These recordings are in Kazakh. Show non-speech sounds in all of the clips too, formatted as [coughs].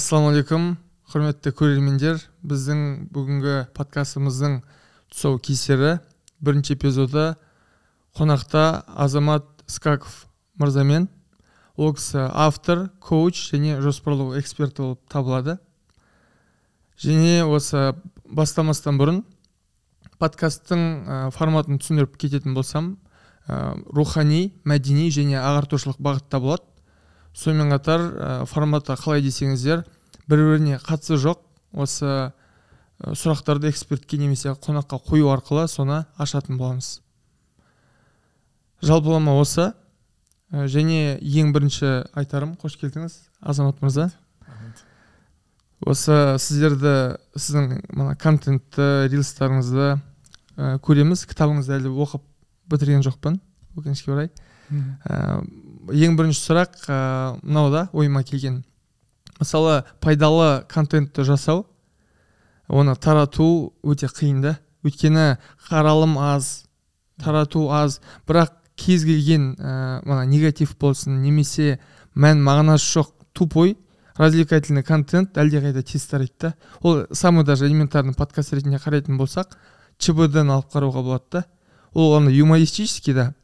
ассалаумағалейкум құрметті көрермендер. Біздің бүгінгі подкастымыздың тұсаукесері бірінші эпизоды. Қонақта азамат скаков мырзамен. Ол кісі автор коуч және жоспарлау эксперті болып табылады. Және осы бастамастан бұрын подкасттың форматын түсіндіріп кететін болсам рухани мәдени және ағартушылық бағытта болады. Сонымен қатар ә, форматы қалай десеңіздер бір біріне қатысы жоқ. Осы ә, сұрақтарды экспертке немесе қонаққа қою арқылы соны ашатын боламыз. Жалпылама осы. Ә, және ең бірінші айтарым қош келдіңіз азамат мырза. Осы сіздерді сіздің мына контентті рилстарыңызды ә, көреміз. Кітабыңызды әлі оқып бітірген жоқпын. Өкінішке орай. Ә, ең бірінші сұрақ ә, мынау да ойыма келген. Мысалы пайдалы контентті жасау оны тарату өте қиын да. Өйткені қаралым аз тарату аз. Бірақ кез келген ә, мына негатив болсын немесе мән мағынасы жоқ тупой развлекательный контент әлдеқайда тез тарайды да. Ол самый даже элементарный подкаст ретінде қарайтын болсақ чбд ны алып қарауға болады да. Ол ана юмористический да.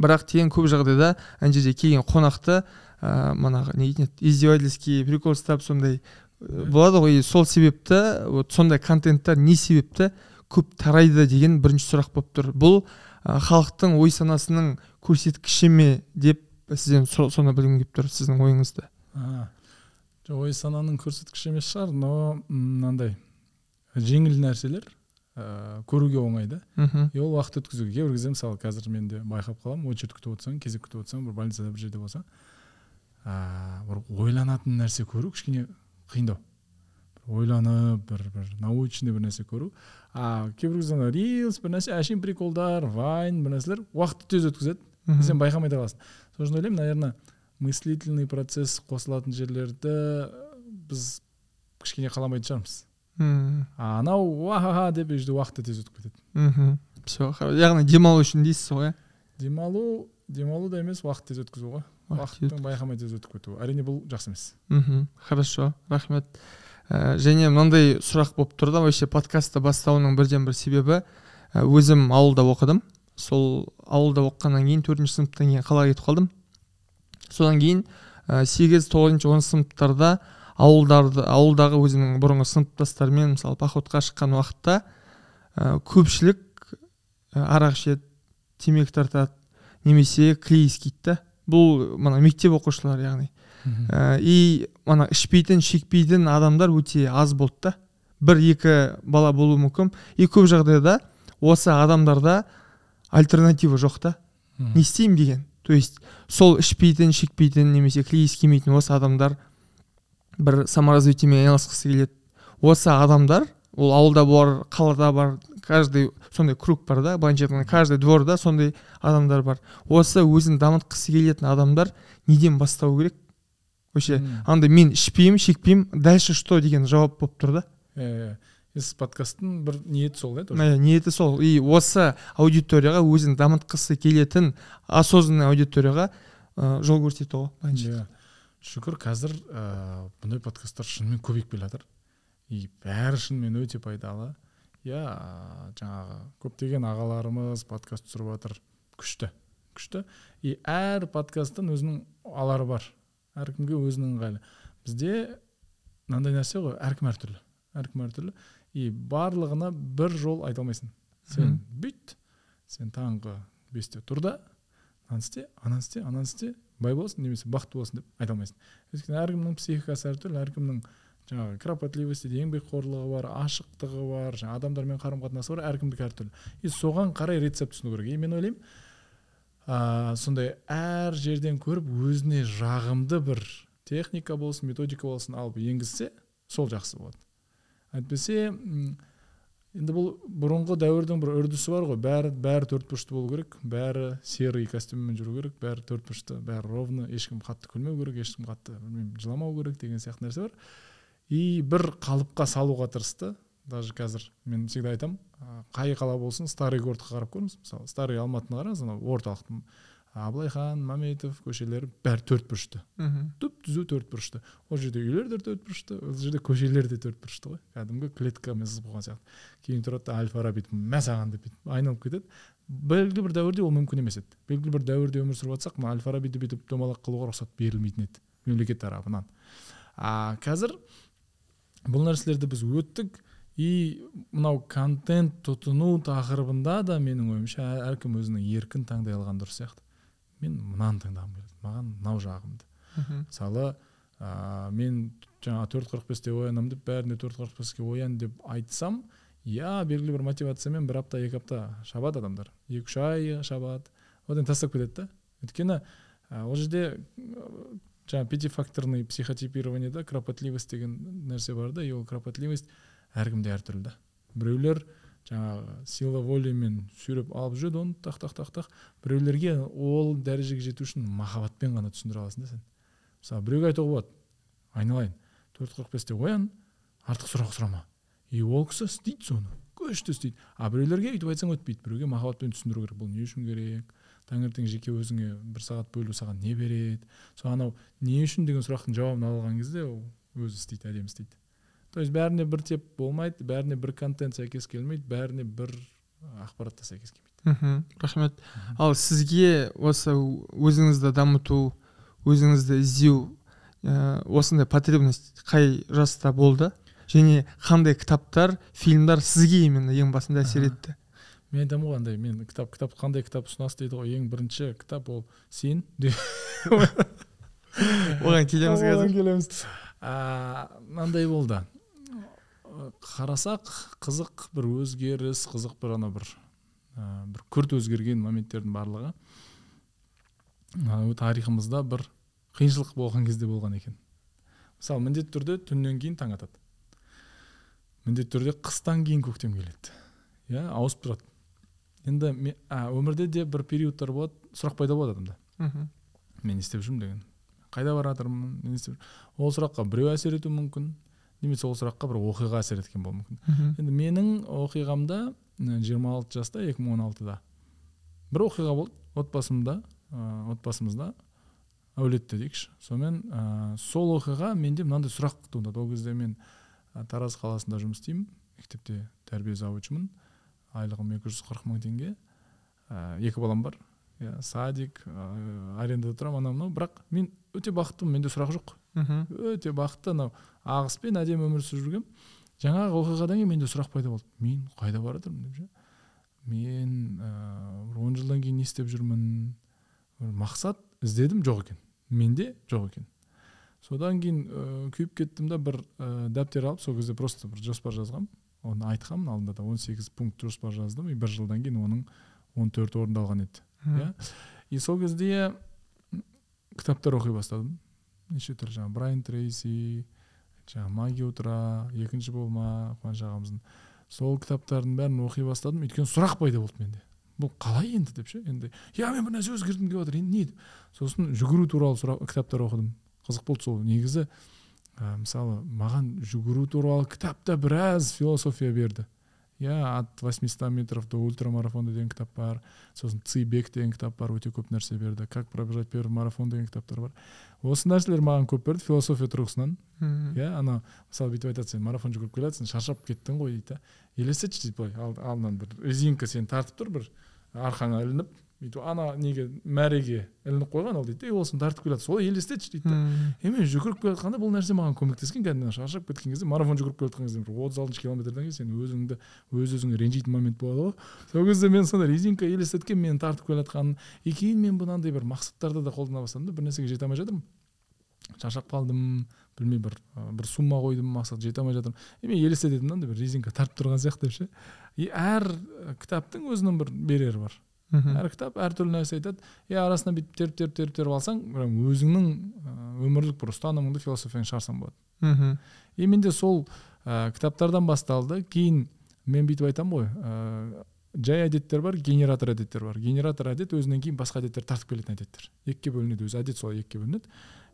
Бірақ тең көп жағдайда ана жерде келген қонақты ә, манағы не дейтін еді издевательский прикол ұстап сондай болады ғой. Сол себепті вот сондай контенттер не себепті көп тарайды деген бірінші сұрақ болып тұр. Бұл ә, халықтың ой санасының көрсеткіші ме деп сізден соны білгім келіп тұр сіздің ойыңызды ой сананың көрсеткіші емес шығар но мынандай жеңіл нәрселер. Ә, көруге оңай да мхм. И ол уақыт өткізуге кейбір кезде мысалы қазір мен де байқап қаламын очередь күтіп отырсаң кезек күтіп отырсаң бір больницада бір жерде болсаң ыыы бір ойланатын нәрсе көру кішкене қиындау. Бір ойланып бір бір научный бір нәрсе көру. А кейбір кезде ана рилс бір нәрсе әшейін приколдар вайн бір нәрселер уақытты тез өткізеді. Сен байқамай да қаласың. Сол үшін ойлаймын наверное мыслительный процесс қосылатын жерлерді біз кішкене қаламайтын шығармыз. А анау уахаха деп жерде уақыт тез өтіп кетеді мхм все яғни демалу үшін дейсіз ғой иә демалу демалу да емес уақыт тез өткізу ғой Уақыт уақыттың байқамай тез өтіп кетуі әрине бұл жақсы емес. Мхм хорошо. Рахмет. Ә, және мынандай сұрақ болып тұр да вообще подкастты бастауының бірден бір себебі ә, өзім ауылда оқыдым. Сол ауылда оқығаннан кейін төртінші сыныптан кейін қалаға кетіп қалдым. Содан кейін ә, сегіз тоғызыншы оныншы сыныптарда ауылдарды ауылдағы өзімнің бұрынғы сыныптастарымен мысалы походқа шыққан уақытта ә, көпшілік ә, арақ ішеді темекі тартады немесе клей иіскейді да. Бұл мына мектеп оқушылары яғни. Ә, и ана ішпейтін шекпейтін адамдар өте аз болды да. Бір екі бала болуы мүмкін. И көп жағдайда осы адамдарда альтернатива жоқ та. Не істеймін деген. То есть сол ішпейтін шекпейтін немесе клей иіскемейтін осы адамдар бір саморазвитиемен айналысқысы келеді. Осы адамдар ол ауылда бар қалада бар каждый сондай круг бар да былайынша айтқанда каждый дворда сондай адамдар бар. Осы өзін дамытқысы келетін адамдар неден бастау керек? Вообще андай мен ішпеймін шекпеймін дальше что деген жауап болып тұр да? Иә сіз подкасттың бір ниеті сол иә тоже? Иә, ниеті сол. И осы аудиторияға өзін дамытқысы келетін осознанный аудиторияға жол көрсету ғой былайынша иә. Шүкір қазір ыыы бұндай подкасттар шынымен көбейіп келе жатыр и бәрі шынымен өте пайдалы. Иә жаңағы көптеген ағаларымыз подкаст түсіріп жатыр. Күшті күшті. И әр подкасттың өзінің алары бар. Әркімге өзінің ыңғайлы бізде мынандай нәрсе ғой әркім әртүрлі әркім әртүрлі. И барлығына бір жол айта алмайсың. Сен бүйт сен таңғы бесте тұр да ананы істе ананы істе ананы істе. Бай боласың немесе бақытты боласың деп айта алмайсың. Өйткені әркімнің психикасы әртүрлі әркімнің жаңағы кропотливости еңбекқорлығы бар ашықтығы бар жаңағы адамдармен қарым қатынасы бар әркімдікі әртүрлі. И соған қарай рецепт түсіну керек. И мен ойлаймын ә, сондай әр жерден көріп өзіне жағымды бір техника болсын методика болсын алып енгізсе сол жақсы болады. Әйтпесе енді бұл бұрынғы дәуірдің бір үрдісі бар ғой. Бәрі бәрі төрт бұрышты болу керек. Бәрі серый костюммен жүру керек. Бәрі төрт бұрышты бәрі ровно ешкім қатты күлмеу керек ешкім қатты білмеймін жыламау керек деген сияқты нәрсе бар. И бір қалыпқа салуға тырысты. Даже қазір мен всегда айтамын қай қала болсын старый городқа қарап көріңіз. Мысалы старый алматыны қараңыз анау орталықтың абылайхан маметов көшелері бәрі төрт бұрышты. Мхм. Түп түзу төрт бұрышты. Ол жерде үйлер де төрт бұрышты ол жерде көшелер де төрт бұрышты ғой. Кәдімгі клеткамен сызып қойған сияқты. Кейін тұрады да әл фараби мә саған деп бүйтіп айналып кетеді. Белгілі бір дәуірде ол мүмкін емес еді. Белгілі бір дәуірде өмір сүріп жатсақ мына әл фарабиді бүйтіп домалақ қылуға рұқсат берілмейтін еді мемлекет тарапынан. А қазір бұл нәрселерді біз өттік. И мынау контент тұтыну тақырыбында да менің ойымша әр- әркім өзінің еркін таңдай алған дұрыс сияқты. Мен мынаны таңдағым келеді маған мынау жағымды мхм. Мысалы ә, мен жаңағы төрт қырық бесте оянамын деп бәріне төрт қырық беске оян деп айтсам иә белгілі бір мотивациямен бір апта екі апта шабады адамдар. Екі үш ай шабады. Одан тастап кетеді да. Өйткені ә, ол жерде жаңағы пятифакторный психотипированиеда кропотливость деген нәрсе бар да и ол кропотливость әркімде әртүрлі да. Біреулер жаңағы сила волемен сүйреп алып жүреді оны тақ тақ тақ тақ. Біреулерге ол дәрежеге жету үшін махаббатпен ғана түсіндіре аласың да сен. Мысалы біреуге айтуға болады айналайын төрт қырық бесте оян артық сұрақ сұрама. И ол кісі істейді соны күшті істейді. А біреулерге өйтіп айтсаң өтпейді. Біреуге махаббатпен түсіндіру керек бұл не үшін керек? Таңертең жеке өзіңе бір сағат бөлу саған не береді? Сол анау не үшін деген сұрақтың жауабын алған кезде ол өзі істейді әдемі істейді. То есть бәріне бір теп болмайды бәріне бір контент сәйкес келмейді бәріне бір ақпарат та сәйкес келмейді. Мхм рахмет. Ал сізге осы өзіңізді дамыту өзіңізді іздеу ә, осындай потребность қай жаста болды? Және қандай кітаптар фильмдар сізге именно ең басында әсер етті? Мен айтамын ғой андай мен кітап кітап қандай кітап ұсынасыз дейді ғой. Ең бірінші кітап ол сен [laughs] оған келеміз оған қазір. келеміз. Мынандай болды. Қарасақ қызық бір өзгеріс қызық бір ана бір ә, бір күрт өзгерген моменттердің барлығы ә, тарихымызда бір қиыншылық болған кезде болған екен. Мысалы міндетті түрде түннен кейін таң атады. Міндетті түрде қыстан кейін көктем келеді. Иә ауысып тұрады. Енді а, өмірде де бір периодтар болады сұрақ пайда болады адамда. Мхм. Мен не істеп жүрмін? деген. Қайда бара жатырмын не істеп жүр- ол сұраққа біреу әсер етуі мүмкін. Немесе ол сұраққа бір оқиға әсер еткен болуы мүмкін. Енді менің оқиғамда жиырма алты жаста екі мың он алтыда бір оқиға болды. Отбасымда ә, отбасымызда әулетте дейікші. Сонымен ә, сол оқиға менде мынандай сұрақ туындады. Ол кезде мен ә, тараз қаласында жұмыс істеймін. Мектепте тәрбие завучымын айлығым екі жүз қырық мың теңге. Ә, екі балам бар. Иә садик ә, арендада тұрамын анау мынау. Бірақ мен өте бақыттымын. Менде сұрақ жоқ. Мхм. өте бақытты анау. Ағыспен әдемі өмір сүріп жүргенмін. Жаңағы оқиғадан кейін менде сұрақ пайда болды. Мен қайда бара жатырмын деп ше? Мен ыыы бір он жылдан кейін не істеп жүрмін? Бір мақсат іздедім жоқ екен. Менде жоқ екен. Содан кейін ыыы күйіп кеттім да бір ә, дәптер алып сол кезде просто бір жоспар жазғанмын. Оны айтқанмын алдында да 18 пункт жоспар жаздым. И бір жылдан кейін оның 14 орындалған еді. Иә. И сол кезде кітаптар оқи бастадым. Неше түрлі жаңағы брайан трейси жаңағы магия утра екінші болма қуаныш ағамыздың сол кітаптардың бәрін оқи бастадым. Өйткені сұрақ пайда болды менде. Бұл қалай енді деп ше? Енді иә мен бір нәрсе өзгерткім келіп жатыр енді не? деп. Сосын жүгіру туралы сұрақ кітаптар оқыдым. Қызық болды сол негізі. Ә, мысалы маған жүгіру туралы кітап та біраз философия берді. Иә от 800 метров до ультрамарафона деген кітап бар сосын цибек деген кітап бар өте көп нәрсе берді как пробежать первый марафон деген кітаптар бар осы нәрселер маған көп берді философия тұрғысынан иә ана мысалы бүйтіп айтады сен марафон жүгіріп келе жатрсың шаршап кеттің ғой дейді да елестетші дейді былай ал- алдынан бір резинка сені тартып тұр бір арқаңа ілініп бүйтіп ана неге мәреге ілініп қойған ол дейді ол сені тартып келе жатыр солай елестетші дейді да е мен жүгіріп келе жатқанда бұл нәрсе маған көмектескен кәдімгі шаршап кеткен кезде марафон жүгіріп келе жатқан кезде бір отыз алтыншы километрден кейін сен өзіңді өз өзіңе ренжитін момент болады ғой сол кезде мен сондай резинка елестеткен мені тартып келе жатқанын и кейін мен мынандай бір мақсаттарда да қолдана бастадым да бір нәрсеге жете алмай жатырмын шаршап қалдым білмей бір бір сумма қойдым мақсат жете алмай жатырмын и мен елестететінмін да андай бір резинка тартып тұрған сияқты деп ше и әр кітаптың өзінің бір берері бар мхм. Әр кітап әртүрлі нәрсе айтады. И арасынан бүйтіп теріп теріп теріп теріп алсаң прям өзіңнің өмірлік бір ұстанымыңды философияңды шығарсаң болады. Мхм. И менде сол ә, кітаптардан басталды. Кейін мен бүйтіп айтамын ғой ә, жай әдеттер бар генератор әдеттер бар. Генератор әдет өзінен кейін басқа әдеттер тартып келетін әдеттер. Екіге бөлінеді өзі әдет солай екіге бөлінеді.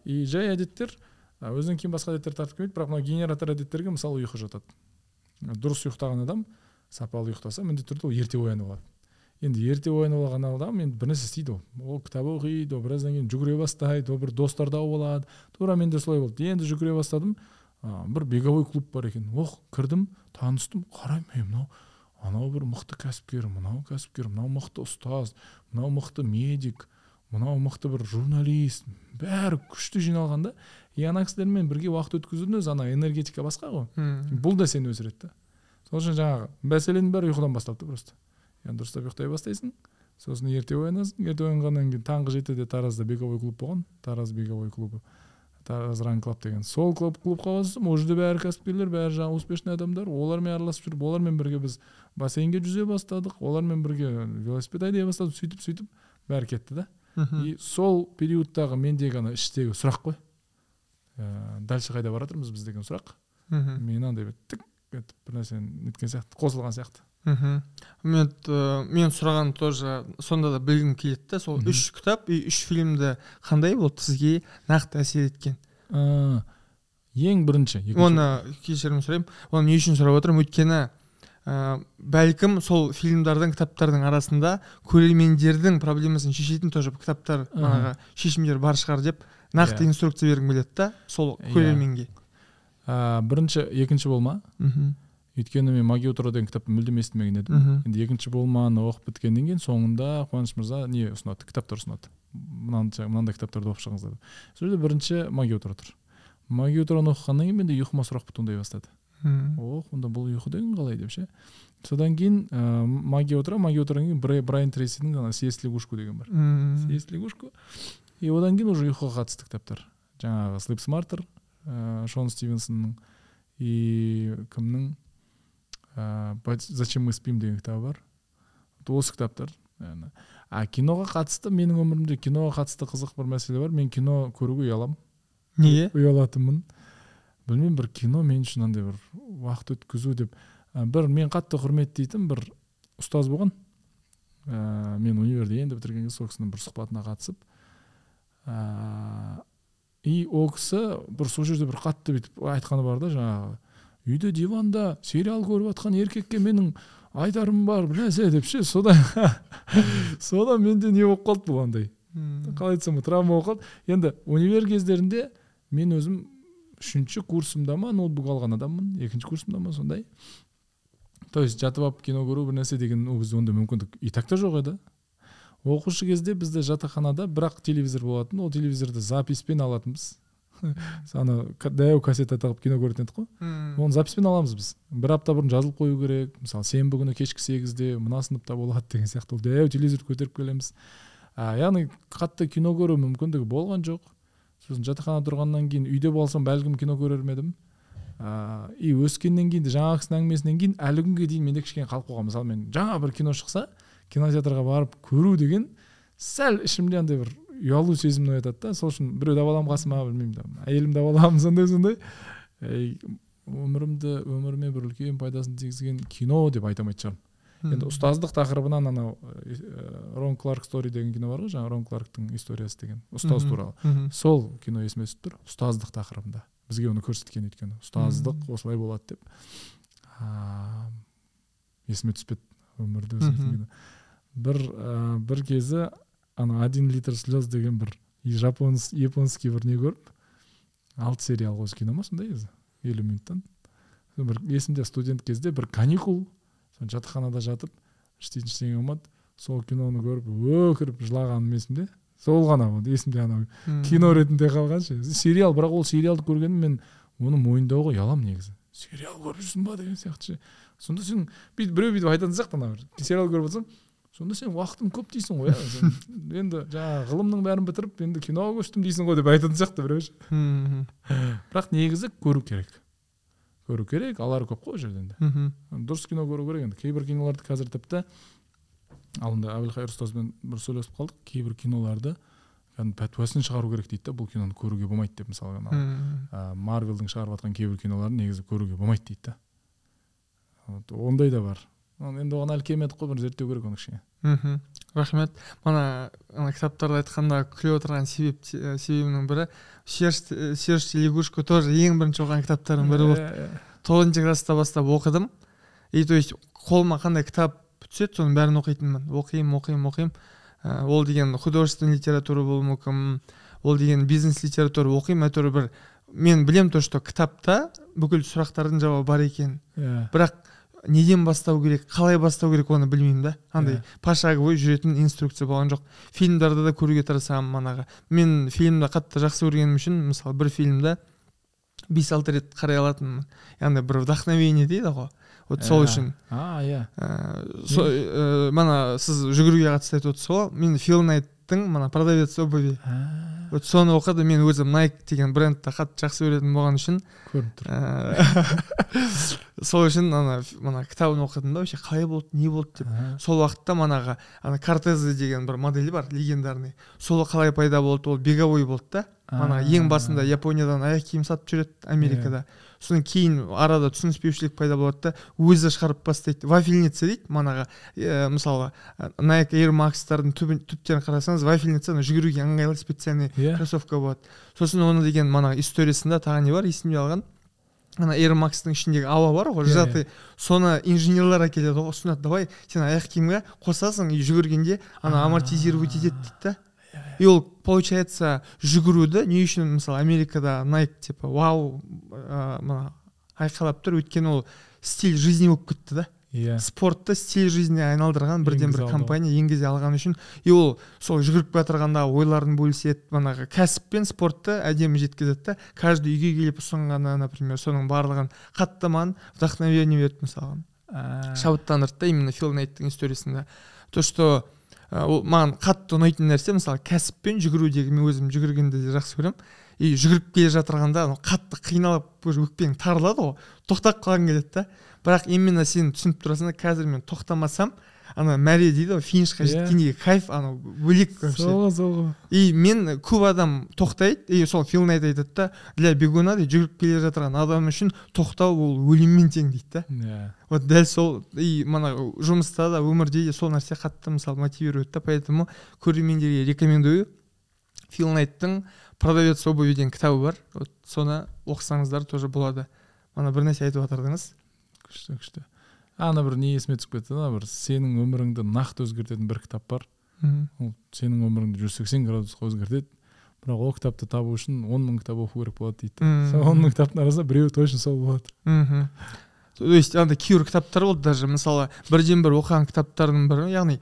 И жай әдеттер өзінен кейін басқа әдеттер тартып келмейді бірақ мына генератор әдеттерге мысалы ұйқы жатады. Дұрыс ұйықтаған адам сапалы ұйықтаса міндетті түрде ол ерте оянып алады. Енді ерте оянып алған адам енді бір нәрсе істейді ол ол кітап оқиды ол біраздан кейін жүгіре бастайды ол бір достар тауып алады тура менде солай болды. Енді жүгіре бастадым. А, бір беговой клуб бар екен. Ох кірдім таныстым. Қараймын е мынау анау бір мықты кәсіпкер мынау кәсіпкер мынау мықты ұстаз мынау мықты медик мынау мықты бір журналист. Бәрі күшті жиналған да и ана кісілермен бірге уақыт өткізудің өзі ана энергетика басқа ғой. Бұл да сені өсіреді да. Сол үшін жаңағы мәселенің бәрі ұйқыдан басталды да просто. Яғни дұрыстап ұйықтай бастайсың. Сосын ерте оянасың. Ерте оянғаннан кейін таңғы жетіде таразда беговой клуб болған. Тараз беговой клубы. Тараз ран клаб деген. Сол клуб клубқа қосылсам ол жерде бәрі кәсіпкерлер бәрі жаңағы успешный адамдар. Олармен араласып жүріп олармен бірге біз бассейнге жүзе бастадық. Олармен бірге велосипед айдай бастадық. Сөйтіп сөйтіп бәрі кетті да. И сол периодтағы мендегі ана іштегі сұрақ қой. Ә, дальше қайда бара жатырмыз біз деген сұрақ. Мхм. мен андай тік етіп бір нәрсені неткен сияқты қосылған сияқты. Мхм. Мен э, мен сұраған тоже сонда да білгім келеді да сол үш кітап и үш фильмді қандай болды сізге нақты әсер еткен? Ә, ең бірінші екінші- оны кешірім сұраймын. Оны не үшін сұрап отырмын? Өйткені ә, бәлкім сол фильмдардың кітаптардың арасында көрермендердің проблемасын шешетін тоже кітаптар манағы шешімдер бар шығар деп нақты Иә. инструкция бергім келеді да сол Иә. көрерменге. Ә, бірінші екінші болма? Мхм. Өйткені мен маги утро деген кітапты мүлдем естімеген едім. Мхм. Енді екінші болманы оқып біткеннен кейін соңында қуаныш мырза не ұсынады кітаптар ұсынады. Мынандай мынандай кітаптарды оқып шығыңыздар деп. Сол жерде бірінші маги утро тұр. Маги утроны оқығаннан кейін менде ұйқыма сұрақ туындай бастады. Мхм. ох онда бұл ұйқы деген қалай деп ше? Содан кейін ә, маги утро маги утродан кейін Брай- брайан трейсидің ана съесть лягушку деген бар. Мгм. съесть лягушку. И одан кейін уже ұйқыға қатысты кітаптар. Жаңағы слип смартер ә, шон стивенсонның и кімнің? Ә, зачем мы спим деген кітабы бар. Осы кітаптар а киноға қатысты менің өмірімде киноға қатысты қызық бір мәселе бар. Мен кино көруге ұяламын. Неге? Ұялатынмын. Білмеймін бір кино мен үшін андай бір уақыт өткізу деп. Ә, бір мен қатты құрметтейтін бір ұстаз болған. Ә, мен универді енді бітірген кезде сол кісінің бір сұхбатына қатысып. Ә, и ол кісі бір сол жерде бір қатты бүйтіп айтқаны бар да жаңағы. Үйде диванда сериал көріп жатқан еркекке менің айтарым бар бір нәрсе деп ше содан [laughs] содан менде не болып қалды бұл андай? Қалай айтсам болады травма болып қалды. Енді универ кездерінде мен өзім үшінші курсымда ма ноутбук алған адаммын. Екінші курсымда ма сондай. То есть жатып алып кино көру бір нәрсе деген ол кезде ондай мүмкіндік и так та жоқ еді. Оқушы кезде бізде жатақханада бірақ телевизор болатын ол телевизорды записпен алатынбыз. Ана дәу кассета тағып кино көретін едік қой. Оны записпен аламыз біз. Бір апта бұрын жазылып қою керек. Мысалы сенбі күні кешкі сегізде мына сыныпта болады деген сияқты. Ол дәу телевизорды көтеріп келеміз. А, яғни қатты кино көру мүмкіндігі болған жоқ. Сосын жатақханада тұрғаннан кейін үйде болсам бәлкім кино көрер ме едім. И өскеннен кейін де жаңағы кісінің әңгімесінен кейін әлі күнге дейін менде кішкене қалып қойған мысалы мен жаңа бір кино шықса кинотеатрға барып көру деген сәл ішімде андай бір ұялу сезімін оятады да. Сол үшін біреуді алып аламын қасыма білмеймін там. Әйелімді алып аламын сондай. Сондай өмірімді өміріме бір үлкен пайдасын тигізген кино деп айта алмайтын шығармын. Енді ұстаздық тақырыбынан анау ә, рон кларк стори деген кино бар ғой жаңағы рон кларктың историясы деген ұстаз туралы. Сол кино есіме түсіп тұр ұстаздық тақырыбында. Бізге оны көрсеткен өйткені. Ұстаздық осылай болады деп. Есіме түспеді өмірді бір ә, бір кезі ана один литр слез деген бір жапонс японский бір не көріп алты сериал осы кино ма сондай өзі елу минуттан. Бір есімде студент кезде бір каникул жатақханада жатып істейтін ештеңе болмады. Сол киноны көріп өкіріп жылағаным есімде. Сол ғана вот есімде анау кино ретінде қалған ше сериал бірақ ол сериалды көргенім мен оны мойындауға ұяламын негізі. Сериал көріп жүрсің ба деген сияқты ше. Сонда сен бүйтіп біреу бүйтіп айтатын сияқты ана сериал көріп отырсың сонда сен уақытым көп дейсің ғой иә енді жаңағы ғылымның бәрін бітіріп енді киноға көштім дейсің ғой деп айтатын сияқты біреу бірақ негізі көру керек. Көру керек алары көп қой ол жерде енді. Дұрыс кино көру керек енді. Кейбір киноларды қазір тіпті алдында әбілхайыр ұстазбен бір сөйлесіп қалдық. Кейбір киноларды кәдімгі пәтуасын шығару керек дейді да бұл киноны көруге болмайды деп мысалы анау ә, марвелдің шығарып жатқан кейбір киноларын негізі көруге болмайды дейді да. Вот ондай да бар. Енді оған әлі келмедік қой бір зерттеу керек оны кішкене мхм. Рахмет. Мана ана кітаптарды айтқанда күліп отырған себеп себебімнің бірі серж лягушка тоже ең бірінші оқыған кітаптардың бірі болды Ә, тоғызыншы класста бастап оқыдым. И то есть қолыма қандай кітап түседі соның бәрін оқитынмын. Оқимын оқимын оқимын. Ол деген художественный литература болуы мүмкін. Ол деген бизнес литература оқимын. Әйтеуір бір мен білем то что кітапта бүкіл сұрақтардың жауабы бар екенін иә. Бірақ неден бастау керек қалай бастау керек оны білмеймін да. Андай Иә. пошаговый жүретін инструкция болған жоқ. Фильмдарды да көруге тырысамын манағы. Мен фильмді қатты жақсы көргенім үшін мысалы бір фильмді бес алты рет қарай алатынмын. Яғни бір вдохновение дейді ғой. Вот сол Иә. үшін. А иә. Ә, ә, мана сіз жүгіруге қатысты айтып отырсыз ғой. Мен фил найттың мана продавец обуви вот соны оқыды мен өзім найк деген брендті қатты жақсы көретін болған үшін. Көрініп тұр. Ә, [laughs] сол үшін ана мана кітабын оқыдым да вообще қалай болды не болды деп. Сол уақытта манағы ана кортезы деген бір модель бар легендарный. Сол қалай пайда болды ол беговой болды да. Мана ең басында япониядан аяқ киім сатып жүреді америкада. Содан кейін арада түсініспеушілік пайда болады да өзі шығарып бастайды. Вафельница дейді манағы ә, мысалы найк эйр макстардың түбін түптерін қарасаңыз вафельница ана жүгіруге ыңғайлы специальный иә. кроссовка болады. Сосын оны деген манағы историясында тағы не бар есімде алған ана эйр макстың ішіндегі ауа бар ғой Иә, сжатый соны инженерлер әкеледі ғой ұсынады. Давай сен аяқ киімге қосасың и жүгіргенде ана амортизировать етеді дейді да. И ол получается жүгіруді не үшін мысалы америкада найк типа вау ә, мына айқайлап тұр. Өйткені ол стиль жизни болып кетті да. Иә. Спортты стиль жизни айналдырған бірден бір компания енгізе алған үшін. И ол сол жүгіріп бара жатырғанда ойларын бөліседі. Манағы кәсіп пен спортты әдемі жеткізеді да. Каждый үйге келіп ұсынғаны например соның барлығын қатты маған вдохновение берді мысалы А, шабыттандырды да именно фил найттың историясында. То что ә, ол маған қатты ұнайтын нәрсе мысалы кәсіп пен жүгірудегі мен өзім жүгіргенді де жақсы көремін. И жүгіріп келе жатырғанда қатты қиналып уже өкпең тарылады ғой тоқтап қалғың келеді да. Бірақ именно сен түсініп тұрасың да қазір мен тоқтамасам ана мәре дейді ғой финишқа Иә. жеткендегі кайф анау бөлек вообще. Сол ғой сол ғой и мен көп адам тоқтайды и сол фил найт айтады да для бегуна дейді жүгіріп келе жатырған адам үшін тоқтау ол өліммен тең дейді да. Иә. Вот дәл сол и мана жұмыста да өмірде де сол нәрсе қатты мысалы мотивирует да поэтому көрермендерге рекомендую. Фил найттың продавец обуви деген кітабы бар. Вот соны оқысаңыздар тоже болады. Мана бір нәрсе айтып жатырдыңыз күшті күшті. Ана бір не есіме түсіп кетті да бір сенің өміріңді нақты өзгертетін бір кітап бар. Мхм. ол сенің өміріңді жүз сексен градусқа өзгертеді. Бірақ ол кітапты табу үшін он мың кітап оқу керек болады дейді. Сол он мың кітаптың арасында біреуі точно сол болады. Мхм. То есть андай кейбір кітаптар болды даже мысалы бірден бір оқыған кітаптардың бірі яғни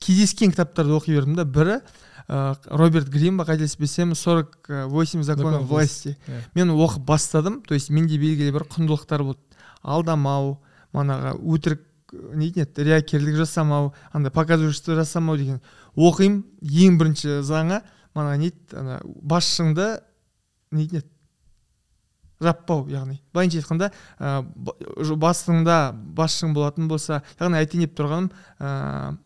кездескен кітаптарды оқи бердім да бірі ә, роберт грин ба қателеспесем сорок восемь законов власти мен оқып бастадым то есть менде белгілі бір құндылықтар болды. Алдамау манағы өтірік не дейтін еді риякерлік жасамау андай показушество жасамау деген. Оқимын ең бірінші заңы мана не дейді ана басшыңды не дейтін еді жаппау яғни. Былайынша айтқанда ә, басыңда басшың болатын болса яғни айтайын деп тұрғаным ә,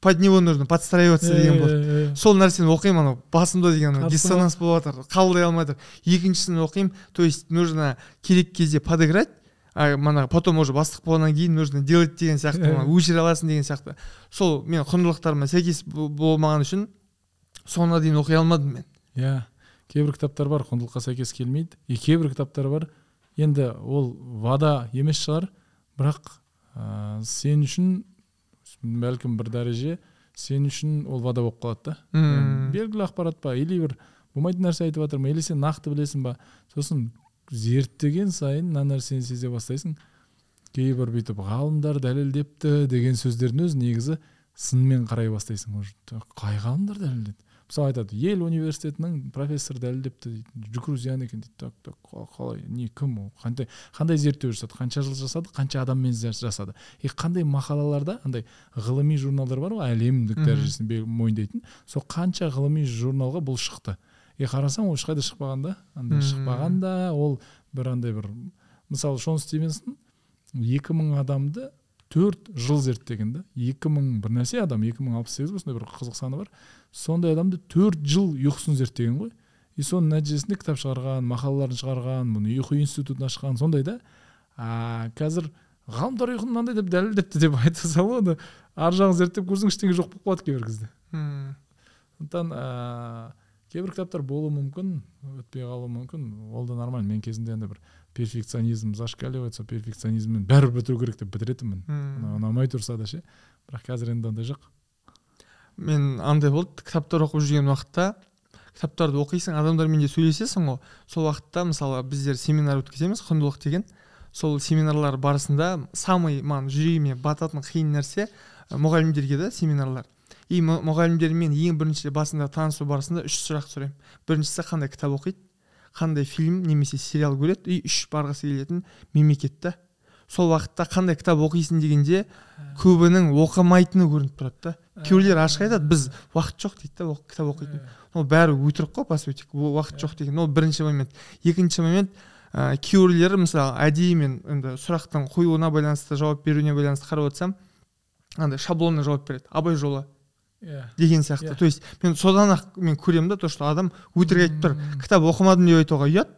под него нужно подстраиваться деген болды Иә, иә, сол нәрсені оқимын анау басымда деген анау диссонанс болып жатыр қабылдай алмай жатыр екіншісін оқимын то есть нужно керек кезде подыграть мана потом уже бастық болғаннан кейін нужно делать деген сияқты мана өшіре аласың деген сияқты. Сол мен құндылықтарыма сәйкес бо- болмаған үшін соңына дейін оқи алмадым мен. Иә кейбір кітаптар бар құндылыққа сәйкес келмейді. И кейбір кітаптар бар. Енді ол вада емес шығар. Бірақ ә, сен үшін бәлкім бір дәреже сен үшін ол вада болып қалады да. Белгілі ақпарат па или бір болмайтын нәрсе айтып жатыр ма или сен нақты білесің ба? Сосын зерттеген сайын мына нәрсені сезе бастайсың. Кейбір бүйтіп ғалымдар дәлелдепті деген сөздердің өзі негізі сынмен қарай бастайсың. Уже «Тө, қай ғалымдар дәлелдеді? Мысалы айтады ел университетінің профессоры дәлелдепті дейді. Жүгіру зиян екен дейді. Так так қа- қалай не кім ол? Қандай қандай зерттеу жасады? Қанша жыл жасады? Қанша адаммен жасады? И қандай мақалаларда андай ғылыми журналдар бар ғой? Әлемдік дәрежесін мойындайтын сол қанша ғылыми журналға бұл шықты? И қарасаң ол ешқайда шықпаған да андай шықпаған да. Ол бір андай бір мысалы шон стивенсон екі мың адамды төрт жыл зерттеген да. Екі мың бір нәрсе адам екі мың алпыс сегіз ба сондай бір қызық саны бар. Сондай адамды төрт жыл ұйқысын зерттеген ғой. И соның нәтижесінде кітап шығарған мақалаларын шығарған бұны ұйқы институтын ашқан сондай да. А қазір ғалымдар ұйқыны мынандай деп дәлелдепті деп айта салу оны ар жағын зерттеп көрсең ештеңе жоқ болып қалады кейбір кезде. Мм. сондықтан ә, кейбір кітаптар болуы мүмкін өтпей қалуы мүмкін. Ол да нормально. Мен кезінде андай бір перфекционизм зашкаливает сол перфекционизммен бәрібір бітіру керек деп бітіретінмін. Мм. ұнамай тұрса да ше. Бірақ қазір енді ондай жоқ. Мен андай болды. Кітаптар оқып жүрген уақытта кітаптарды оқисың адамдармен де сөйлесесің ғой. Сол уақытта мысалы біздер семинар өткіземіз құндылық деген. Сол семинарлар барысында самый маған жүрегіме бататын қиын нәрсе мұғалімдерге да семинарлар. И мұ- мұғалімдермен ең бірінші басында танысу барысында үш сұрақ сұраймын. Біріншісі қандай кітап оқиды? Қандай фильм немесе сериал көреді? И үш барғысы келетін мемлекетті. Сол уақытта қандай кітап оқисың дегенде көбінің оқымайтыны көрініп тұрады да. Кейбіреулер ашық айтады біз уақыт жоқ дейді да кітап оқитын ол бәрі өтірік қой по сути уақыт жоқ деген. Ол бірінші момент. Екінші момент ә, кейбіреулері мысалы әдейі мен енді сұрақтың қоюына байланысты жауап беруіне байланысты қарап отырсам андай шаблонно жауап береді. Абай жолы иә деген сияқты. То есть мен содан ақ мен көремін да то что адам өтірік айтып тұр. Кітап оқымадым деп айтуға ұят.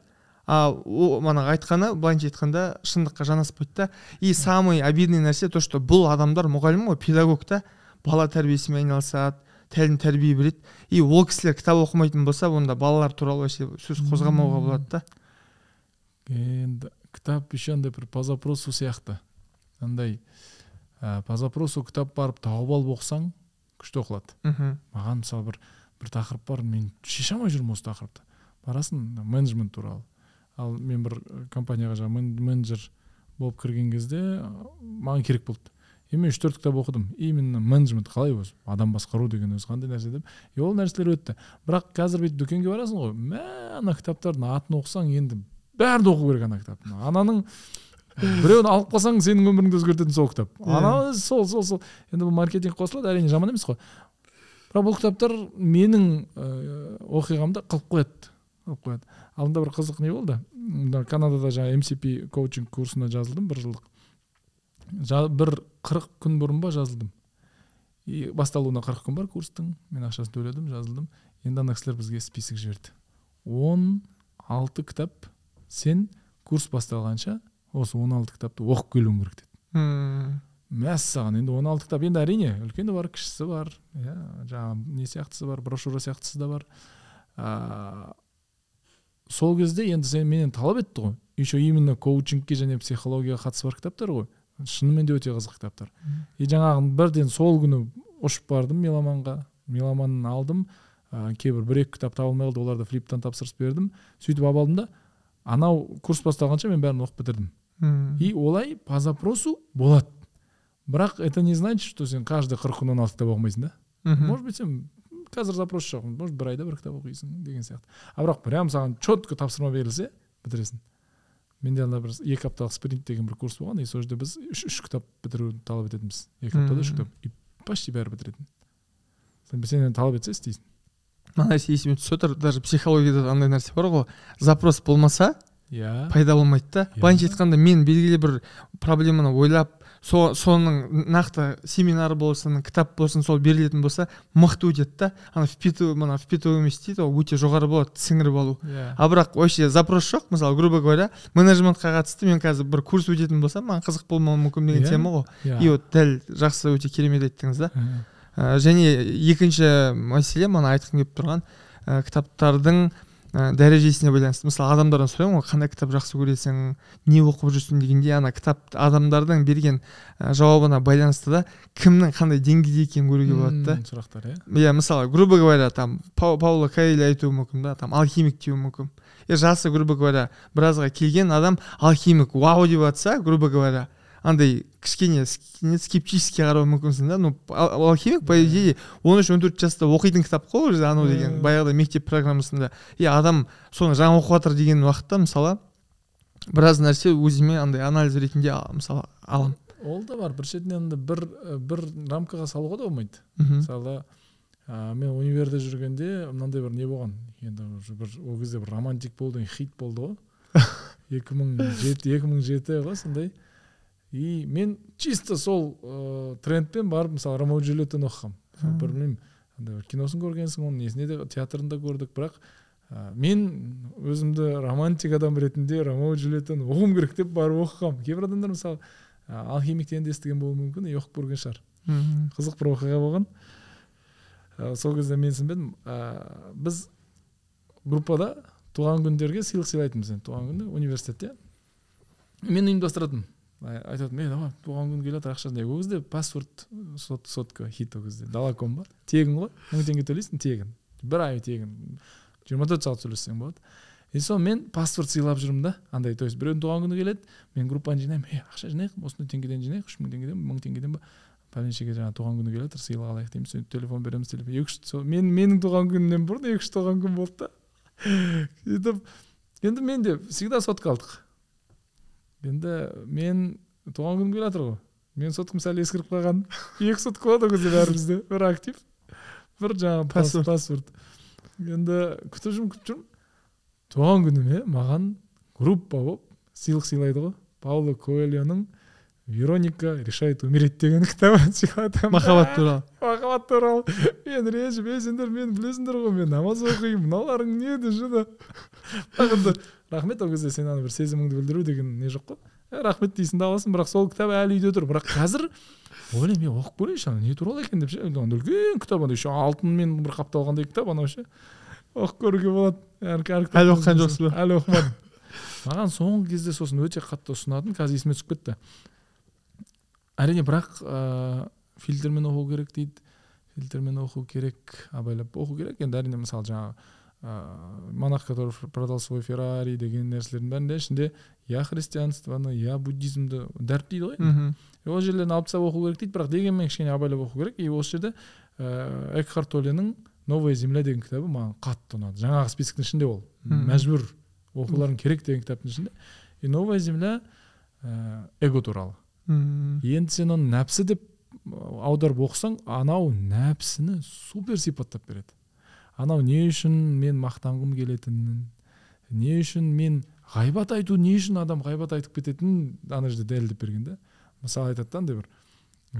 А манағы айтқаны былайынша айтқанда шындыққа жанаспайды да. И самый обидный нәрсе то что бұл адамдар мұғалім ғой педагог та. Бала тәрбиесімен айналысады тәлім тәрбие береді. И ол кісілер кітап оқымайтын болса онда балалар туралы вообще сөз қозғамауға болады да. Енді кітап еще андай бір по запросу сияқты. Андай ә, по запросу кітап барып тауып алып оқысаң күшті оқылады. Мхм. Маған мысалы бір бір тақырып бар мен шеше алмай жүрмін осы тақырыпты. Барасың менеджмент туралы. Ал мен бір компанияға жаңағы мен- менеджер болып кірген кезде маған керек болды. И мен үш төрт кітап оқыдым. Именно менеджмент қалай өзі? Адам басқару деген өзі қандай нәрсе деп? И ол нәрселер өтті. Бірақ қазір бүйтіп дүкенге барасың ғой мә ана кітаптардың атын оқысаң енді бәрін оқу керек ана кітаптың. Ананың біреуін алып қалсаң сенің өміріңді өзгертетін сол кітап. Иә. ана сол сол сол. Енді бұл маркетинг қосылады әрине жаман емес қой. Бірақ бұл кітаптар менің ә, оқиғамды қылып қояды қылып қояды. Алдында бір қызық не болды? Мына канадада жаңағы mcp коучинг курсына жазылдым бір жылдық. Бір қырық күн бұрын ба жазылдым. И басталуына қырық күн бар курстың. Мен ақшасын төледім жазылдым. Енді ана кісілер бізге список жіберді. Он алты кітап сен курс басталғанша осы он алты кітапты оқып келуің керек деді. Мм. мәссаған енді он алты кітап енді әрине үлкені бар кішісі бар иә жаңағы не сияқтысы бар брошюра сияқтысы да бар. Ыыы сол кезде енді сен менен талап етті ғой. Еще именно коучингке және психологияға қатысы бар кітаптар ғой. Шынымен де өте қызық кітаптар. И жаңағы бірден сол күні ұшып бардым меломанға. Меломанын алдым. Ә, кейбір бір екі кітап табылмай қалды оларды флиптан тапсырыс бердім. Сөйтіп алып алдым да анау курс басталғанша мен бәрін оқып бітірдім. И олай по запросу болады бірақ это не значит что сен каждый қырық күн он алты кітап оқымайсың да? Мгм. может быть сен қазір запрос жоқ может бір айда бір кітап оқисың деген сияқты. А бірақ прям саған четко тапсырма берілсе бітіресің. Менде ана бір екі апталық спринт деген бір курс болған и сол жерде біз үш, үш кітап бітіруді талап ететінбіз. Екі аптада үш кітап и почти бәрі бітіретін. Сен сенен талап етсе істейсің. Мына нәрсе есіме түсіп отыр даже психологияда да андай нәрсе бар ғой. Запрос болмаса иә. пайда болмайды да. Иә. былайынша айтқанда мен белгілі бір проблеманы ойлап со, соның нақты семинар болсын кітап болсын сол берілетін болса мықты өтеді да. Ана впитываю мына впитываемость дейді ғой өте жоғары болады сіңіріп алу. Иә. А бірақ вообще запрос жоқ. Мысалы грубо говоря менеджментқа қатысты мен қазір бір курс өтетін болсам маған қызық болмауы мүмкін деген Иә. тема ғой. Иә. И вот дәл жақсы өте керемет айттыңыз да. Иә. Ә, және екінші мәселе мана айтқым келіп тұрған ә, кітаптардың ә, дәрежесіне байланысты. Мысалы адамдардан сұраймын ғой қандай кітап жақсы көресің не оқып жүрсің? дегенде ана кітап адамдардың берген ә, жауабына байланысты да кімнің қандай деңгейде екенін көруге болады да. Сұрақтар иә? Иә мысалы грубо говоря там Пау- пауло каэль айтуы мүмкін да там алхимик деуі мүмкін. И жасы грубо говоря біразға келген адам алхимик. Вау деп жатса грубо говоря андай кішкене скептически қарауы мүмкінсің да? Ну ал- алхимик по идее он үш он төрт жаста оқитын кітап қой уже анау деген баяғыда мектеп программасында. И адам соны жаңа оқып жатыр деген уақытта мысалы біраз нәрсе өзіме андай анализ ретінде мысалы аламын ол да бар. Бір шетінен бір бір рамкаға салуға да болмайды. Мысалы ә, мен универде жүргенде мынандай бір не болған. Енді уже бір ол кезде бір романтик болды хит болды ғой. [laughs] Екі мың жеті екі мың жеті ғой сондай. И мен чисто сол ыыы трендпен барып мысалы ромео джульеттаны оқығанмын бір білмеймін. Андай бір киносын көргенсің оның несінде де театрында көрдік. Бірақ ә, мен өзімді романтик адам ретінде ромео джульеттаны оқуым керек деп барып оқығанмын кейбір адамдар мысалы ә, алхимиктен де естіген болуы мүмкін и оқып көрген шығар. Мхм. Қызық бір оқиға болған. Ә, сол кезде мен түсінбедім. Ә, біз группада туған күндерге сыйлық сыйлайтынбыз. Енді туған күні университетте. Мен ұйымдастыратынмын. Ай- айтатынмын ей давай туған күн жатыр ақша ол кезде паспорт сот, сотка хит ол кезде далаком ба тегін ғой. Мың теңге төлейсің тегін. Бір ай тегін. Жиырма төрт сағат сөйлессең болады. И сол мен паспорт сыйлап жүрмін да андай. То есть біреудің туған күні келеді мен группаны жинаймын. Ей ақша жинайық осындай теңгеден жинайық үш мың теңгеден мың теңгеден ба? Пәленшеге жаңағы туған күні келе жатыр сыйлық алайық дейміз сөйтіп телефон береміз телефон. Екі үш сол мен менің туған күнімнен бұрын екі үш туған күн болды да. [laughs] Сөйтіп енді мен де всегда сотка алдық. Енді мен туған күнім келе жатыр ғой. Менің соткам сәл ескіріп қалған [laughs] екі сотка болады ол кезде бәрімізде. Бір актив бір жаңағы пас- Паспорт. енді күтіп жүрмін күтіп жүрмін. Туған күніме маған группа болып сыйлық сыйлайды ғой. Пауло коэльоның вероника решает умереть деген кітабын [laughs] сыйлады. Махаббат туралы. Махаббат туралы. Мен ренжіп ей сендер мені білесіңдер ғой мен намаз оқимын мыналарың не бірақ енді [laughs] рахмет ол кезде сен ана бір сезіміңді білдіру деген не жоқ қой? «Е, рахмет дейсің да аласың бірақ сол кітап әлі үйде тұр. Бірақ қазір ойлаймын мен оқып көрейінші ана не туралы екен деп ше? Үлкен кітап андай еще алтынмен бір қапталғандай кітап анау ше? Оқып көруге болады. Әлі оқыған жоқсыз ба? әлі оқымадым. Маған соңғы кезде сосын өте қатты ұсынатын қазір есіме түсіп кетті. Әрине бірақ ыыы фильтрмен оқу керек дейді. Фильтрмен оқу керек абайлап оқу керек. Енді әрине мысалы жаңағы ыыы монах который продал свой феррари деген нәрселердің бәрінде ішінде я христианствоны я буддизмді дәріптейді ғой. Енді. мхм ол жерлерін алып тастап оқу керек дейді бірақ дегенмен кішкене абайлап оқу керек. И осы жерде ыыы экхарт толленің новая земля деген кітабы маған қатты ұнады. Жаңағы списоктың ішінде ол. Мәжбүр оқуларың керек деген кітаптың ішінде. И новая земля ыыы эго туралы. Мм. енді сен оны нәпсі деп аударып оқысаң анау нәпсіні супер сипаттап береді. Анау не үшін мен мақтанғым келетінін не үшін мен ғайбат айту не үшін адам ғайбат айтып кететінін ана жерде дәлелдеп берген да. Мысалы айтады да андай бір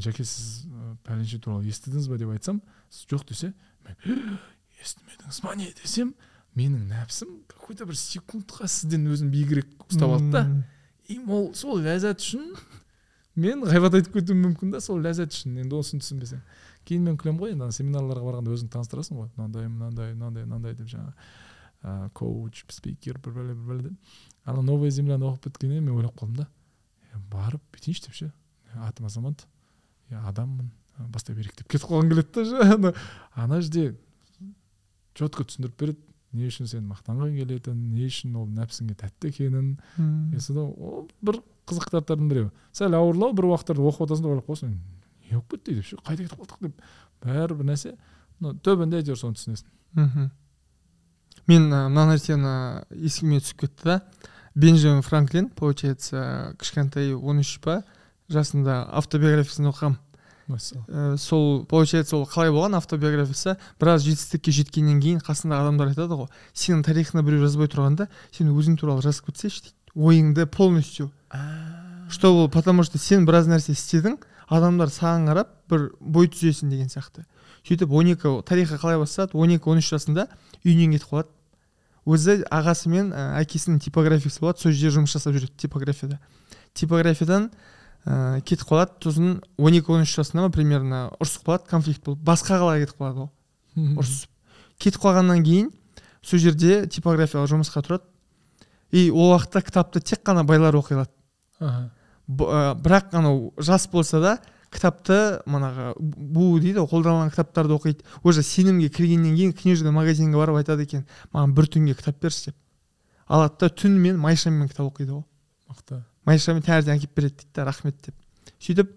жәке сіз пәленше туралы естідіңіз ба деп айтсам сіз жоқ десе мен естімедіңіз ба не десем менің нәпсім какой то бір секундқа сізден өзін биігірек ұстап алды да. И ол сол ләззат үшін мен ғайбат айтып кетуім мүмкін да сол ләззат үшін. Енді осыны түсінбесең. Кейін мен күлемін ғой енді ана семинарларға барғанда өзіңді таныстырасың ғой. Мынандай мынандай мынандай мынандай деп жаңағы ыыы коуч спикер бір бәле бір бәле деп ана новая земляны оқып біткеннен мен ойлап қалдым да. «Е, барып бүйтейінші деп ше? Атым азамат иә адаммын бастай берейік деп кетіп қалғым келеді да ше. [laughs] Ана жерде четко түсіндіріп береді не үшін сен мақтанғың келетінін не үшін ол нәпсіңе тәтті екенін. Е содан ол бір қызық кітаптардың біреуі сәл ауырлау бір уақыттарда оқып отырсың да ойлап қаласың не болып кетті деп ше қайда кетіп қалдық деп бәрібір нәрсе но түбінде әйтеуір соны түсінесің мхм мен мына нәрсені есіме түсіп кетті да бенджамин франклин получается кішкентай он үш па жасында автобиографиясын оқығанмын Ә, сол получается ол қалай болған автобиографиясы біраз жетістікке жеткеннен кейін қасындағы адамдар айтады ғой. Сенің тарихыңа біреу жазбай тұрғанда сен өзің туралы жазып кетсейші дейді. Ойыңды полностью что ол потому что сен біраз нәрсе істедің адамдар саған қарап бір бой түзесің деген сияқты. Сөйтіп он екі тарихы қалай басталады? он екі он үш жасында үйінен кетіп қалады. Өзі ағасы мен әкесінің типографиясы болады. Сол жерде жұмыс жасап жүреді типографияда. Типографиядан ә, кетіп қалады. Сосын он екі он үш жасында ма примерно ұрысып қалады конфликт болып. Басқа қалаға кетіп қалады ғой ұрысып. Кетіп қалғаннан кейін сол жерде типографияға жұмысқа тұрады. И ол уақытта кітапты тек қана байлар оқи алады. Бірақ анау жас болса да кітапты манағы бу дейді ғой қолданылған кітаптарды оқиды. Уже сенімге кіргеннен кейін книжный магазинге барып айтады екен маған бір түнге кітап берші деп. Алады да түнімен майшамен кітап оқиды ғой. Мықты. Майшамен таңертең әкеліп береді дейді да рахмет деп. Сөйтіп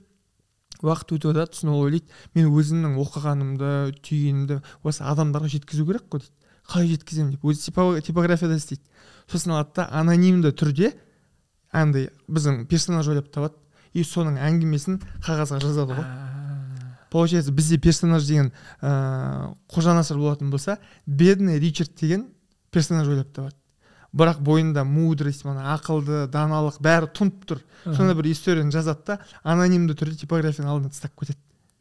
уақыт өтіп жатады сосын ол ойлайды мен өзімнің оқығанымды түйгенімді осы адамдарға жеткізу керек қой дейді. Қалай жеткіземін? деп. Өзі типо- типографияда істейді. Сосын алады да анонимді түрде андай біздің персонаж ойлап табады. И соның әңгімесін қағазға жазады ғой. Получается бізде персонаж деген ыыы қожанасыр болатын болса бедный ричард деген персонаж ойлап табады. Бірақ бойында мудрость мана ақылды даналық бәрі тұнып тұр. Сондай бір историяны жазады да анонимді түрде типографияның алдына тастап кетеді.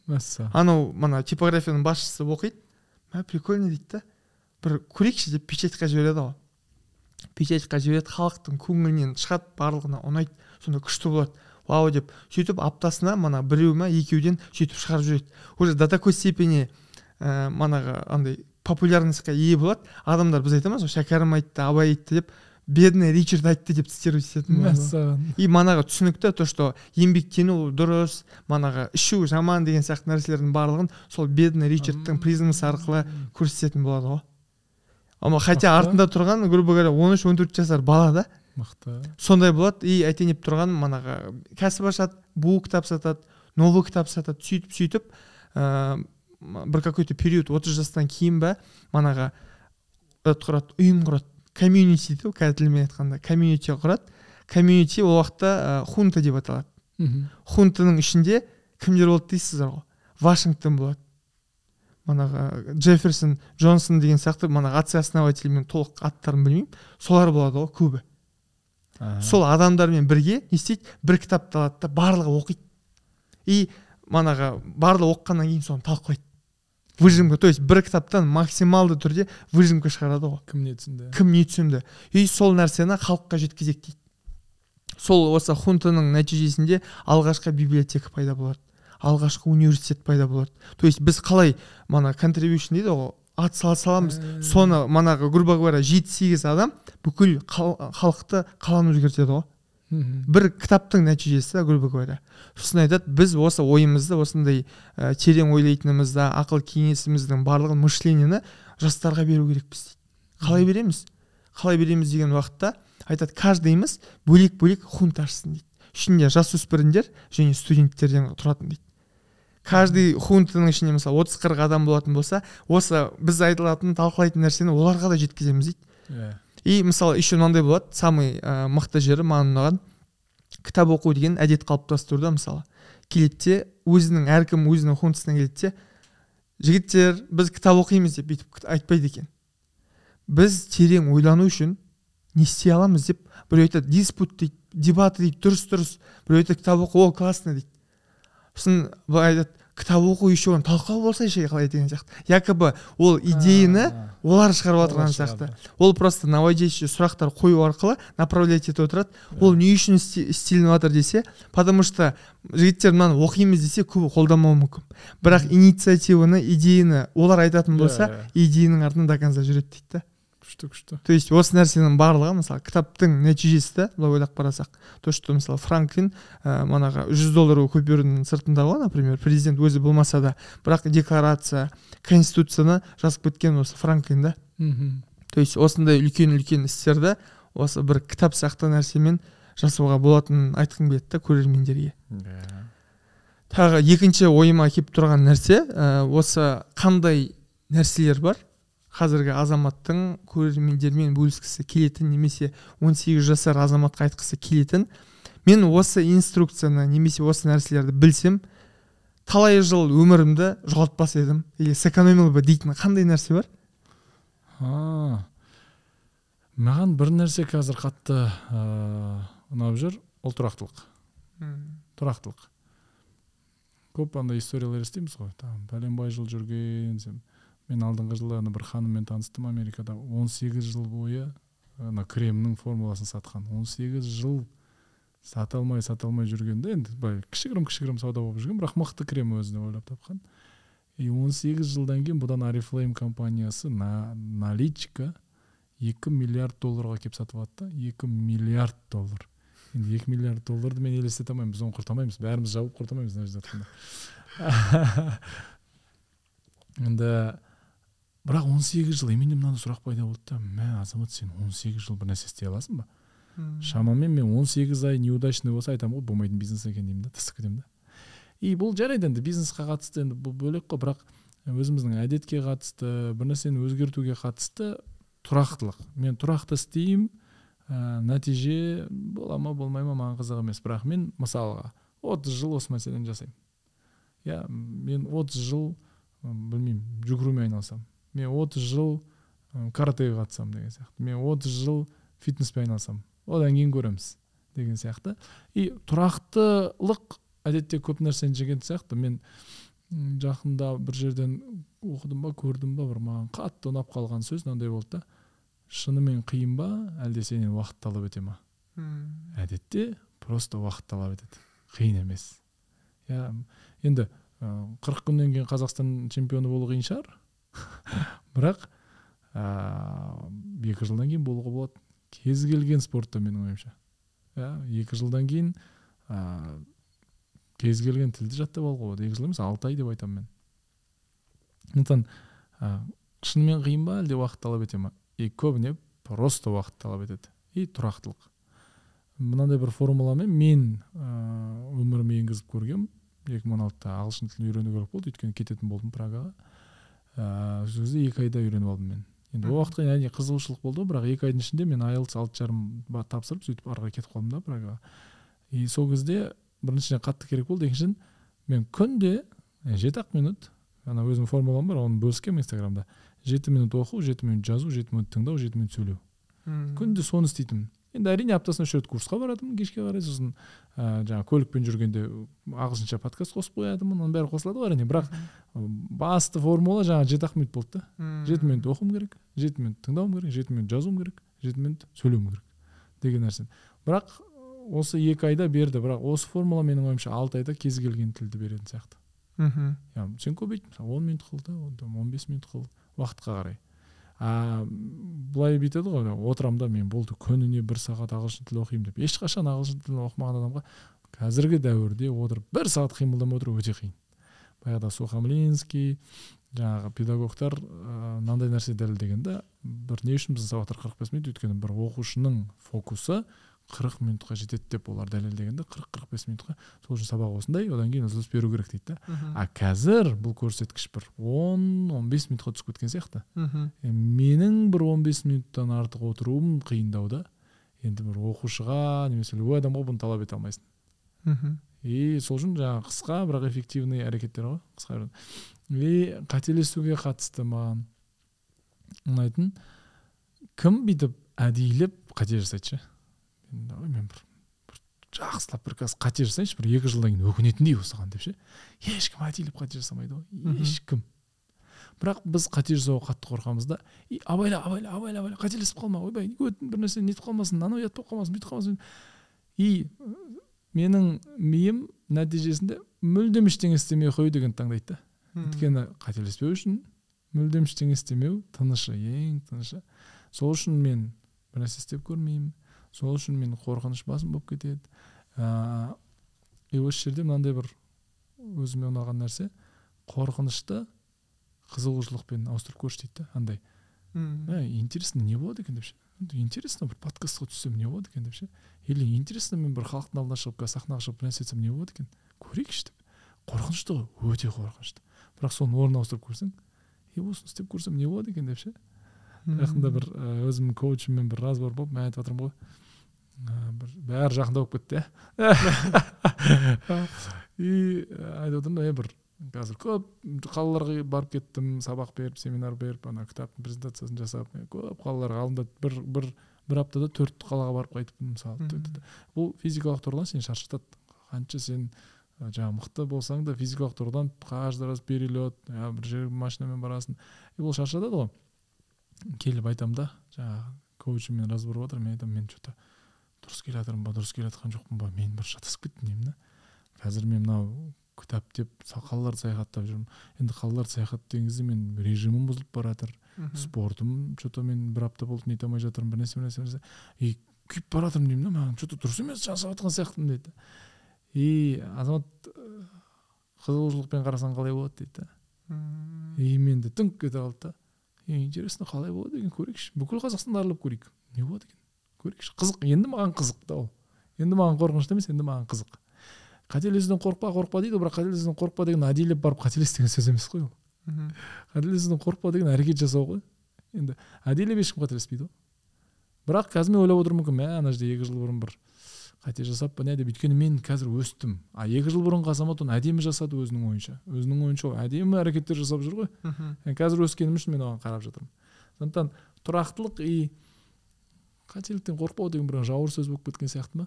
Мәссаған. Анау мана типографияның басшысы оқиды. Мә прикольно дейді да. Бір көрейікші деп печатьқа жібереді ғой. Печатьқа жібереді халықтың көңілінен шығады барлығына ұнайды сонда күшті болады. Вау деп сөйтіп аптасына мана біреу ма екеуден сөйтіп шығарып жүреді уже до такой степени ә, манағы андай популярностьқа ие болады. Адамдар біз айтамыз ғой шәкәрім айтты абай айтты деп бедный ричард айтты деп цитировать ететін мәссаған. И манағы түсінікті то что еңбектену дұрыс манағы ішу жаман деген сияқты нәрселердің барлығын сол бедный ричардтың призмасы арқылы көрсететін болады ғой. Ama хотя артында тұрған грубо говоря он үш он төрт жасар бала да. Мықты. Сондай болады. И әйтең деп тұрған манағы кәсіп ашады бу кітап сатады новый кітап сатады. Сөйтіп сөйтіп ә, бір какой то период отыз жастан кейін ба манағы құрады ұйым құрады. Комьюнити дейді ғой қазір тілмен айтқанда. Комьюнити құрады. Комьюнити ол уақытта хунта деп аталады. Мхм. Хунтаның ішінде кімдер болды дейсіздер ғой. Вашингтон болады. Манағы джефферсон джонсон деген сияқты манағы отцы мен толық аттарын білмеймін. Солар болады ғой көбі. Аха. сол адамдармен бірге не істейді? Бір кітапты алады да барлығы оқиды. И манағы барлығы оқығаннан кейін соны талқылайды. Выжимка то есть бір кітаптан максималды түрде выжимка шығарады ғой. Кім не түсінді? Кім не түсінді? И сол нәрсені халыққа жеткізейік дейді. Сол осы хунтаның нәтижесінде алғашқы библиотека пайда болады. Алғашқы университет пайда болады. То есть біз қалай мана contribution дейді ғой ат сала саламыз. Соны манағы грубо говоря жеті сегіз адам бүкіл хал- халықты қаланы өзгертеді ғой. Бір кітаптың нәтижесі грубо говоря. Сосын айтады біз осы ойымызды осындай ә, терең ойлайтынымызды ақыл кеңесіміздің барлығын мышлениені жастарға беру керекпіз дейді. Қалай береміз? Қалай береміз деген уақытта айтады каждыйымыз бөлек бөлек хунт ашсын дейді. Ішінде жасөспірімдер және студенттерден тұратын дейді. Каждый хунтаның ішінде мысалы отыз қырық адам болатын болса осы біз айтылатын талқылайтын нәрсені оларға да жеткіземіз дейді. Иә. И мысалы еще мынандай болады самый ә, мықты жері маған ұнаған кітап оқу деген әдет қалыптастыруда мысалы. Келеді де өзінің әркім өзінің хунтасына келеді де жігіттер біз кітап оқимыз деп бүйтіп айтпайды екен. Біз терең ойлану үшін не істей аламыз деп біреу айтады диспут дейді дебаты дейді дұрыс дұрыс біреу айтады кітап оқу ол классно дейді сосын былай айтады кітап оқу еще оны талқылау болса қалай деген сияқты. Якобы ол идеяны олар шығарып отырған сияқты. ол просто наводящий сұрақтар қою арқылы направлять етіп отырады. Ол не үшін істе- істелініп жатыр десе потому что жігіттер мынаны оқимыз десе көбі қолдамауы мүмкін. Бірақ инициативаны идеяны олар айтатын болса идеяның артынан до конца жүреді дейді да. Күшті күшті то есть осы нәрсенің барлығы мысалы кітаптың нәтижесі да былай ойлап қарасақ. То что мысалы франклин ә, манағы жүз доллар купюраның сыртында ғой например президент өзі болмаса да бірақ декларация конституцияны жазып кеткен осы франклин да. Мхм. То есть осындай үлкен үлкен істерді осы бір кітап сияқты нәрсемен жасауға болатынын айтқым келеді да көрермендерге. Иә. Тағы екінші ойыма келіп тұрған нәрсе ә, осы қандай нәрселер бар? Қазіргі азаматтың көрермендермен бөліскісі келетін немесе 18 жасар азаматқа айтқысы келетін. Мен осы инструкцияны немесе осы нәрселерді білсем талай жыл өмірімді жоғалтпас едім. Или сэкономил бы дейтін қандай нәрсе бар? А маған бір нәрсе қазір қатты ыыы, ұнап жүр. Ол тұрақтылық. Тұрақтылық. Көп андай историялар естиміз ғой. Там бәленбай жыл жүрген сен мен алдыңғы жылы ана бір ханыммен таныстым америкада. 18 жыл бойы ана кремнің формуласын сатқан. 18 жыл сата алмай сата алмай жүргенде енді былай кішігірім кішігірім сауда болып жүрген бірақ мықты крем өзіне ойлап тапқан. И 18 жылдан кейін бұдан арифлейм компаниясы на наличка 2 миллиард долларға келіп сатып алады да 2 миллиард доллар. Енді 2 миллиард долларды мен елестете алмаймын біз оны құртамаймыз бәріміз жауып құртамаймыз мына жерде жатқанда [laughs] енді бірақ 18 жыл и менде мынандай сұрақ пайда болды да мә азамат сен 18 жыл бір нәрсе істей аласың ба? Шамамен мен 18 ай неудачный болса айтамын ғой болмайтын бизнес екен деймін да тастап кетемін да. И бұл жарайды енді бизнесқа қатысты енді бұл бөлек қой бірақ өзіміздің әдетке қатысты бір нәрсені өзгертуге қатысты тұрақтылық. Мен тұрақты істеймін ә, нәтиже бола ма болмай ма маған қызық емес. Бірақ мен мысалға 30 жыл осы мәселені жасаймын. Иә мен 30 жыл білмеймін жүгірумен айналысамын. Мен 30 жыл каратэге қатысамын деген сияқты. Мен 30 жыл фитнеспен айналысамын одан кейін көреміз деген сияқты. И тұрақтылық әдетте көп нәрсені жеген сияқты. Мен жақында бір жерден оқыдым ба көрдім ба бір маған қатты ұнап қалған сөз мынандай болды да. Шынымен қиын ба әлде сенен уақыт талап ете ма? Әдетте просто уақыт талап етеді. Қиын емес. Иә енді қырық күннен кейін қазақстан чемпионы болу қиын шығар. [laughs] бірақ ыыы екі жылдан кейін болуға болады. Кез келген спортта менің ойымша. Иә екі жылдан кейін ә, кез келген тілді жаттап алуға болады. Екі жыл емес алты ай деп айтамын мен. Сондықтан ә, шынымен қиын ба әлде уақыт талап ете ма? И көбіне просто уақыт талап етеді. И тұрақтылық. Мынандай бір формуламен мен ыыы өміріме енгізіп он алтыда ағылшын тілін үйрену керек болды. Өйткені кететін болдым прагаға. Ыыы сол кезде екі айда үйреніп алдым мен. Енді ол уақытқа әрине қызығушылық болды бірақ екі айдың ішінде мен айлтс алты жарым тапсырып сөйтіп ары қарай кетіп қалдым да прагаға. И сол кезде біріншіден қатты керек болды екіншіден мен күнде жеті ақ минут ана өзімнің формулам бар оны бөліскенмін инстаграмда. Жеті минут оқу жеті минут жазу жеті минут тыңдау жеті минут сөйлеу. Күнде соны істейтінмін. Енді әрине аптасына үш рет курсқа баратынмын кешке қарай. Сосын ә, жаңағы көлікпен жүргенде ағылшынша подкаст қосып қоятынмын оның бәрі қосылады ғой әрине. Бірақ басты формула жаңағы жеті ақ минут болды да. Жеті минут оқуым керек жеті минут тыңдауым керек жеті минут жазуым керек жеті минут сөйлеуім керек деген нәрсе бірақ осы екі айда берді. Бірақ осы формула менің ойымша алты айда кез келген тілді беретін сияқты. Мхм. Сен көбейт мысалы он минут қыл да он бес минут қыл уақытқа қарай. А былай бүйтеді ғой отырамын да мен болды күніне бір сағат ағылшын тілі оқимын деп ешқашан ағылшын тілін оқымаған адамға қазіргі дәуірде отырып бір сағат қимылдамай отыру өте қиын. Баяғыда сухомлинский жаңағы педагогтар мынандай нәрсе дәлелдеген да бір не үшін біздің сабақтар қырық бес минут өйткені бір оқушының фокусы қырық минутқа жетеді деп олар дәлелдеген да қырық қырық бес минутқа сол үшін сабақ осындай одан кейін үзіліс беру керек дейді да. А қазір бұл көрсеткіш бір он он бес минутқа түсіп кеткен сияқты. Мхм. Менің бір он бес минуттан артық отыруым қиындау да енді бір оқушыға немесе любой адамға бұны талап ете алмайсың. Мхм. И сол үшін жаңағы қысқа бірақ эффективный әрекеттер ғой қысқа и қателесуге қатысты маған ұнайтын кім бүйтіп әдейілеп қате жасайды ше? Ой мен бір бір жақсылап бір қазір қате жасайыншы бір екі жылдан кейін өкінетіндей осыған деп ше. Ешкім әдейілеп қате жасамайды ғой. Ешкім. Бірақ біз қате жасауға қатты қорқамыз да. И абайла абайла абайла абайла қателесіп қалма. Ойбай бір нәрсе нетіп қалмасын анау ұят болып қалмасын бүйтіп қалмасын. И менің миым нәтижесінде мүлдем ештеңе істемей қою дегенді таңдайды да. Өйткені қателеспеу үшін мүлдем ештеңе істемеу тынышы ең тынышы. Сол үшін мен бір нәрсе істеп көрмеймін. Сол үшін мен қорқыныш басым болып кетеді. Ыыы и осы жерде мынандай бір өзіме ұнаған нәрсе қорқынышты қызығушылықпен ауыстырып көрші дейді да андай. Ә, интересно не болады екен деп ше? Интересно бір подкастқа түссем не болады екен деп ше? Или интересно мен бір халықтың алдына шығып қазір сахнаға шығып бір нәрсе айтсам не болады екен? Көрейікші деп. Қорқынышты ғой өте қорқынышты. Бірақ соны орнына ауыстырып көрсең е осыны істеп көрсем не болады екен деп ше? Жақында бір өзімнің коучыммен бір разговор болып мен айтып жатырмын ғой. Бір бәрі жақындап кетті иә. [laughs] И айтып отырмын е бір қазір көп қалаларға барып кеттім сабақ беріп семинар беріп ана кітаптың презентациясын жасап көп қалаларға алдында бір бір бір аптада төрт қалаға барып қайтыппын мысалы. Бұл физикалық тұрғыдан сені шаршатады. Қанша сен жаңағы мықты болсаң да физикалық тұрғыдан каждый раз перелет бір жерге машинамен барасың. И бұл шаршатады ғой. Келіп айтамын да жаңағы коучыммен разговор болып жатыр мен айтамын мен че то дұрыс келе жатырмын ба дұрыс келе жатқан жоқпын ба мен бір шатасып кеттім деймін да. Қазір мен мынау кітап деп қалаларды саяхаттап жүрмін. Енді қалаларды саяхаттаған кезде мен режимім бұзылып бара жатыр. Спортым че то мен бір апта болды нете алмай жатырмын бір нәрсе бір нәрсе и күйіп бара жатырмын деймін да маған че то дұрыс емес жасап жатқан сияқтымын дейді. И азамат қызығушылықпен қарасаң қалай болады дейді да. И менде дүңк кете қалды да. Интересно қалай болады екен көрейікші. Бүкіл қазақстанды аралап көрейік. Не болады екен? Көрейікші. Қызық. Енді маған қызық та ол. Енді маған қорқынышты емес енді маған қызық. Қателесуден қорықпа қорықпа дейді бірақ қателесуден қорықпа деген әдейілеп барып қателес деген сөз емес қой ол. Қателесуден қорықпа деген әрекет жасау ғой. Енді әдейілеп ешкім қателеспейді ғой. Бірақ қазір мен ойлап отырмын мүмкін мә ана жерде екі жыл бұрын бір қате жасап па не деп өйткені мен қазір өстім. А екі жыл бұрынғы азамат оны әдемі жасады өзінің ойынша. Өзінің ойынша ол әдемі әрекеттер жасап жүр ғой. Қазір өскенім үшін мен оған қарап жатырмын. Сондықтан тұрақтылық и қателіктен қорықпау деген бір жауыр сөз болып кеткен сияқты ма?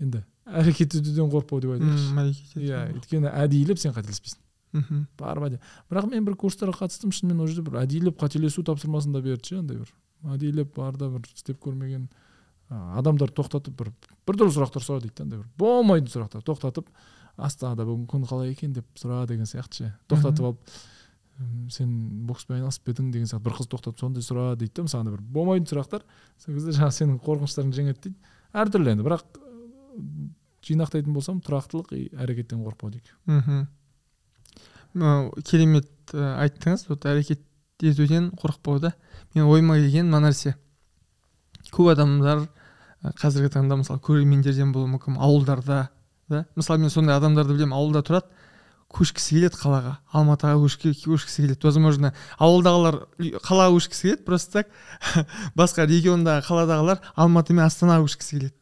Енді әрекет етуден қорықпау деп айтайықшы. Иә өйткені әдейілеп сен қателеспейсің. Мхм. Барып әде бірақ мен бір курстарға қатыстым шынымен ол жерде бір әдейілеп қателесу тапсырмасын да берді ше андай бір. Әдейілеп бар да бір істеп көрмеген адамдар тоқтатып бір біртүрлі сұрақтар сұра дейді да андай бір. Болмайтын сұрақтар тоқтатып астанада бүгін күн қалай екен? деп сұра деген сияқты ше. Тоқтатып алып сен бокспен айналысып па едің деген сияқты бір қыз тоқтатып сондай сұра дейді да мысалы бір болмайтын сұрақтар. Сол кезде жаңағы сенің қорқыныштарың жеңеді дейді. Әртүрлі енді бірақ жинақтайтын болсам тұрақтылық и әрекеттен қорықпау дейік мхм. Керемет айттыңыз вот әрекет етуден қорықпау да. Мен ойыма келген мына нәрсе. Көп адамдар қазіргі таңда мысалы көрермендерден болуы мүмкін ауылдарда да. Мысалы мен сондай адамдарды білемін ауылда тұрады. Көшкісі келеді қалаға алматыға көшкісі келеді. Возможно ауылдағылар қалаға көшкісі келеді просто так. [laughs] Басқа региондағы қаладағылар алматы мен астанаға көшкісі келеді.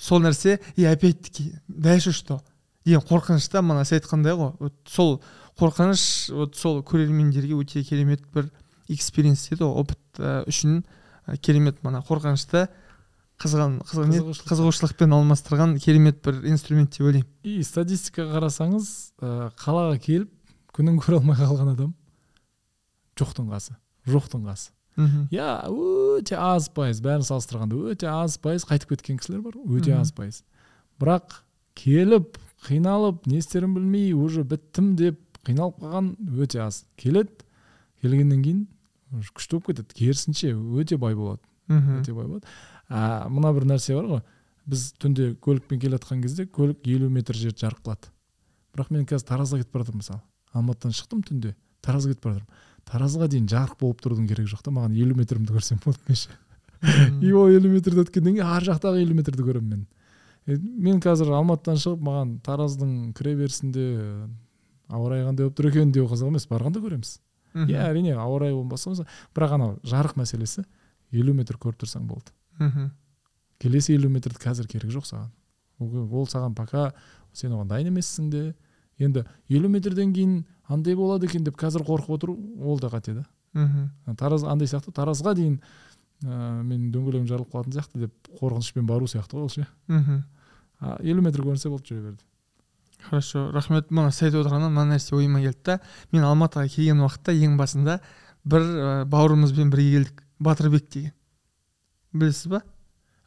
Сол нәрсе и опять таки дальше что? Деген қорқыныш та мана сіз айтқандай ғой. Вот сол қорқыныш вот сол көрермендерге өте керемет бір экспириенс дейді ғой опыт ә, үшін ә, керемет мана қорқынышты қызған қызған не? Қызығушылық. Қызығушылықпен алмастырған керемет бір инструмент деп ойлаймын. И статистикаға қарасаңыз ә, қалаға келіп күнін көре алмай қалған адам жоқтың қасы жоқтың қасы. Мхм. Иә өте аз пайыз бәрін салыстырғанда өте аз пайыз қайтып кеткен кісілер бар өте аз пайыз. Бірақ келіп қиналып не істерін білмей уже біттім деп қиналып қалған өте аз. Келеді келгеннен кейін күшті болып кетеді. Керісінше өте бай болады. Мхм. Өте бай болады. А мына бір нәрсе бар ғой. Біз түнде көлікпен келе жатқан кезде көлік елу метр жерді жарық қылады. Бірақ мен қазір таразға кетіп бара жатырмын мысалы. Алматыдан шықтым түнде таразға кетіп бара жатырмын таразға дейін жарық болып тұрудың керегі жоқ та маған елу метрімді көрсем болады меніңше [laughs] и ол елу метрді өткеннен кейін ар жақтағы елу метрді көремін мен. Мен қазір алматыдан шығып маған тараздың кіре берісінде ауа райы қандай болып тұр екен? деу қызық емес барғанда көреміз. Иә әрине ауа райы болмаса бірақ анау жарық мәселесі елу метр көріп тұрсаң болды. Мхм. келесі елу метрді қазір керегі жоқ саған. Ол, саған пока сен оған дайын емессің де. Енді елу метрден кейін андай болады екен деп қазір қорқып отыру ол да қате да. Мхм. тараз андай сияқты таразға дейін ә, менің дөңгелегім жарылып қалатын сияқты деп қорқынышпен бару сияқты ғой ол ше. Мхм. елу метр көрінсе болды жүре берді хорошо рахмет. Мына сіз айтып отырғаннан мына нәрсе ойыма келді да. Мен алматыға келген уақытта ең басында бір ә, бауырымызбен бірге келдік. Батырбек деген. Білесіз ба?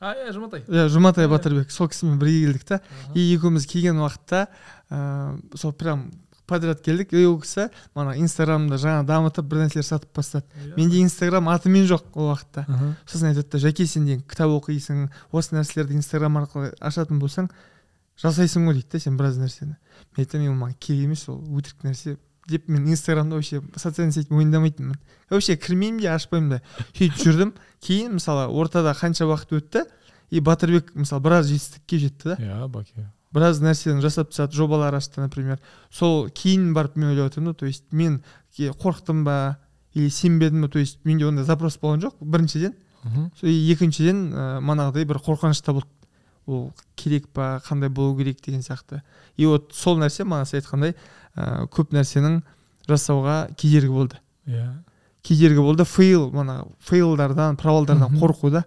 А иә жұматай. Иә жұматай Иә. батырбек сол кісімен бірге келдік та. И екеуміз келген уақытта ә, сол прям подряд келдік. И ол кісі мана инстаграмды жаңа дамытып бір нәрселер сатып бастады менде инстаграм атымен жоқ ол уақытта. Сосын айтады да жәке сен деген кітап оқисың осы нәрселерді инстаграм арқылы ашатын болсаң жасайсың ғой дейді да сен біраз нәрсені. Мен айтамын "Е, маған керек емес ол өтірік нәрсе деп мен инстаграмда вообще социальный сеть мойындамайтынмын. Вообще кірмеймін де ашпаймын да. Сөйтіп жүрдім. Кейін мысалы ортада қанша уақыт өтті и батырбек мысалы біраз жетістікке жетті да. Иә баке. Біраз нәрсені жасап тастады жобалар ашты например. Сол кейін барып мен ойлап отырмын да то есть мен қорықтым ба или сенбедім ба то есть менде ондай запрос болған жоқ. Біріншіден. Сол и екіншіден ә, манағыдай бір қорқыныш та болды. Ол керек па қандай болу керек деген сияқты. И вот сол нәрсе мана сіз айтқандай ә, көп нәрсенің жасауға кедергі болды. Иә. Кедергі болды. Фейл мана фейлдардан провалдардан қорқу да.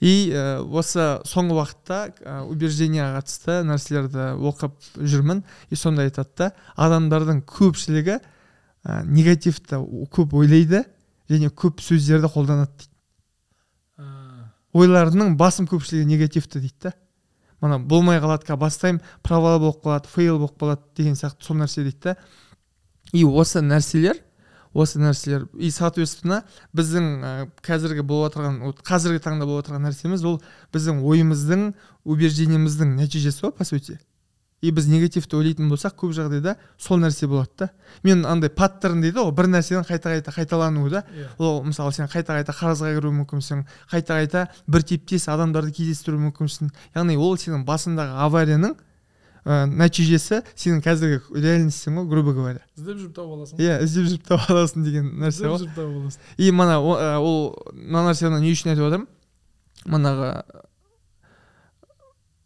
И ә, осы соңғы уақытта ә, убеждениеға қатысты нәрселерді оқып жүрмін. И сонда айтады да адамдардың көпшілігі ә, негативті көп ойлайды және көп сөздерді қолданады дейді. Ойларының басым көпшілігі негативті дейді да. Мана болмай қалады қазір бастаймын провал болып қалады фейл болып қалады деген сияқты сол нәрсе дейді да и осы нәрселер осы нәрселер и соответственно біздің қазіргі болып отырған вот қазіргі таңда болып отырған нәрсеміз ол біздің ойымыздың убеждениеміздің нәтижесі ғой по сути. И біз негативті ойлайтын болсақ көп жағдайда сол нәрсе болады да. Мен андай паттерн дейді ғой бір нәрсенің қайта қайта қайталануы да. Иә. Ол мысалы сен қайта қайта қарызға кіруі мүмкінсің қайта қайта бір типтес адамдарды кездестіруі мүмкінсің. Яғни ол сенің басындағы аварияның ә, нәтижесі сенің қазіргі реальностьсің ғой грубо говоря. Іздеп жүріп тауып аласың. Иә іздеп жүріп таба аласың деген нәрсе іздеп ғой. жүріп тауып аласың. И мана ол мына нәрсені не үшін айтып жатырмын манағы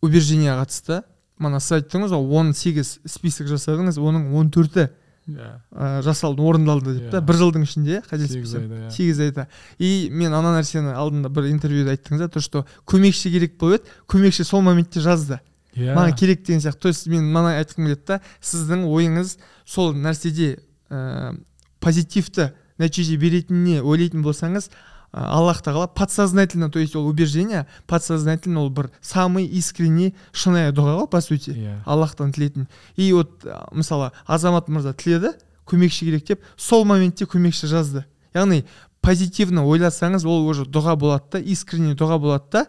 убеждениеға қатысты. Мана сіз айттыңыз ғой он сегіз список жасадыңыз оның он төрті ә, жасалды орындалды деп та Иә. бір жылдың ішінде қателеспесем иә. Сегіз айда. И мен ана нәрсені алдында бір интервьюда айттыңыз да то что көмекші керек болып еді көмекші сол моментте жазды. Иә. Маған керек деген сияқты. То есть мен мына айтқым келеді да сіздің ойыңыз сол нәрседе ә, позитивті нәтиже беретініне ойлайтын болсаңыз аллах тағала подсознательно то есть ол убеждение подсознательно ол бір самый искренний шынайы дұға ғой по сути иә. Аллахтан тілейтін. И вот ә, мысалы азамат мырза тіледі көмекші керек деп сол моментте көмекші жазды. Яғни позитивно ойласаңыз ол уже дұға болады да искренне дұға болады да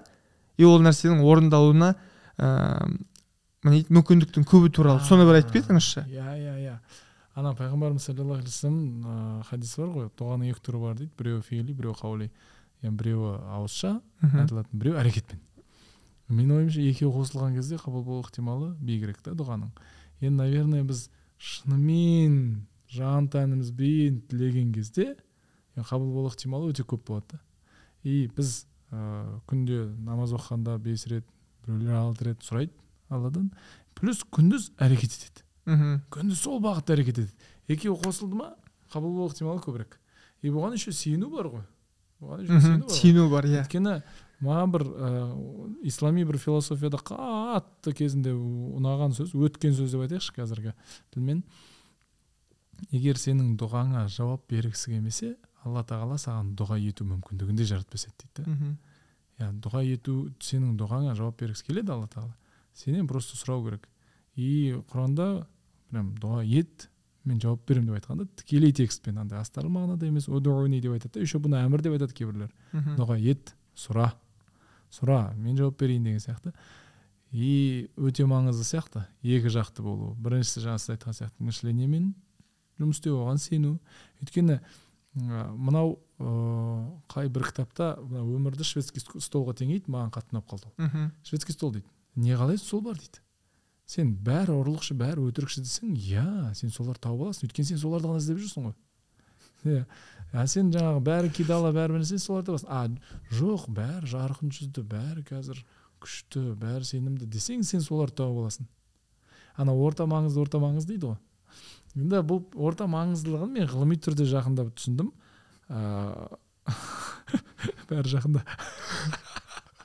и ол нәрсенің орындалуына ыыы мүмкіндіктің көбі туралы. Соны бір айтып кетіңізші. Иә иә иә. Ана пайғамбарымыз саллаллаху алейхи вассалам ыыы хадис бар ғой дұғаның екі түрі бар дейді. Біреуі фиили біреуі қаули яғни біреуі ауызша айтылатын біреуі әрекетпен. Менің ойымша екеуі қосылған кезде қабыл болу ықтималы биігірек та дұғаның. Енді наверное біз шынымен жан тәнімізбен тілеген кезде қабыл болу ықтималы өте көп болады да. И біз ә, күнде намаз оқығанда бес рет біреулер алты рет сұрайды алладан. Плюс күндіз әрекет етеді. Мхм. Күндіз сол бағытта әрекет етеді екеуі қосылды ма? Қабыл болу ықтималы көбірек. И бұған еще сену бар ғой. Бұған еще сену бар сену бар иә. Өйткені маған бір ә, ислами бір философияда қатты кезінде ұнаған сөз өткен сөз деп айтайықшы қазіргі тілмен. Егер сенің дұғаңа жауап бергісі келмесе алла тағала саған дұға ету мүмкіндігін де жаратпас еді дейді да. Дұға ету сенің дұғаңа жауап бергісі келеді алла тағала. Сенен просто сұрау керек. И құранда прям дұға ет мен жауап беремін деп айтқанда тікелей текстпен андай астарлы мағынада емес удуни деп айтады да еще бұны әмір деп айтады кейбіреулер. Дұға ет сұра сұра мен жауап берейін деген сияқты. И өте маңызды сияқты екі жақты болу. Біріншісі жаңа сіз айтқан сияқты мышлениемен жұмыс істеу оған сену. Өйткені мынау ыыы қай бір кітапта мына өмірді шведский столға теңейді маған қатты ұнап қалды ол. Шведский стол дейді. Не қалайсың сол бар дейді? Сен бәрі ұрлықшы бәрі өтірікші десең иә сен соларды тауып аласың өйткені сен соларды ғана іздеп жүрсің ғой иә. А сен жаңағы бәрі кидала бәрі бір нәрсе соларды табасың а жоқ бәрі жарқын жүзді бәрі қазір күшті бәрі сенімді десең сен соларды тауып аласың. Ана орта маңызды орта маңызды дейді ғой. Енді бұл орта маңыздылығын мен ғылыми түрде жақындап түсіндім. Ыыы [laughs] бәрі жақында.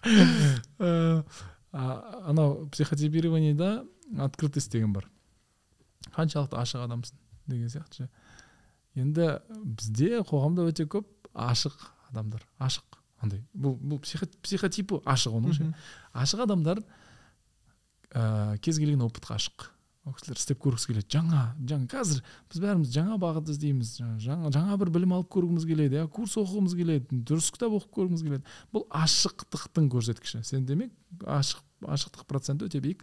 [laughs] Анау психотипированиеда открытость деген бар. Қаншалықты ашық адамсың деген сияқты енді бізде қоғамда өте көп ашық адамдар. Ашық андай. Бұл бұл психо, психотипі ашық оның ше. Ашық адамдар ә, кез келген опытқа ашық. Ол кісілер істеп көргісі келеді. Жаңа жаңа қазір біз бәріміз жаңа бағыт іздейміз. Жаңа, жаңа жаңа бір білім алып көргіміз келеді иә курс оқығымыз келеді дұрыс кітап оқып көргіміз келеді. Бұл ашықтықтың көрсеткіші. Сен демек ашық ашықтық проценті өте биік.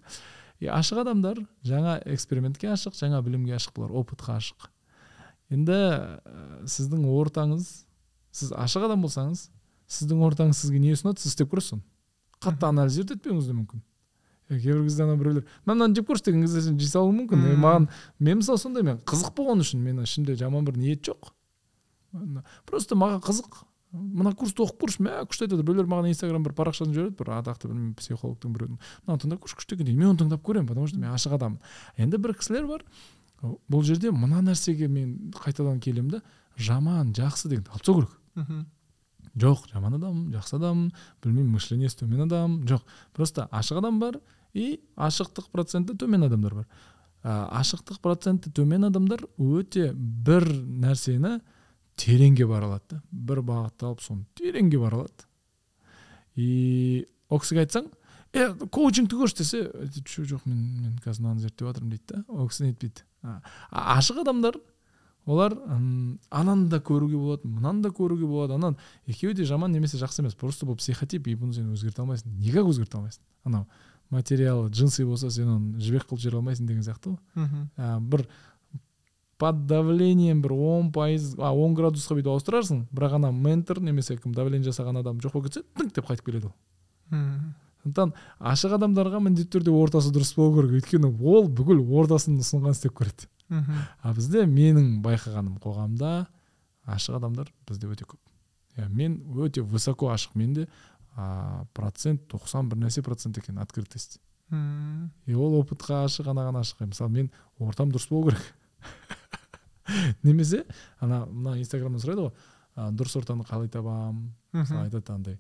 И ашық адамдар жаңа экспериментке ашық жаңа білімге ашық бұлар опытқа ашық. Енді ә, сіздің ортаңыз сіз ашық адам болсаңыз сіздің ортаңыз сізге не ұсынады? Сіз істеп көресіз соны қатты анализ етпеуіңіз де мүмкін. Кейбір кезде ана біреулер мына мынаны жеп көрші деген кезде сен жей салуың мүмкін Мм. маған мен мысалы сондай мен қызық болған үшін мен ішімде жаман бір ниет жоқ. Просто маған қызық мына курсты оқып көрші мә күшті айтады. Біреулер маған инстаграм бір парақшасын жібереді. Бір атақты білмеймін психологтың біреудің. Мынаны тыңдап көрші күшті екен дейді мен оны тыңдап көремін потому что мен ашық адаммын. Енді бір кісілер бар. Бұл жерде мына нәрсеге мен қайтадан келемін да жаман жақсы деген. Алып тастау керек. Жоқ жаман адам жақсы адам білмеймін мышлениесі төмен адам. Жоқ просто ашық адам бар и ашықтық проценті төмен адамдар бар. Ә, ашықтық проценті төмен адамдар өте бір нәрсені тереңге бара алады да. Бір бағытты алып соны тереңге бара алады. И ол кісіге айтсаң е коучингті көрші десе айтады, «Жо- жоқ мен мен қазір мынаны зерттеп жатырмын дейді да. Ол кісі нетпейді ашық адамдар олар ананы да көруге болады мынаны да көруге болады анан екеуі де жаман немесе жақсы емес. Просто бұл психотип и бұны сен өзгерте алмайсың. Никак өзгерте алмайсың? Анау материалы джинсы болса сен оны жібек қылып жібере алмайсың деген сияқты ғой. Бір под давлением бір он пайыз а он градусқа бүйтіп ауыстырарсың бірақ ана ментор немесе кім давление жасаған адам жоқ болып кетсе тыңк деп қайтып келеді ол. Сондықтан ашық адамдарға міндетті түрде ортасы дұрыс болу керек. Өйткені ол бүкіл ортасын ұсынған істеп көреді. А бізде менің байқағаным қоғамда ашық адамдар бізде өте көп. Иә мен өте высоко ашық менде а, процент тоқсан бір нәрсе процент екен открытость. И ол опытқа ашық анаған ашық. Мысалы мен ортам дұрыс болу керек. [laughs] немесе ана мына инстаграмнан сұрайды ғой дұрыс ортаны қалай табамын мысалы айтады андай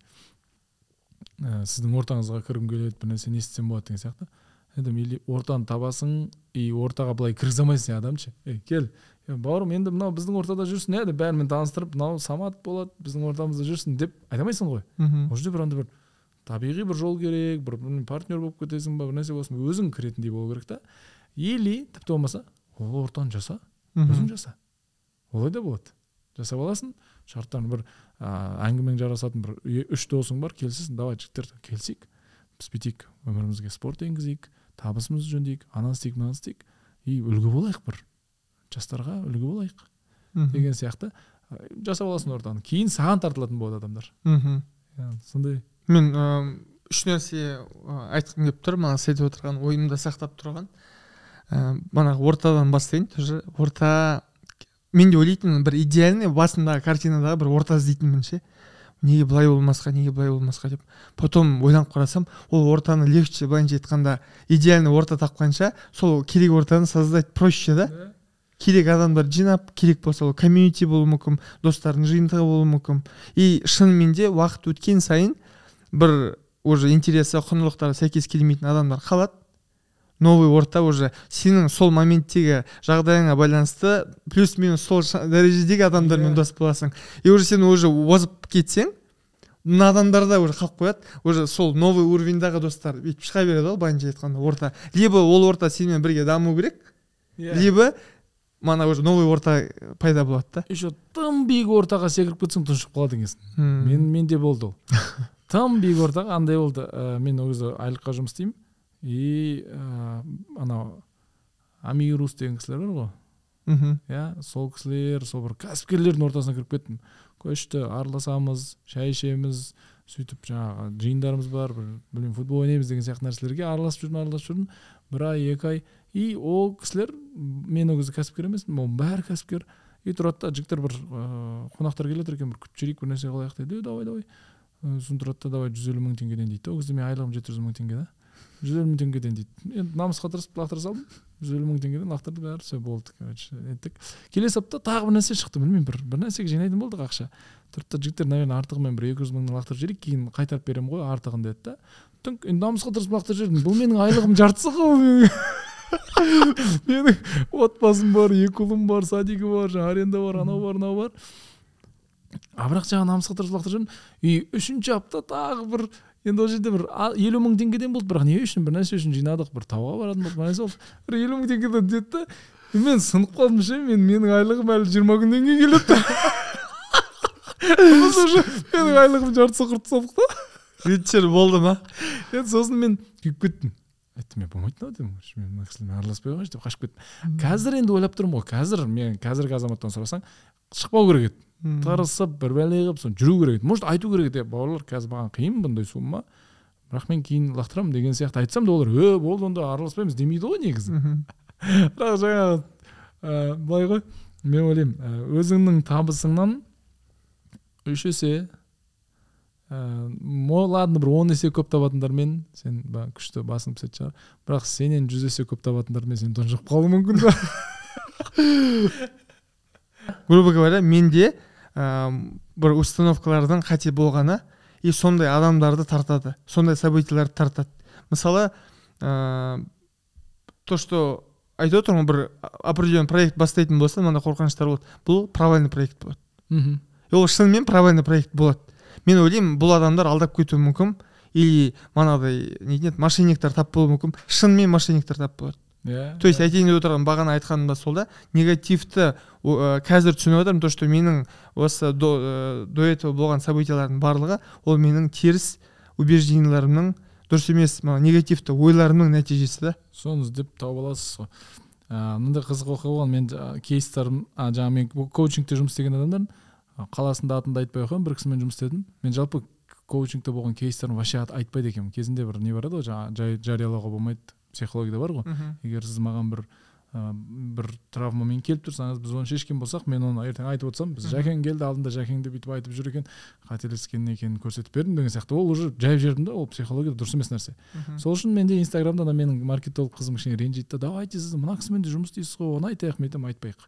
ә, сіздің ортаңызға кіргім келеді бір нәрсе не істесем болады деген сияқты. Айтамын или ортаны табасың и ортаға былай кіргізе алмайсың сен адамды ше ей кел бауырым енді мынау біздің ортада жүрсін иә деп бәрімен таныстырып мынау самат болады біздің ортамызда жүрсін деп айта алмайсың ғой. Ол жерде бір андай бір табиғи бір жол керек бір партнер болып кетесің ба бір нәрсе болсын өзің кіретіндей болу керек та. Или тіпті болмаса ол ортаны жаса өзің жаса. Олай да болады. Жасап аласың шарттарын бір ә, әңгімең жарасатын бір үш досың бар келісесің давай жігіттер келісейік. Біз бүйтейік өмірімізге спорт енгізейік табысымызды жөндейік ананы істейік мынаны істейік. И үлгі болайық бір. Жастарға үлгі болайық мхм. деген сияқты. Жасап аласың ортаны. Кейін саған тартылатын болады адамдар. Мхм. Сондай. Мен ыыы, үш нәрсе айтқым келіп тұр. Мана сіз айтып отырған ойымда сақтап тұрған. Ә, манағы ортадан бастайын тоже. Орта мен де ойлайтынмын бір идеальный басындағы картинада бір орта іздейтінмін ше неге былай болмасқа неге былай болмасқа деп. Потом ойланып қарасам ол ортаны легче былайынша айтқанда идеальный орта тапқанша сол керек ортаны создать проще да? Керек адамдар жинап керек болса ол комьюнити болуы мүмкін достардың жиынтығы болуы мүмкін. И шынымен де уақыт өткен сайын бір уже интересі құндылықтары сәйкес келмейтін адамдар қалады. Новый орта уже. Сенің сол моменттегі жағдайыңа байланысты плюс минус сол дәрежедегі адамдармен Иә. дос боласың. И уже сен уже озып кетсең мына адамдар да уже қалып қояды. Уже сол новый уровеньдағы достар. Бүйтіп шыға береді ғой былайынша айтқанда орта либо ол орта сенімен бірге даму керек Иә. либо мана уже новый орта пайда болады да. Еще тым биік ортаға секіріп кетсең тұншығып қалады екенсің. Мен менде болды ол. [laughs] Тым биік ортаға андай болды. Ә, мен ол кезде айлыққа жұмыс істеймін. И ә, анау амирус деген кісілер бар ғой мхм иә сол кісілер сол бір кәсіпкерлердің ортасына кіріп кеттім күшті араласамыз шай ішеміз сөйтіп жаңағы жиындарымыз бар бір білмеймін футбол ойнаймыз деген сияқты нәрселерге араласып жүрдім араласып жүрдім бір ай екі ай и ол кісілер мен ол кезде кәсіпкер емеспін оның бәрі кәсіпкер и тұрады да жігіттер бір ыыы қонақтар келе жатыр екен бір күтіп жүрейік бір нәрсе қылайық дейді «Е, давай давай сосын тұрады да давай жүз елу мың теңгеден дейді ол кезде менің айлығым жеті жүз мың теңге да жүз елу мың теңгеден дейді. Енді намысқа тырысып лақтыра салдым жүз елу мың теңгеден лақтырды бәрі все болды короче неттік келесі апта тағы бір нәрсе шықты білмеймін бір бір нәрсеге жинайтын болдық ақша. Тұрды да жігіттер наверное артығымен бір екі жүз мыңнан лақтырып жіберейік кейін қайтарып беремін ғой артығын деді да. Түнк енді намысқа тырысып лақтырып жібердім. Бұл менің айлығым жартысы ғой [laughs] менің. Отбасым бар екі ұлым бар садигі бар жаңағы аренда бар анау бар мынау бар. А бірақ жаңағы намысқа тырысып лақтырып жүрдім и үшінші апта тағы бір енді ол жерде бір елу мың теңгеден болды бірақ не үшін? Бір нәрсе үшін жинадық бір тауға баратын болдық нәрсе болды. Бір елу мың теңгеден деді да мен сынып қалдым ше мен менің айлығым әлі жиырма күннен кейін келеді. Уже менің айлығым жартысы құртып салдық та болды ма? Енді сосын мен күйіп кеттім. Айттым мен болмайды мынау дедім «Уш, мен мына кісімен араласпай қояйыншы деп қашып кеттім қазір енді ойлап тұрмын ғой қазір мен қазіргі азаматтан сұрасаң шықпау керек еді тырысып бір бәле қылып соны жүру керек еді может айту керек еді «е, бауырлар қазір маған қиын бұндай сумма бірақ мен кейін лақтырамын деген сияқты айтсам да олар е болды онда араласпаймыз демейді ғой негізі бірақ жаңағы ә, былай ғой мен ойлаймын ә, өзіңнің табысыңнан үш есе ә, мо ладно бір он есе көп табатындармен сен ба күшті басың пісетін шығар. Бірақ сенен жүз есе көп табатындармен сен тұншығып қалуың мүмкін да [laughs] грубо говоря менде ә, бір установкалардың қате болғаны и сондай адамдарды тартады сондай событияларды тартады. Мысалы ә, то что айтып отырмын ғой, бір определенный проект бастайтын болса мынандай қорқыныштар болады. Бұл провальный проект болады. Мхм. Ол шынымен провальный проект болады. Мен ойлаймын бұл адамдар алдап кетуі мүмкін. Или манағыдай не дейді мошенниктер тап болуы мүмкін. Шынымен мошенниктер тап болады. Иә то есть айтайын деп отырған бағана айтқаным да сол да негативті ә, қазір түсініп жатырмын то что менің осы до, ә, до этого болған событиялардың барлығы ол менің теріс убеждениелерімнің дұрыс емес негативті ойларымның нәтижесі да. Соны іздеп тауып аласыз ғой. Ыыы мынандай қызық оқиға болған мен кейстарым жаңағы мен ко- коучингте жұмыс істеген адамдар а, қаласында атымды айтпай ақ қояйын бір кісімен жұмыс істедім. Мен жалпы коучингте болған кейстерін вообще айтпайды екенмін. Кезінде бір не бар еді ғой жаңағы жариялауға болмайды психологияда бар ғой. Егер сіз маған бір ә, бір травмамен келіп тұрсаңыз біз оны шешкен болсақ мен оны ертең айтып отырсам біз жәкең келді алдында жәкеңді бүйтіп айтып жүр екен қателескен екенін көрсетіп бердім деген сияқты. Ол уже жайып жібердім да ол психология дұрыс емес нәрсе. Сол үшін менде инстаграмда ана менің маркетолог қызым кішкене ренжиді да давайте сіз мына кісімен де жұмыс істейсіз ғой оны айтайық мен айтпайық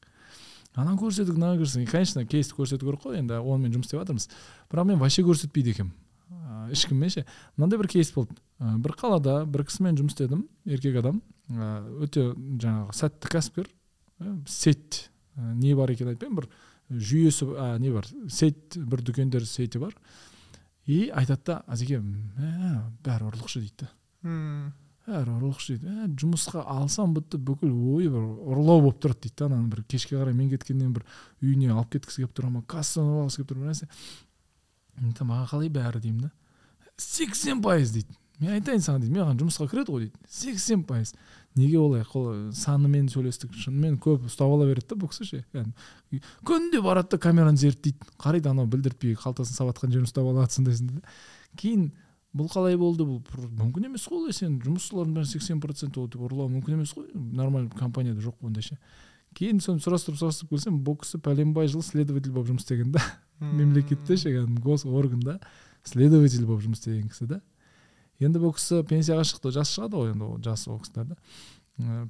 ананы көрсеттік мынаны көрсеттік И, конечно кейсті көрсету керек қой енді онымен жұмыс істеп жатырмыз. Бірақ мен вообще көрсетпейді екенмін. Ешкіммен ше мынандай бір кейс болды. Ә, бір қалада бір кісімен жұмыс істедім еркек адам. Өте жаңағы сәтті кәсіпкер. Ә, сеть ә, не бар екенін айтпаймын. Бір жүйесі а, не бар? Сеть бір дүкендер сети бар. И айтады да азеке бәрі ұрлықшы дейді да. Бәрі ұрлықшы дейді ә, жұмысқа алсам бітті бүкіл ойы бір ұрлау болып тұрады дейді да ананы бір кешке қарай мен кеткеннен бір үйіне алып кеткісі келіп тұр ма кассадан алғысы келіп тұр бір нәрсе. Маған қалай бәрі? деймін да. Сексен пайыз дейді. Мен айтайын саған дейді. Маған жұмысқа кіреді ғой дейді. Сексен пайыз неге олай қол санымен сөйлестік шынымен көп ұстап ала береді да бұл кісі ше? Күнде барады да камераны зерттейді. Қарайды анау білдіртпей қалтасын сабатқан жерін ұстап алады сондай сондай кейін бұл қалай болды? Бұл мүмкін емес қой олай сен жұмысшылардың бәрі сексен процент ол ұрлау мүмкін емес қой. Нормальный компанияда жоқ ондай ше. Кейін соны сұрастырып сұрастырып келсем бұл кісі пәленбай жыл следователь болып жұмыс істеген да. Мемлекетте ше органда следователь болып жұмыс істеген кісі да. Енді бұл кісі пенсияға шықты. Жас шығады ғой енді ол жас ол кісілер да.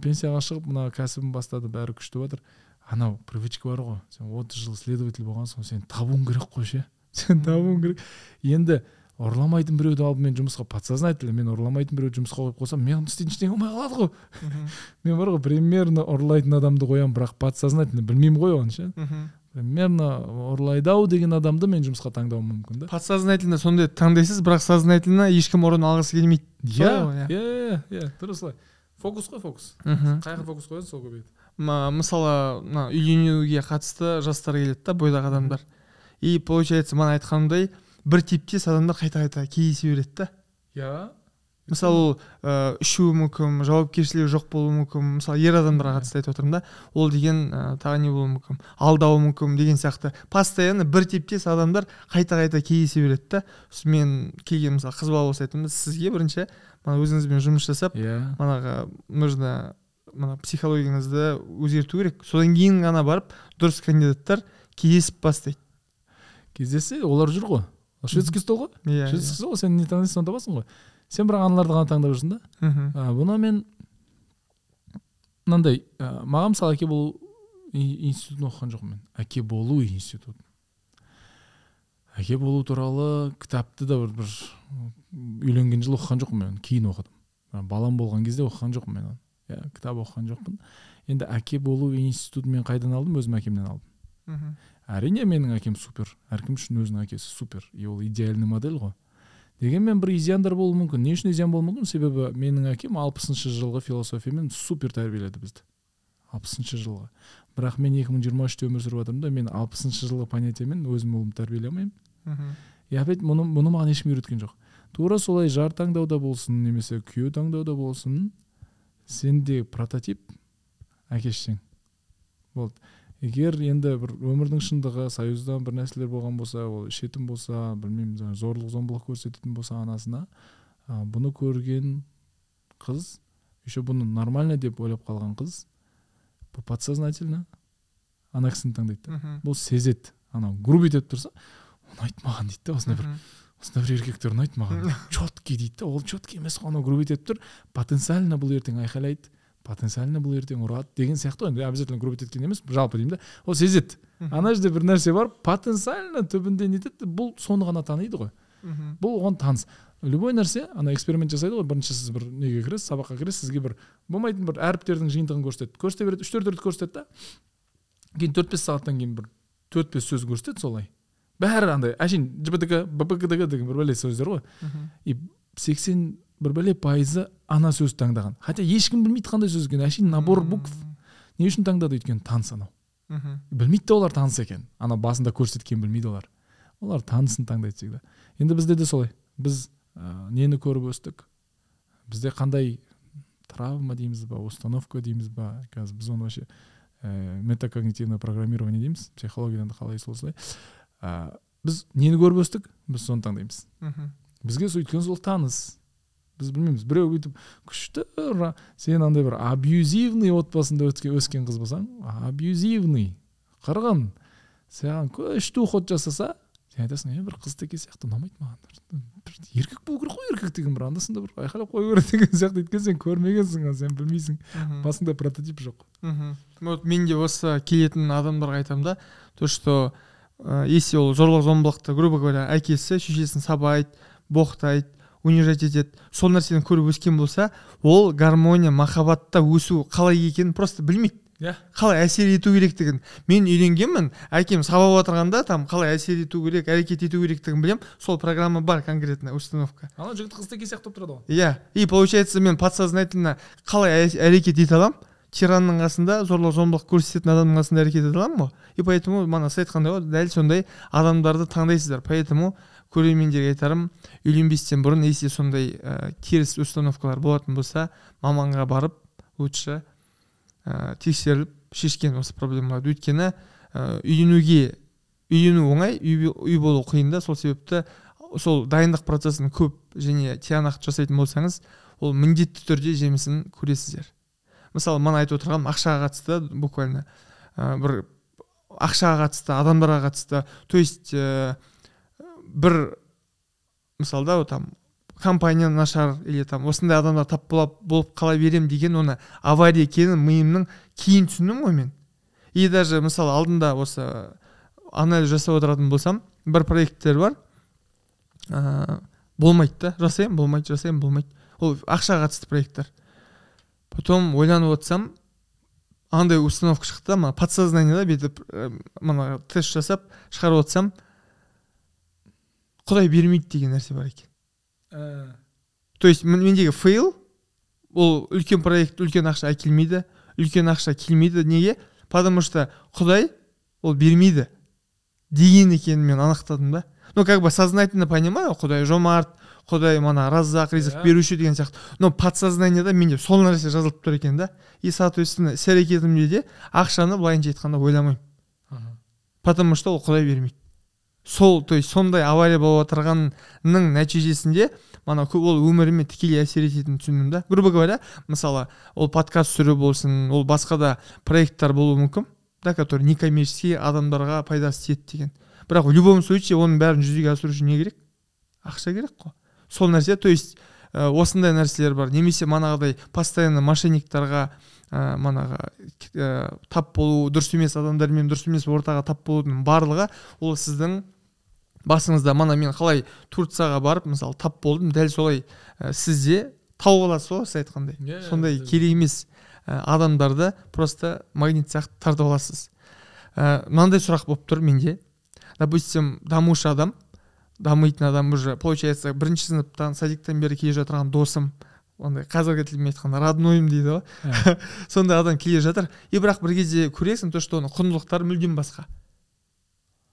Пенсияға шығып мына кәсібін бастады бәрі күшті жатыр анау привычка бар ғой. Сен отыз жыл следователь болғансың сен табуың керек қой ше. Сен табуың керек. Енді ұрламайтын біреуді алып мен жұмысқа подсознательно мен ұрламайтын біреуді жұмысқа қойып қойсам мен істейтін ештеңе болмай қалады ғой. [laughs] Мен бар ғой примерно ұрлайтын адамды қоямын бірақ подсознательно білмеймін ғой оған ше. Примерно ұрлайды ау деген адамды мен жұмысқа таңдауым мүмкін да. Подсознательно сондай таңдайсыз бірақ сознательно ешкім орын алғысы келмейді. Иә иә. иә тура солай. Фокус қой фокус. Қай жаққа фокус қоясың сол көбейеді. Мысалы мына үйленуге қатысты жастар келеді да бойдақ адамдар. И получается мана айтқанымдай бір типтес адамдар қайта қайта кездесе береді да. Иә. Мысалы ол ыыы ішуі мүмкін жауапкершілігі жоқ болуы мүмкін. Мысалы ер адамдарға қатысты айтып отырмын да. Ол деген ә, тағы не болуы мүмкін? Алдауы мүмкін деген сияқты. Постоянно бір типтес адамдар қайта қайта кездесе береді да. Мен келген мысалы қыз бала болса айтамын сізге бірінші мына өзіңізбен жұмыс жасап иә. манағы нужно мына психологияңызды өзгерту керек. Содан кейін ғана барып дұрыс кандидаттар кездесіп бастайды. Кездессе олар жүр ғой. Шведский стол ғой? Иә шведский стол сен не таңдайсың соны табасың ғой. Сен бірақ аналарды ғана таңдап жүрсің да. Мхм. Бұны мен мынандай ә, маған мысалы әке болу институтын оқыған жоқпын мен. Әке болу институтын әке болу туралы кітапты да бір, бір үйленген жылы оқыған жоқпын мен. Кейін оқыдым. Балам болған кезде оқыған жоқпын мен оны. Иә кітап оқыған жоқпын. Енді әке болу институтын мен қайдан алдым? Өзім әкемнен алдым. Мхм. Әрине менің әкем супер. Әркім үшін өзінің әкесі супер. И ол идеальный модель ғой. Дегенмен бір изяндар болуы мүмкін. Не үшін изян болуы мүмкін? Себебі менің әкем алпысыншы жылғы философиямен супер тәрбиеледі бізді. Алпысыншы жылғы. Бірақ мен екі мың жиырма үште өмір сүріп жатырмын да мен алпысыншы жылғы понятиемен өзім ұлымды тәрбиелей алмаймын мхм. И опять мұны, мұны маған ешкім үйреткен жоқ. Тура солай жар таңдауда болсын немесе күйеу таңдауда болсын сенде прототип әке шешең болды егер енді бір өмірдің шындығы союзда бір нәрселер болған болса ол ішетін болса білмеймін жаңағы зорлық зомбылық көрсететін болса анасына а, бұны көрген қыз еще бұны нормально деп ойлап қалған қыз бұл подсознательно ана кісіні таңдайды да. Бұл сезеді анау грубить етіп тұрса ұнайды маған дейді да осындай бір осындай бір еркектер ұнайды маған [laughs] четкий дейді да ол четкий емес қой анау грубить етіп тұр. Потенциально бұл ертең айқайлайды. Потенциально бұл ертең ұрады деген сияқты ғой. Енді обязательно грубить еткен емес жалпы деймін да. Ол сезеді. Ана жерде бір нәрсе бар потенциально түбінде нетеді бұл соны ғана таниды ғой. Бұл оған таныс. Любой нәрсе ана эксперимент жасайды ғой. Бірінші сіз бір неге кіресіз сабаққа кіресіз сізге бір болмайтын бір әріптердің жиынтығын көрсетеді. Көрсете береді үш төрт рет көрсетеді да. Кейін төрт бес сағаттан кейін бір төрт бес сөз көрсетеді солай. Бәрі андай әшейін жбтк бпкдг деген бір бәле сөздер ғой. И сексен бір бәле пайызы ана сөзді таңдаған. Хотя ешкім білмейді қандай сөз екенін. Әшейін набор букв. Не үшін таңдады өйткені? Таныс анау. Мхм. Білмейді да олар таныс екен. Ана басында көрсеткен білмейді олар. Олар танысын таңдайды всегда. Енді бізде де солай. Біз ә, нені көріп өстік? Бізде қандай травма дейміз ба установка дейміз ба? Қазір біз оны вообще ә, метакогнитивное программирование дейміз. Психологиядан қалай солай. Ә, біз нені көріп өстік? Біз соны таңдаймыз. Мхм. Бізге өйткені сол таныс. Біз білмейміз. Біреу бүйтіп күшті сен андай бір абьюзивный отбасында өскен қыз болсаң абьюзивный қырғын. Саған күшті уход жасаса сен айтасың е бір қыз сияқты ұнамайды маған бір, еркек болу керек қой еркек деген бір анда санда бір айқайлап қою керек деген сияқты. Өйткені сен көрмегенсің сен білмейсің. Басыңда прототип жоқ. Мхм вот мен де осы келетін адамдарға айтамын да то что ә, если ол зорлық зомбылықты грубо говоря әкесі шешесін сабайды боқтайды унижать етеді сол нәрсені көріп өскен болса ол гармония махаббатта өсу қалай екенін просто білмейді. Иә. Қалай әсер ету керектігін. Мен үйренгенмін әкем сабап отырғанда там қалай әсер ету керек әрекет ету керектігін білем сол программа бар конкретно установка. Ана жігіт қыз теке сияқты болып тұрады ғой. Иә. И получается мен подсознательно қалай әрекет ете аламын? Тиранның қасында зорлық зомбылық көрсететін адамның қасында әрекет ете аламын ғой. И поэтому манасы айтқандай ғой дәл сондай адамдарды таңдайсыздар. Поэтому көрермендерге айтарым үйленбестен бұрын если сондай ә, теріс установкалар болатын болса маманға барып лучше ә, тексеріліп шешкен осы проблемаларды. Өйткені ә, үйленуге үйлену оңай үй, болу қиын да. Сол себепті сол дайындық процесін көп және тиянақты жасайтын болсаңыз ол міндетті түрде жемісін көресіздер. Мысалы мана айтып отырғаным ақшаға қатысты буквально. Ә, бір ақшаға қатысты адамдарға қатысты. То есть бір мысалы да там компания нашар или там осындай адамдар тап бола- болып қала берем деген оны авария екенін миымның кейін түсіндім ғой мен. И даже мысалы алдында осы анализ жасап отыратын болсам бір проекттер бар. Ә, болмайды да жасаймын болмайды жасаймын болмайды. Ол ақшаға қатысты проекттер. Потом ойланып отырсам андай установка шықты да мына подсознаниеда бүйтіп ә, мына тест жасап шығарып отырсам құдай бермейді деген нәрсе бар екен. Ә, то есть мен- мендегі фейл ол үлкен проект үлкен ақша әкелмейді үлкен ақша келмейді неге? Потому что құдай ол бермейді деген екенін мен анықтадым да. Ну как бы сознательно понимаю құдай жомарт құдай мана раззақ ризық Иә. беруші деген сияқты. Но подсознаниеда менде сол нәрсе жазылып тұр екен да. И соответственно іс әрекетімде де ақшаны былайынша айтқанда ойламаймын. Потому что ол құдай бермейді. Сол то есть сондай авария болып отырғанның нәтижесінде мана ол өміріме тікелей әсер ететінін түсіндім да. Грубо говоря мысалы ол подкаст түсіру болсын ол басқа да проекттар болуы мүмкін да который некоммерческий адамдарға пайдасы тиеді деген. Бірақ в любом случае оның бәрін жүзеге асыру үшін не керек? Ақша керек қой. Сол нәрсе то есть ә, осындай нәрселер бар. Немесе манағыдай постоянно мошенниктарға ә, манағы ә, тап болу дұрыс емес адамдармен дұрыс емес ортаға тап болудың барлығы ол сіздің басыңызда мана мен қалай турцияға барып мысалы тап болдым дәл солай ә, сіз де тауып аласыз ғой сіз айтқандай. Иә, сондай дәл. керек емес ә, адамдарды просто магнит сияқты тартып аласыз. Ә, мынандай сұрақ болып тұр менде. Допустим дамушы адам дамитын адам уже получается бірінші сыныптан садиктен бері келе жатырған досым ондай қазіргі тілмен айтқанда роднойым дейді ғой. Ә, [laughs] сондай адам келе жатыр и бірақ бір кезде көресің то что оның құндылықтары мүлдем басқа.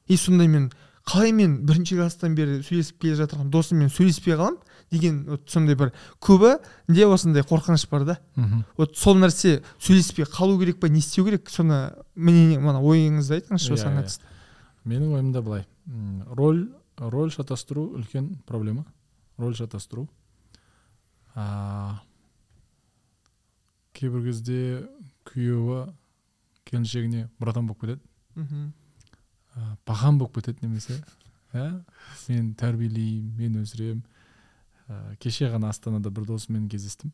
И сонда мен қалай мен бірінші класстан бері сөйлесіп келе жатырған досыммен сөйлеспей қаламын деген вот сондай бір көбінде осындай қорқыныш бар да. Вот сол нәрсе сөйлеспей қалу керек па не істеу керек? Соны мнение мана ойыңызды айтыңызшы Иә, осыған иә. қатысты менің ойымда былай. Роль роль шатастыру үлкен проблема. Роль шатастыру. Кейбір кезде күйеуі келіншегіне братан болып кетеді. Мхм. Ә, баған болып кетеді немесе ә, мен тәрбиелеймін мен өсіремін ә, кеше ғана астанада бір досыммен кездестім.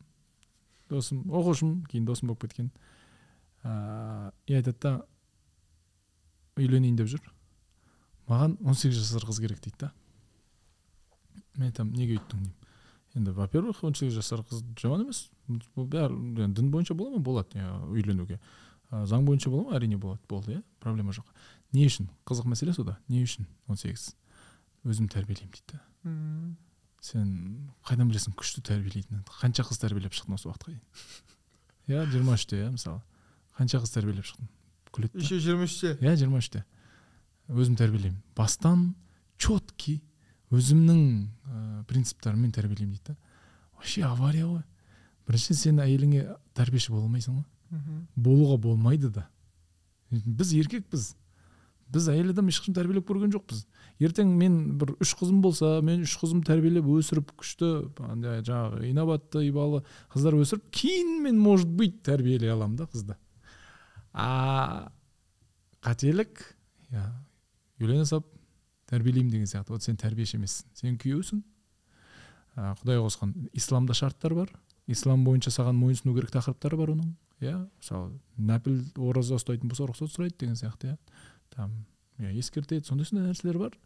Досым оқушым кейін досым болып кеткен. Ә, и айтады да үйленейін деп жүр. Маған 18 жасар қыз керек дейді да мен айтамын неге өйттің? деймін. Енді во первых 18 жасар қыз жаман емес. Бұл бәрі дін бойынша бола ма? Болады иә, үйленуге. Ә, заң бойынша бола ма? Әрине болады. Болды иә проблема жоқ. Не үшін. Қызық мәселе сода не үшін 18 өзім тәрбиелеймін дейді. Мм. сен қайдан білесің күшті тәрбиелейтінін? Қанша қыз тәрбиелеп шықтың осы уақытқа дейін? [laughs] Иә жиырма үште иә мысалы. Қанша қыз тәрбиелеп шықтың? Күледі еще жиырма үште. Иә жиырма үште. Өзім тәрбиелеймін. Бастан четкий өзімнің ә, принциптарыммен тәрбиелеймін дейді да. Вообще авария ғой. Бірінші сен әйеліңе тәрбиеші бола алмайсың ғой. Болуға болмайды да. Біз еркекпіз. Біз әйел адам ешқашан тәрбиелеп көрген жоқпыз. Ертең мен бір үш қызым болса мен үш қызым тәрбиелеп өсіріп күшті андай жаңағы инабатты ибалы қыздар өсіріп кейін мен может быть тәрбиелей аламын да қызды. А қателік иә үйлене салып тәрбиелеймін деген сияқты. Вот сен тәрбиеші емессің сен күйеусің. Құдай қосқан исламда шарттар бар. Ислам бойынша саған мойынсыну керек тақырыптар бар оның. Иә мысалы нәпіл ораза ұстайтын болса рұқсат сұрайды деген сияқты иә там иә ескертеді сондай сондай нәрселер бар.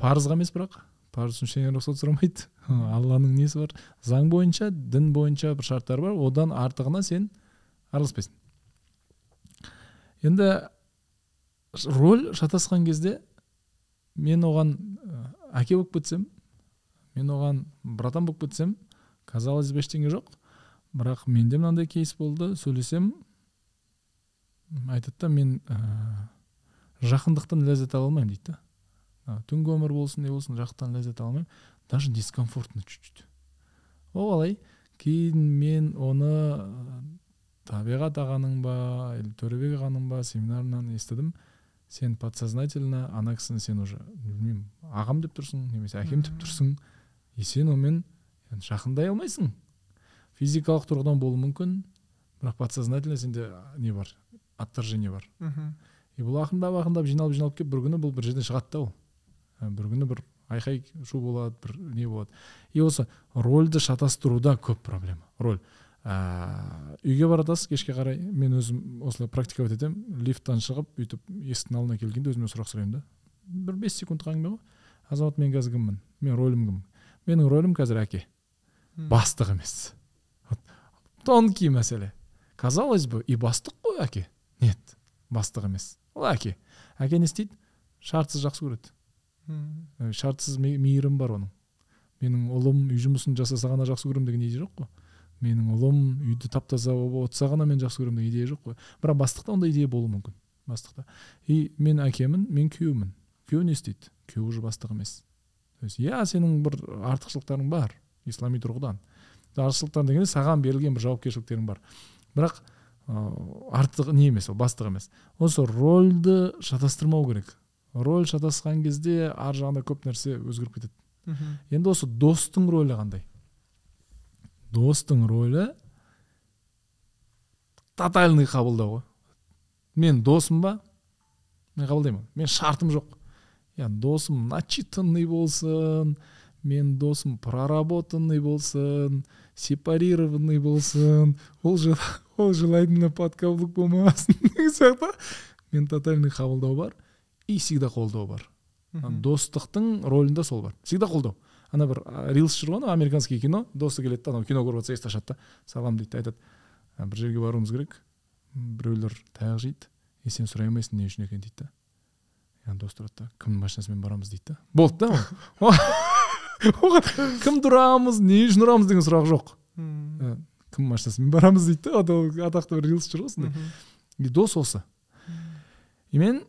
Парызға емес бірақ. Парыз үшін ештеңе рұқсат сұрамайды. Алланың несі бар? Заң бойынша дін бойынша бір шарттар бар. Одан артығына сен араласпайсың. Енді роль шатасқан кезде мен оған әке болып кетсем мен оған братан болып кетсем казалось бы ештеңе жоқ. Бірақ менде мынандай кейс болды. Сөйлесем айтады да мен жақындықтан ләззат ала алмаймын дейді да. Түнгі өмір болсын не болсын жақындықтан ләззат ала алмаймын. Даже дискомфортно чуть чуть ол қалай кейін мен оны табиғат ағаның ба или төребек ағаның ба семинарынан естідім. Сен подсознательно ана кісіні сен уже білмеймін ағам деп тұрсың немесе әкем деп тұрсың. И сен онымен жақындай алмайсың. Физикалық тұрғыдан болуы мүмкін бірақ подсознательно сенде не бар отторжение бар. Мхм и бұл ақырындап ақырындап жиналып жиналып келіп бір күні бұл бір жерден шығады да ол. Бір күні бір айқай шу болады бір не болады. И осы рольді шатастыруда көп проблема роль. Ә, үйге бара жатасыз кешке қарай мен өзім осылай практиковать етемін лифттан шығып өйтіп есіктің алдына келгенде өзіме сұрақ сұраймын да. Бір бес секундтық әңгіме ғой азамат мен қазір кіммін? Мен ролім кім? Менің ролім қазір әке. Бастық емес. Тонкий мәселе. Казалось бы и бастық қой әке. Нет бастық емес. Ол әке әке не істейді? Шартсыз жақсы көреді. Шартсыз мейірім бар оның. Менің ұлым үй жұмысын жасаса ғана жақсы көремін деген идея жоқ қой. Менің ұлым үйді тап таза болып отырса ғана мен жақсы көремін деген идея жоқ қой. Бірақ бастықта ондай идея болуы мүмкін. Бастықта. И мен әкемін мен күйеумін күйеу не істейді? Күйеу уже бастық емес. То есть иә сенің бір артықшылықтарың бар. Ислами тұрғыдан. Артықшылықтар дегенде саған берілген бір жауапкершіліктерің бар. Бірақ артық не емес ол бастық емес. Осы рольді шатастырмау керек. Роль шатасқан кезде ар жағында көп нәрсе өзгеріп кетеді. Енді осы достың рөлі қандай? Достың рөлі тотальный қабылдау ғой. Мен досым ба? Мен қабылдаймын. Мен шартым жоқ. Иә досым начитанный болсын мен досым проработанный болсын сепарированный болсын. Ол ол желательно на подкаблук болмасын [laughs] деген сияқты мен тотальный қабылдау бар и всегда қолдау бар. Достықтың ролінде сол бар. Всегда қолдау ана бір рилс жүр ғой анау американский кино. Досы келеді да анау кино көріп жатса есікті ашады да. Салам дейді айтады. Бір жерге баруымыз керек. Біреулер таяқ жейді и сен сұрай алмайсың не үшін екенін дейді да дос тұрады да кімнің машинасымен барамыз? дейді да болды да оған [laughs] кім тұрамыз не үшін ұрамыз деген сұрақ жоқ. Кім машинасымен барамыз дейді да атақты бір рилс жүр ғой сондай и дос осы. И мен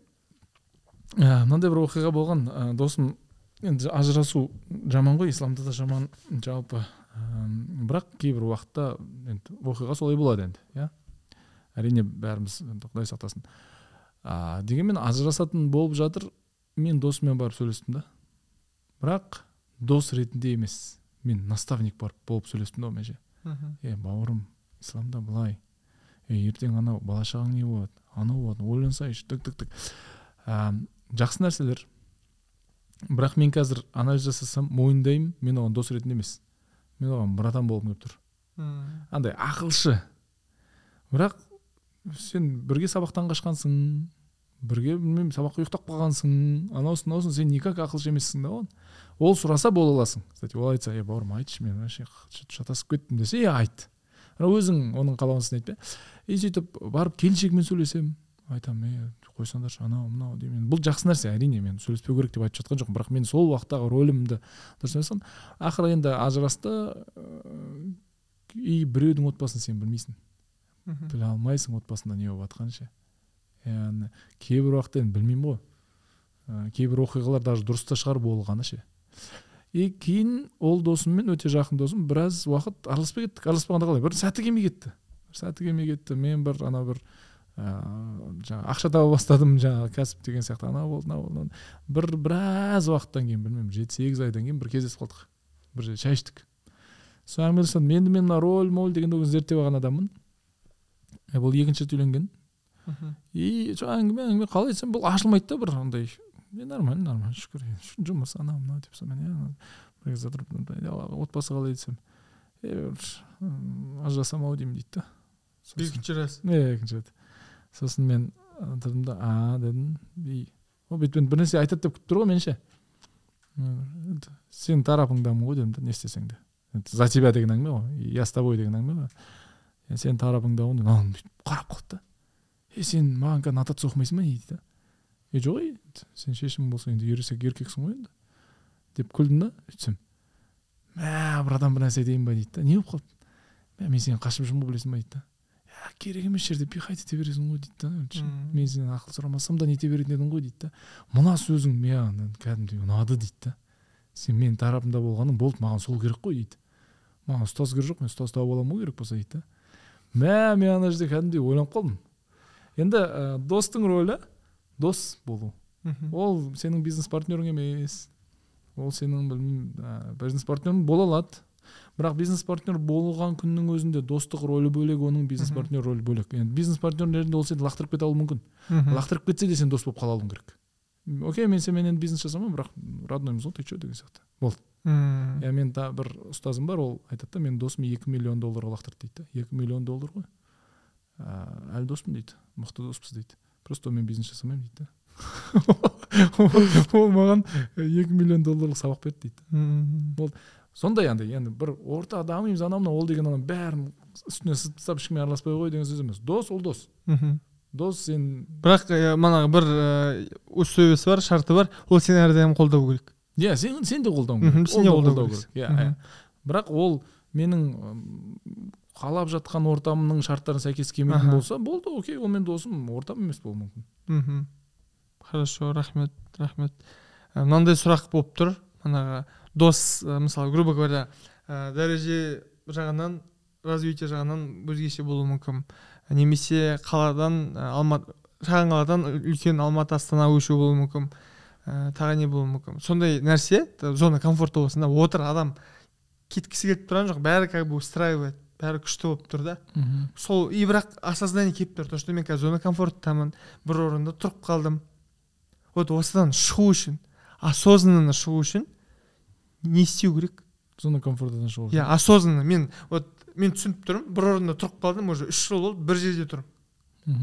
мынандай бір оқиға болған досым енді ажырасу жаман ғой исламда да жаман жалпы. Бірақ кейбір уақытта енді оқиға солай болады енді иә. Әрине бәріміз құдай сақтасын. А, дегенмен ажырасатын болып жатыр мен досыммен барып сөйлестім да. Бірақ дос ретінде емес мен наставник барып болып сөйлестім да онымен ше е бауырым исламда былай. Е ертең анау бала шағаң не болады? Анау болады ойлансайшы. Тік тік тік. Жақсы нәрселер. Бірақ мен қазір анализ жасасам мойындаймын. Мен оған дос ретінде емес. Мен оған братан болғым келіп тұр. Андай ақылшы. Бірақ сен бірге сабақтан қашқансың бірге білмеймін сабаққа ұйықтап қалғансың. Анаусын мынаусын сен никак ақылшы емессің да оған. Ол сұраса бола аласың. Кстати ол айтса е бауырым айтшы мен вообще шатасып кеттім десе иә айт өзің оның қалауынсың айтпа. И сөйтіп барып келіншегімен сөйлесемін айтамын е қойсаңдаршы анау мынау деймін бұл жақсы нәрсе әрине мен сөйлеспеу керек деп айтып жатқан жоқпын. Бірақ мен сол уақыттағы рөлімді дұрыс емес ақыры енді ажырасты и біреудің отбасын сен білмейсің. Біле алмайсың отбасында не болып жатқанын ше яғни кейбір уақытта енді білмеймін ғой ә, кейбір оқиғалар даже дұрыс та шығар болғаны ше. И кейін ол досыммен өте жақын досым біраз уақыт араласпай кеттік. Араласпағанда қалай? Бір сәті келмей кетті. Бір сәті келмей кетті. Мен бір ана бір ыыы жаңағы ақша таба бастадым жаңағы кәсіп деген сияқты. Анау болды мынау болды бір біраз уақыттан кейін білмеймін жеті сегіз айдан кейін бір кездесіп қалдық. Бір жерде шай іштік. Сол әңгімелестім енді мен мына роль моль дегенді зерттеп алған адаммын. Бұл екінші рет үйленген и сол әңгіме әңгіме қалай айтсам бұл ашылмайды да бір андай. Е нормально нормально шүкір жұмыс анау мынау деп сонымен бір кезде тұрып отбасы қалай десем е ажырасамын ау деймін дейді да екінші рет иә екінші рет сосын мен тұрдым да а дедім и ол бүйтіп бір нәрсе айтады деп күтіп тұр ғой мені ше сенің тарапыңдамын ғой дедім да не істесең де за тебя деген әңгіме ғой я с тобой деген әңгіме ғой сенің тарапыңдамын деп бүйтіп қарап қалды да е сен маған қазір нотация оқымайсың ба не дейді да. Е жоқ ей сен шешімің болса енді ересек еркексің ғой енді. Деп күлдім да сөйтсем мә бір адам бір нәрсе айтайын ба дейді да не болып қалды? Мә мен сенен қашып жүрмін ғой білесің ба? дейді да «Ә, керек емес жерде пихать ете бересің ғой? дейді да мен сенен ақыл сұрамасам да нете беретін едің ғой? дейді да мына сөзің маған кәдімгідей ұнады дейді да сен менің тарапымда болғаның болды маған сол керек қой дейді маған ұстаз керек жоқ мен ұстаз тауып аламын ғой керек болса дейді да мә мен ана жерде кәдімгідей ойланып қалдым. Енді ә, достың рөлі дос болу. Ол сенің бизнес партнерің емес. Ол сенің білмеймін ә, бизнес партнерің бола алады. Бірақ бизнес партнер болған күннің өзінде достық рөлі бөлек оның бизнес партнер рөлі бөлек. Енді бизнес партнерлерінде ол сені лақтырып кете алуы мүмкін. Лақтырып кетсе де сен дос болып қала алуың керек. Окей мен сенімен енді бизнес жасамаймын бірақ родноймыз ғой ты че деген сияқты. Болды. Мм. Иә мен да бір ұстазым бар ол айтады да менің досым екі миллион долларға лақтырды дейді да. Екі миллион доллар ғой. Ә, әлі доспын дейді. Мықты доспыз дейді. Просто онымен бизнес жасамаймын дейді да. [laughs] Ол маған екі миллион долларлық сабақ берді дейді мм. Сондай андай енді бір орта дамимыз анау мынау ол деген ана бәрін үстіне сызып тастап ешкіммен араласпай қой деген сөз емес. Дос ол дос. Дос сен бірақ манағы бір условиясы бар шарты бар ол сені әрдайым қолдау керек. Иә сен сен де қолдауың керек. сен де ол да қолдау керек. иә иә. Бірақ ол менің қалап жатқан ортамның шарттарына сәйкес келмейтін болса болды окей ол менің досым ортам емес болуы мүмкін. Мхм. Хорошо рахмет рахмет. Ә, мынандай сұрақ болып тұр. Манағы дос ә, мысалы грубо говоря ә, дәреже жағынан развитие жағынан өзгеше болуы мүмкін. Немесе қаладан ә, алматы шағын қаладан үлкен алматы астана көшу болуы мүмкін. Ә, тағы не болуы мүмкін? Сондай нәрсе зона комфорта болсын да отыр адам кеткісі келіп тұрған жоқ бәрі как бы устраивает. Бәрі күшті болып тұр да. Сол и бірақ осознание келіп тұр то что мен қазір зона комфорттамын бір орында тұрып қалдым. Вот осыдан шығу үшін осознанно шығу үшін не істеу керек? Зона комфортадан шығу иә осознанно мен вот мен түсініп тұрмын бір орында тұрып қалдым уже үш жыл болды бір жерде тұрмын.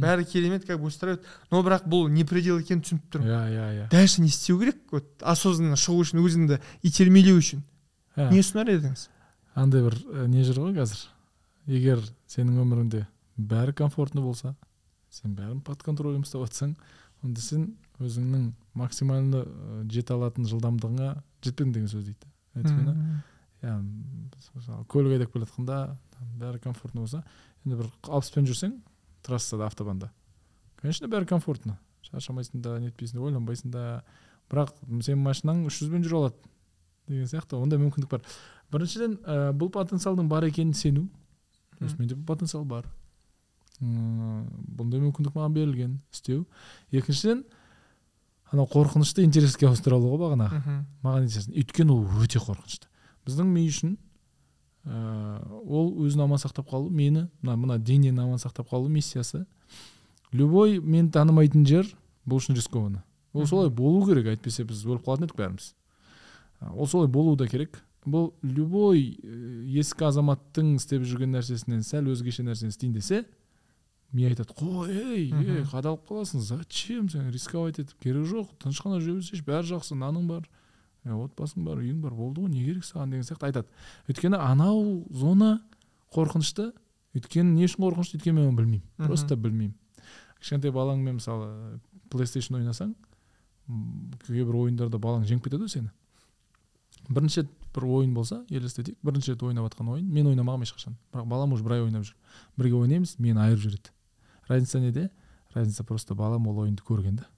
Бәрі керемет как бы устраивает. Но бірақ бұл не предел екенін түсініп тұрмын. Иә иә иә дальше не істеу керек вот осознанно шығу үшін өзіңді итермелеу үшін. Иә. не ұсынар едіңіз? Андай бір ә, не жүр ғой қазір? Егер сенің өміріңде бәрі комфортно болса сен бәрін под контролем ұстап жатсаң онда сен өзіңнің максимально жете алатын жылдамдығыңа жетпедің деген сөз дейді. Өйткені иә мысалы көлік айдап келе жатқанда бәрі комфортно болса енді бір алпыспен жүрсең трассада автобанда. Конечно бәрі комфортно. Шаршамайсың да нетпейсің да ойланбайсың да. Бірақ сенің машинаң үш жүзбен жүре алады деген сияқты. Ондай мүмкіндік бар. Біріншіден ә, бұл потенциалдың бар екенін сену. Мгм. менде потенциал бар. Ыыы бұндай мүмкіндік маған берілген. Істеу. Екіншіден анау қорқынышты интереске ауыстыра алу ғой бағанағы Мгм. маған интересно өйткені ол өте қорқынышты. Біздің ми үшін ыыы ол өзін аман сақтап қалу мені мына мына денені аман сақтап қалу миссиясы. Любой мен танымайтын жер бұл үшін рискованно ол солай болу керек әйтпесе біз өліп қалатын едік бәріміз. А, ол солай болу да керек. Бұл любой э, ескі азаматтың істеп жүрген нәрсесінен сәл өзгеше нәрсені істейін десе ми айтады? Қой ей ей қадалып қаласың зачем сен? Рисковать етіп керегі жоқ тыныш қана жүре берсейші бәрі жақсы наның бар отбасың бар үйің бар болды ғой не керек саған? деген сияқты айтады. Өйткені анау зона қорқынышты. Өйткені не үшін қорқынышты өйткені мен оны білмеймін. Просто білмеймін. Кішкентай балаңмен мысалы плейстейшн ойнасаң кейбір ойындарда балаң жеңіп кетеді ғой сені. Бірінші рет бір ойын болса елестетейік бірінші рет ойнап жатқан ойын мен ойнамағанмын ешқашан. Бірақ балам уже бір ай ойнап жүр. Бірге ойнаймыз мені айырып жібереді разница неде? Разница просто балам ол ойынды көрген да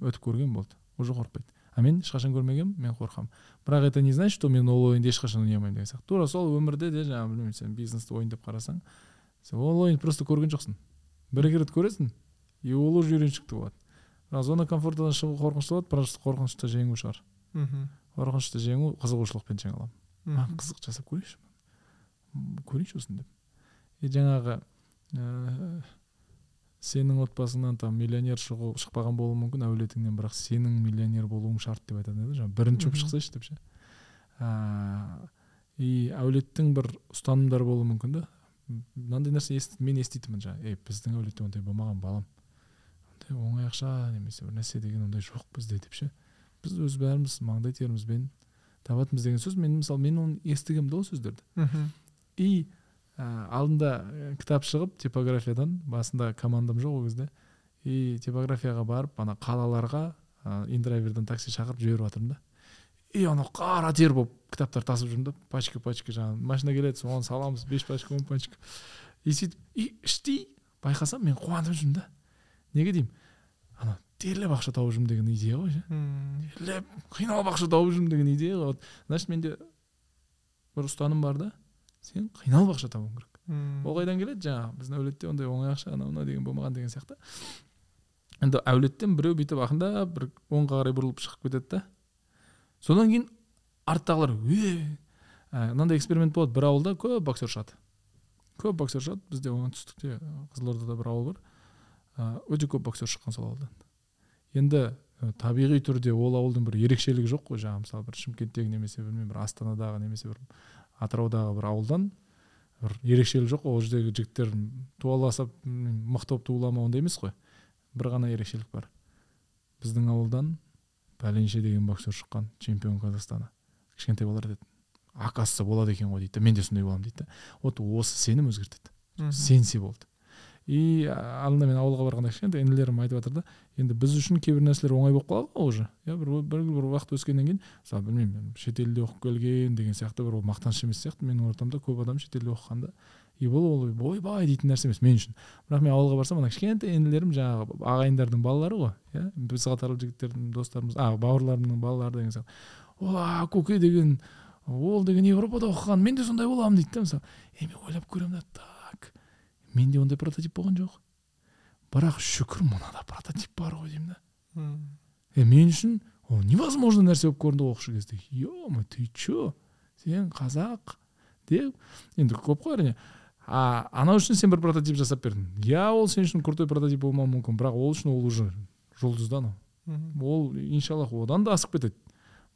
өтіп көрген болды. Уже қорықпайды. А мен ешқашан көрмегенмін мен қорқамын. Бірақ это не значит что мен ол ойынды ешқашан ойнай алмаймын деген сияқты. Тура сол өмірде де жаңағы білмеймін сен бизнесті ойын деп қарасаң сен ол ойынды просто көрген жоқсың. Бір екі рет көресің и ол уже үйреншікті болады. Бірақ зона комфортадан шығу қорқынышты болады просто қорқынышты жеңу шығар. Мгм. қорқынышты жеңу қызығушылықпен жеңе аламын маған қызық жасап көрейінші көрейінші осыны деп. И жаңағы ә, сенің отбасыңнан там миллионер шығу шықпаған болуы мүмкін әулетіңнен бірақ сенің миллионер болуың шарт деп айтатын еді жаңағы. Бірінші болып шықсайшы деп ше. И әулеттің бір ұстанымдары болуы мүмкін да. Мынандай нәрсе ести, мен еститінмін жаңағы. Ей біздің әулетте ондай болмаған балам. Ондай оңай ақша немесе бір нәрсе деген ондай жоқ бізде деп ше. Біз өз бәріміз маңдай терімізбен табатынбыз деген сөз мен мысалы мен оны естігемін да ол сөздерді. И ә, алдында ә, кітап шығып типографиядан басында командам жоқ ол кезде. И типографияға барып ана қалаларға ә, индрайверден такси шақырып жіберіп жатырмын да. И анау қара тер болып кітаптар тасып жүрмін да. Пачка пачка жаңағы машина келеді соған саламыз бес пачка он пачка. И сөйтіп и іштей байқасам мен қуанып жүрмін да. Неге деймін? Ана терлеп ақша тауып жүрмін деген идея ғой ше терлеп қиналып ақша тауып жүрмін деген идея ғой вот значит менде бір ұстаным бар да сен қиналып ақша табуың керек ол қайдан келеді жаңағы біздің әулетте ондай оңай ақша анау мынау деген болмаған деген сияқты енді әулеттен біреу бүйтіп ақырындап бір оңға қарай бұрылып шығып кетеді да содан кейін арттағылар е ә, мынандай эксперимент болады бір ауылда көп боксер шығады көп боксер шығады бізде оңтүстікте қызылордада бір ауыл бар ә, өте көп боксер шыққан сол ауылдан енді ә, табиғи түрде ол ауылдың бір ерекшелігі жоқ қой жаңағы мысалы бір шымкенттегі немесе білмеймін бір астанадағы немесе бір атыраудағы бір ауылдан бір ерекшелік жоқ. Ол жердегі жігіттер туаласып мықты болып туыла ма ондай емес қой. Бір ғана ерекшелік бар. Біздің ауылдан пәленше деген боксер шыққан чемпион казахстана. Кішкентай балалар айтады оказывается болады екен ғой дейді. Мен де сондай боламын дейді да. Вот осы сенім өзгертеді. Сенсе болды. И алдында мен ауылға барғанда кішкентай інілерім айтып жатыр да енді біз үшін кейбір нәрселер оңай болып қалады ғой уже иә бір бір, бір уақыт өскеннен кейін мысалы білмеймін шетелде оқып келген деген сияқты бір ол мақтаныш емес сияқты менің ортамда көп адам шетелде оқығанда и бұл ол ойбай дейтін нәрсе емес мен үшін. Бірақ мен ауылға барсам ана кішкентай інілерім жаңағы ағайындардың балалары ғой иә біз қатарлы жігіттердің достарымыз а бауырларымның балалары деген сияқты. Ола көке деген ол деген европада оқыған мен де сондай боламын дейді да мысалы. Е мен ойлап көремін да менде ондай прототип болған жоқ бірақ шүкір мынада прототип бар ғой деймін да. Е мен үшін ол невозможно нәрсе болып көрінді оқушы кезде. Е ты че? Сен қазақ? Деп. Енді көп қой әрине. А анау үшін сен бір прототип жасап бердің. Иә ол сен үшін крутой прототип болмауы мүмкін бірақ ол үшін ол уже жұлдыз да анау. Ол иншаллах одан да асып кетеді.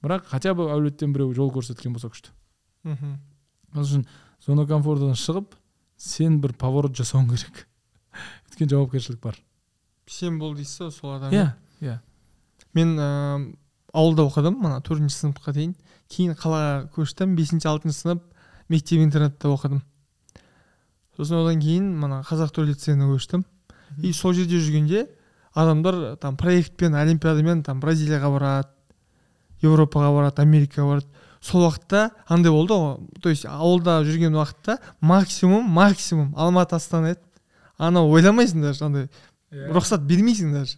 Бірақ хотя бы әулеттен біреу жол көрсеткен болса күшті. Мгм. сол үшін зона комфортадан шығып сен бір поворот жасауың керек. Өйткені жауапкершілік бар. Сен бол дейсіз ғой сол адам иә иә. Мен ыыы ауылда оқыдым мына төртінші сыныпқа дейін. Кейін қалаға көштім бесінші алтыншы сынып мектеп интернатта оқыдым. Сосын одан кейін мына қазақ түрік лицейіне көштім. И сол жерде жүргенде адамдар там проектпен олимпиадамен там бразилияға барады европаға барады америкаға барады. Сол уақытта андай болды ғой. То есть ауылда жүрген уақытта максимум максимум алматы астана еді. Анау ойламайсың даже андай. Рұқсат бермейсің даже.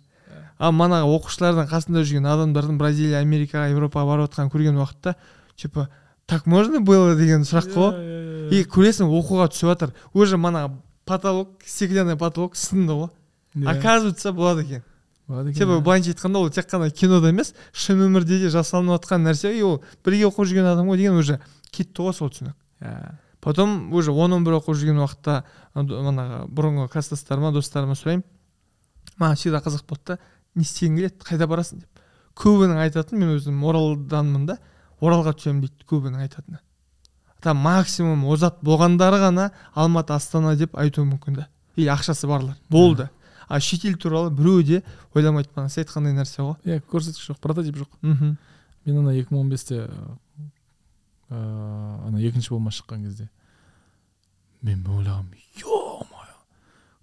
А мана оқушылардың қасында жүрген адамдардың бразилия америкаға европаға барып жатқанын көрген уақытта типа так можно было? деген сұрақ қой. И көресің оқуға түсіп жатыр. Уже мана потолок стеклянный потолок сынды ғой. Оказывается болады екен. Типа былайынша айтқанда ол тек қана кинода емес шын өмірде де жасалынып жатқан нәрсе. И ол бірге оқып жүрген адам ғой деген уже кетті ғой сол түсінік. Иә потом уже он он бір оқып жүрген уақытта мана бұрынғы класстастарыма достарыма сұраймын. Маған всегда қызық болды да не істегің келеді қайда барасың? деп. Көбінің айтатын мен өзім оралданмын да оралға түсемін дейді көбінің айтатыны. Там максимум озат болғандары ғана алматы астана деп айтуы мүмкін да. Или ақшасы барлар болды. А шетел туралы біреу де ойламайды мана сіз айтқандай нәрсе ғой. Иә көрсеткіш жоқ прототип жоқ. Мхм. Мен ана екі мың он бесте ыыы ана екінші болма шыққан кезде мен ойлағанмын е мое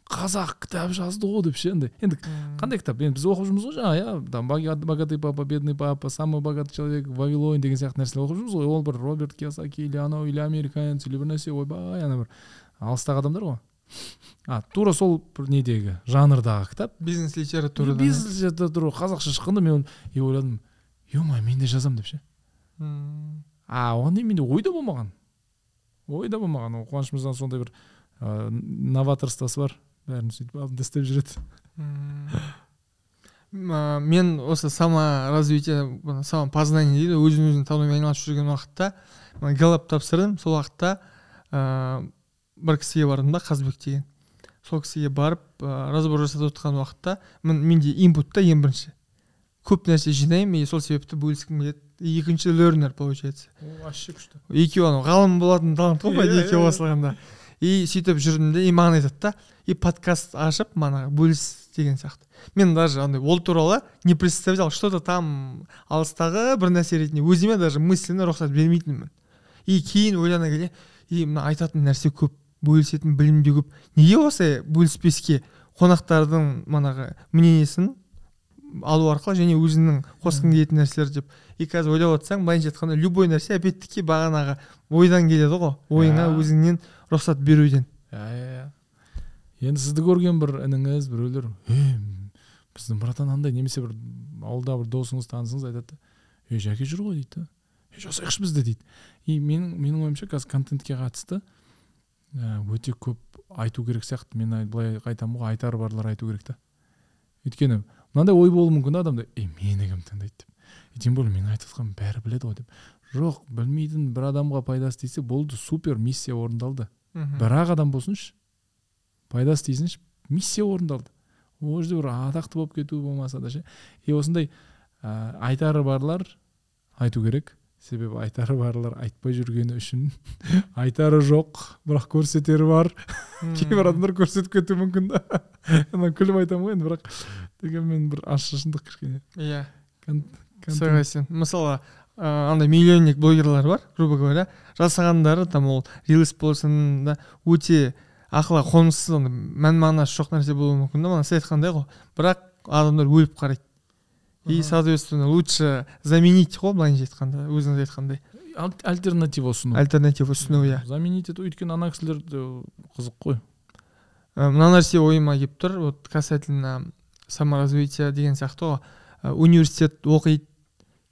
қазақ кітап жазды ғой деп ше андай. Енді қандай кітап? Енді біз оқып жүрміз ғой жаңағы иә там богатый папа бедный папа самый богатый человек в вавилоне деген сияқты нәрселер оқып жүрміз ғой. Ол бір роберт киосаки или анау или американец или бір нәрсе. Ойбай ана бір алыстағы адамдар ғой. А тура сол бір недегі жанрдағы кітап бизнес литература бизнес литература қазақша шыққанда мен и ойладым е мое мен де жазамын деп ше. А оған дейін менде ойда болмаған. Ойда болмаған. Ол қуаныш мырзаның сондай бір ыыы новаторствосы бар. Бәрін сөйтіп алдында істеп жүреді. Мен осы саморазвитие самопознание дейді өзін өзін танумен айналысып жүрген уақытта галап тапсырдым. Сол уақытта ыыы бір кісіге бардым да қазбек деген. Сол кісіге барып ә, разбор жасап жатқан уақытта мен, менде инпут та ең бірінші. Көп нәрсе жинаймын и сол себепті бөліскім келеді екінші лернер получается. Ол вообще күшті. Екеуі анау ғалым болатын талант қой Иә, былай иә, екеуі иә. қосылғанда и сөйтіп жүрдім де и маған айтады да и подкаст ашып мана бөліс деген сияқты. Мен даже андай ол туралы не представлял что то там алыстағы бір нәрсе ретінде өзіме даже мысленно рұқсат бермейтінмін. И кейін ойлана келе и мына айтатын нәрсе көп. Бөлісетін білім де көп. Неге осылай бөліспеске қонақтардың манағы мнениесін алу арқылы және өзіңнің қосқың келетін нәрселер деп? И қазір ойлап отырсаң былайынша айтқанда любой нәрсе опять-таки бағанағы ойдан келеді ғой. Ойыңа Иә. өзіңнен рұқсат беруден. Иә иә иә. Енді сізді көрген бір ініңіз біреулер е біздің братан андай немесе бір ауылда бір досыңыз танысыңыз айтады да е жәке жүр ғой дейді. Да жасайықшы біз де дейді. И менің менің ойымша қазір контентке қатысты ә, өте көп айту керек сияқты. Мен ай- былай айтамын ғой айтары барлар айту керек та. Өйткені мынандай ой болуы мүмкін да адамда. Е мені кім тыңдайды деп. И тем более менің айтып жатқанымды бәрі біледі ғой деп. Жоқ білмейтін бір адамға пайдасы тисе болды супер миссия орындалды бір ақ адам болсыншы пайдасы тисінші миссия орындалды ол жерде бір атақты болып кету болмаса да ше. И осындай ә, айтары барлар айту керек. Себебі айтары барлар айтпай жүргені үшін [laughs] айтары жоқ бірақ көрсетері бар. Кейбір адамдар көрсетіп кетуі мүмкін да. [laughs] Ана күліп айтамын ғой енді бірақ дегенмен бір ащы шындық кішкене. Иә. Согласен. Мысалы ыыы андай миллионник блогерлар бар грубо говоря. Жасағандары там ол рилс болсын да өте ақылға қонымсыз андай мән мағынасы жоқ нәрсе болуы мүмкін да. Мана сіз айтқандай ғой. Бірақ адамдар өліп қарайды. И соответственно лучше заменить ғой былайынша айтқанда өзіңіз айтқандай Ал- альтернатива ұсыну альтернатива ұсыну иә заменить ету өйткені ана кісілер қызық қой Ә, мына нәрсе ойыма келіп тұр вот касательно саморазвития деген сияқты ғой Ә, университет оқиды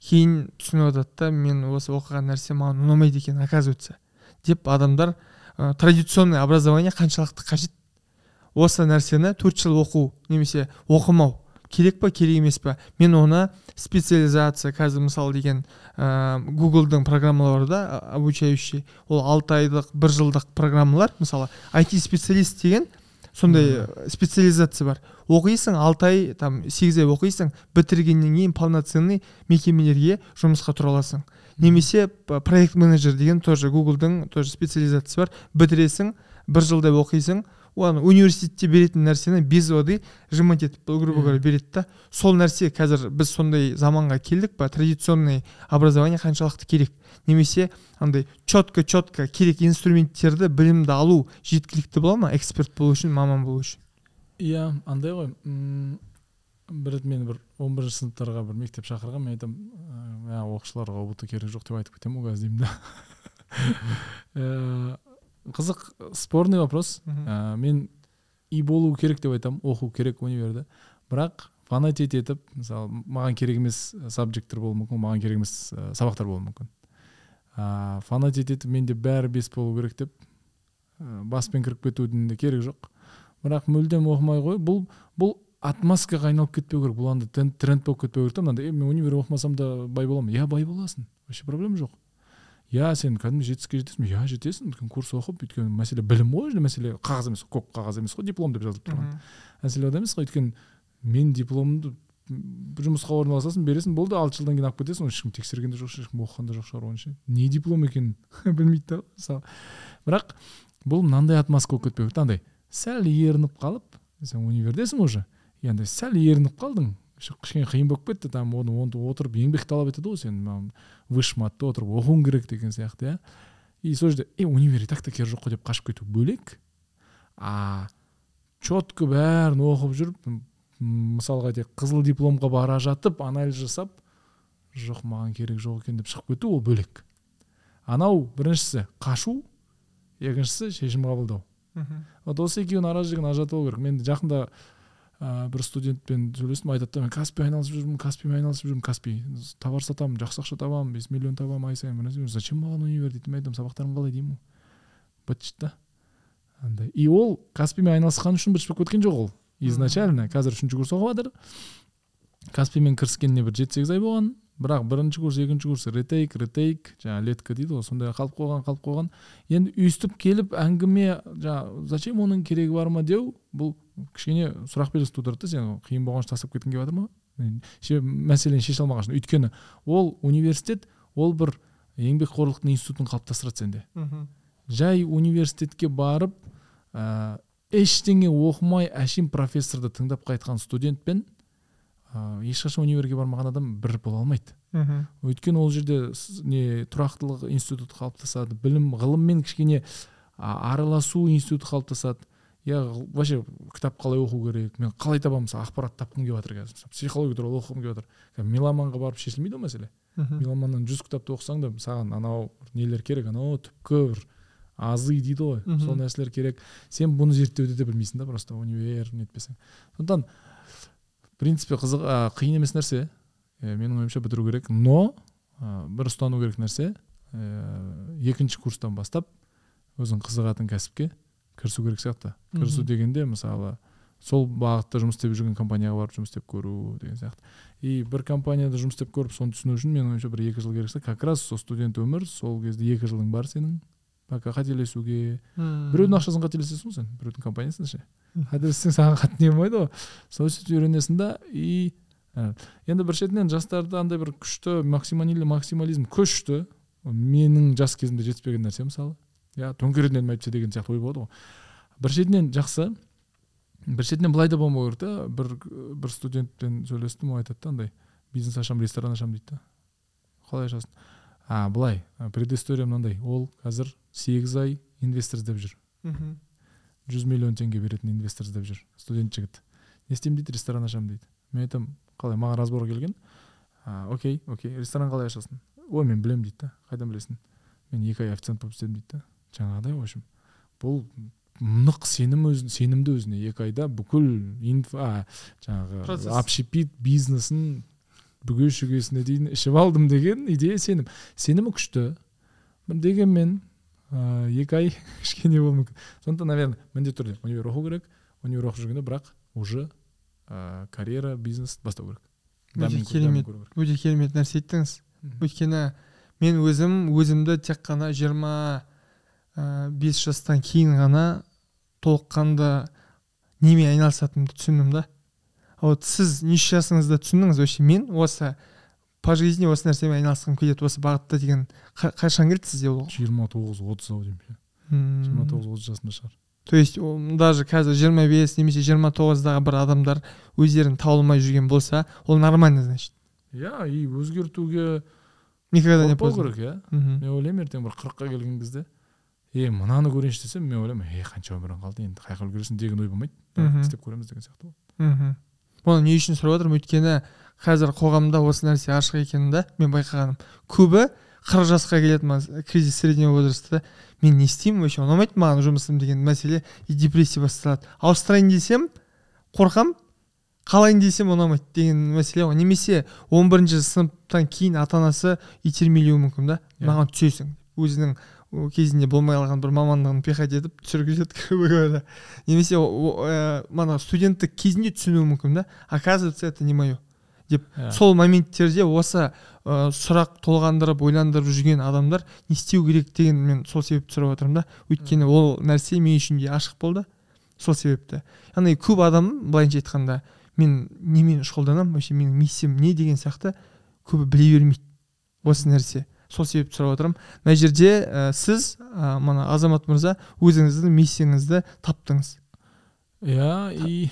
кейін түсініп жатады да мен осы оқыған нәрсе маған ұнамайды екен оказывается. Деп адамдар ә, традиционный образование қаншалықты қажет? Осы нәрсені төрт жыл оқу немесе оқымау. Керек па керек емес па мен оны специализация қазір мысалы деген ә, гуглдың программалары бар да а- обучающий. Ол алты айлық бір жылдық программалар. Мысалы IT специалист деген сондай специализация бар. Оқисың алты ай там сегіз ай оқисың бітіргеннен кейін полноценный мекемелерге жұмысқа тұра аласың. Немесе проект менеджер деген тоже гуглдың тоже специализациясы бар. Бітіресің бір жылдай оқисың оны университетте беретін нәрсені без воды жымыть етіп грубо говоря береді да. Сол нәрсе қазір біз сондай заманға келдік па традиционный образование қаншалықты керек. Немесе андай четко четко керек инструменттерді білімді алу жеткілікті бола ма эксперт болу үшін маман болу үшін? Иә андай ғой. Бір рет мені бір он бірінші сыныптарға бір мектеп шақырған мен айтамын ә, оқушыларға ұбт керек жоқ деп айтып кетемін ғой қазір деймін да. Қызық спорный вопрос. Ә, мен и болу керек деп айтамын оқу керек универді. Бірақ фанатить етіп мысалы маған керек емес сабжекттер болуы мүмкін маған керек емес ә, сабақтар болуы мүмкін. Ә, фанатить етіп менде бәрі бес болу керек деп ә, баспен кіріп кетудің де керегі жоқ. Бірақ мүлдем оқымай қой бұл бұл отмазкаға айналып кетпеу керек. Бұл андай тренд, болып кетпеу керек та. Мынандай «Е, мен универ оқымасам да бай боламын иә бай боласың. Вообще проблема жоқ. Иә сен кәдімгі жетістікке жетесің иә жетесің өйткені курс оқып өйткені мәселе білім ғой ол мәселе қағаз емес көк қағаз емес қой диплом деп жазылып тұрған. Мәселе ода емес қой өйткені мен дипломымды м, жұмысқа орналасасың бересің болды алты жылдан кейін алып кетесің оны ешкім тексерген де жоқ ешкім оқыған да жоқ шығар оны ше не диплом екенін [laughs] білмейді да мысалы. Бірақ бұл мынандай отмазка болып кетпеу керек та андай сәл ерініп қалып сен универдесің уже. Андай сәл ерініп қалдың кішкене қиын болып кетті там оны, отырып еңбек талап етеді ғой сен мынау вышматта отырып оқуың керек деген сияқты иә и сол жерде е универ и так та керегі жоқ қой деп қашып кету бөлек. А четко бәрін оқып жүріп мысалға айтайық қызыл дипломға бара жатып анализ жасап жоқ маған керек жоқ екен деп шығып кету ол бөлек. Анау біріншісі қашу екіншісі шешім қабылдау. Вот осы екеуінің ара жігін ажыратып алу керек. Мен жақында ә, бір студентпен сөйлестім айтады да мен каспи айналысып жүрмін каспимен айналысып жүрмін каспи товар сатамын жақсы ақша табамын бес миллион табамын ай сайын бір нәрсе. зачем маған универ дейді мен айтамын сабақтарым қалай деймін ғой быт да андай и ол каспимен айналысқаны үшін быт болып кеткен жоқ ол. Изначально қазір үшінші курс оқып жатыр каспимен кіріскеніне бір жеті сегіз ай болған. Бірақ бірінші курс екінші курс ретейк ретейк жаңағы летка дейді ғой сондай қалып қойған қалып қойған. Енді өйстіп келіп әңгіме жаңағы зачем оның керегі бар ма? деу бұл кішкене сұрақ белгісі тудырады да сен қиын болған үшін тастап кеткің келіп жатыр ма? Мәселені шеше алмаған үшін. Өйткені ол университет ол бір еңбекқорлықтың институтын қалыптастырады сенде. Жай университетке барып ә, ештеңе оқымай әшейін профессорды тыңдап қайтқан студентпен ә, ешқашан универге бармаған адам бір бола алмайды. Өйткені ол жерде не тұрақтылық институты қалыптасады білім ғылыммен кішкене араласу институты қалыптасады. Я вообще кітап қалай оқу керек? Мен қалай табамын? Мысалы ақпарат тапқым келіп жатыр қазір. Мысалы психология туралы оқығым келіп жатыр. Қазір меломанға барып шешілмейді ғой мәселе. Мхм. меломаннан жүз кітапты оқысаң да саған анау нелер керек? Анау түпкі бір азы дейді ғой. Мхм. сол нәрселер керек. Сен бұны зерттеуді де білмейсің да просто универ нетпесең. Сондықтан принципе қызық ә, қиын емес нәрсе. Ә, менің ойымша бітіру керек. Но ә, бір ұстану керек нәрсе. Ә, екінші курстан бастап өзің қызығатын кәсіпке кірісу керек сияқты. Кірісу дегенде мысалы сол бағытта жұмыс істеп жүрген компанияға барып жұмыс істеп көру деген сияқты. И бір компанияда жұмыс істеп көріп соны түсіну үшін менің ойымша бір екі жыл керек сияқты. Как раз сол студент өмір сол кезде екі жылың бар сенің. Пока қателесуге Мм. біреудің ақшасын қателесесің ғой сен біреудің компаниясын ше қателессең саған қатты не болмайды ғой сол сөйтіп үйренесің да и ә, енді бір шетінен жастарда андай бір күшті максимализм максимализм күшті менің жас кезімде жетіспеген нәрсе мысалы. Иә төңкерерінен айтса деген сияқты ой болады ғой. Бір шетінен жақсы бір шетінен былай да болмау керек та. Бір бір студентпен сөйлестім ол айтады да андай бизнес ашамын ресторан ашамын дейді да. Қалай ашасың? А былай предыстория мынандай. Ол қазір сегіз ай инвестор іздеп жүр. Мхм. жүз миллион теңге беретін инвестор іздеп жүр. Студент жігіт. Не істеймін дейді ресторан ашамын дейді. Мен айтамын қалай маған разборға келген. А, окей окей ресторан қалай ашасың? Ой мен білемін дейді да қайдан білесің? Мен екі ай официант болып істедім дейді да. Жаңағыдай в общем. Бұл нық сенім өзін сенімді өзіне. Екі айда бүкіл инфо а, жаңағы общепит бизнесін бүге шүгесіне дейін ішіп алдым деген идея сенім. Сенімі күшті. Дегенмен ыыы екі ай [laughs] кішкене болуы мүмкін. Сондықтан наверное міндетті түрде универ оқу керек универ оқып жүргенде бірақ уже ыыы карьера бизнес бастау керек. Өте керемет. өте керемет нәрсе айттыңыз өйткені мен өзім өзімді тек қана жиырма ә, бес жастан кейін ғана толыққанды немен айналысатынымды түсіндім да. Вот сіз неше жасыңызда түсіндіңіз вообще. Мен осы по жизни осы нәрсемен айналысқым келеді. Осы бағытта деген қа- қашан келді сізде ол? жиырма тоғыз отыз ау деймін жиырма тоғыз отыз жасында шығар. То есть даже қазір жиырма бес немесе жиырма тоғыздағы бір адамдар өздерін таба алмай жүрген болса ол нормально значит. Иә и өзгертуге никогда не поздно. керек иә мен ойлаймын ертең бір қырыққа келген кезде е мынаны көрейінші десем мен ойлаймын е қанша өмірің қалды енді қай жаққа үлгересің деген ой болмайды. Істеп көреміз деген сияқты ғой. Мхм оны не үшін сұрап жатырмын өйткені қазір қоғамда осы нәрсе ашық екенін да мен байқағаным. Көбі қырық жасқа келеді мына кризис среднего возраста. Мен не істеймін вообще? Ұнамайды маған жұмысым деген мәселе и депрессия басталады. Ауыстырайын десем қорқам. Қалайын десем ұнамайды деген мәселе ғой. Немесе 11 бірінші сыныптан кейін ата анасы итермелеуі мүмкін да. Иә. маған түсесің. Өзінің кезінде болмай қалған бір мамандығын пихать етіп түсіргізеді грубо говоря немесе ә, мана студенттік кезінде түсінуі мүмкін да оказывается это не мое Иә. сол моменттерде осы ә, сұрақ толғандырып ойландырып жүрген адамдар не істеу керек деген мен сол себепті сұрап жатырмын да. Өйткені ол нәрсе мен үшін де ашық болды сол себепті. Яғни көп адам былайынша айтқанда мен немен шұғылданамын вообще менің миссиям не деген сияқты көбі біле бермейді осы нәрсе. Сол себепті сұрап отырмын мына жерде ә, сіз ә, мана азамат мырза өзіңіздің миссияңызды таптыңыз. Иә и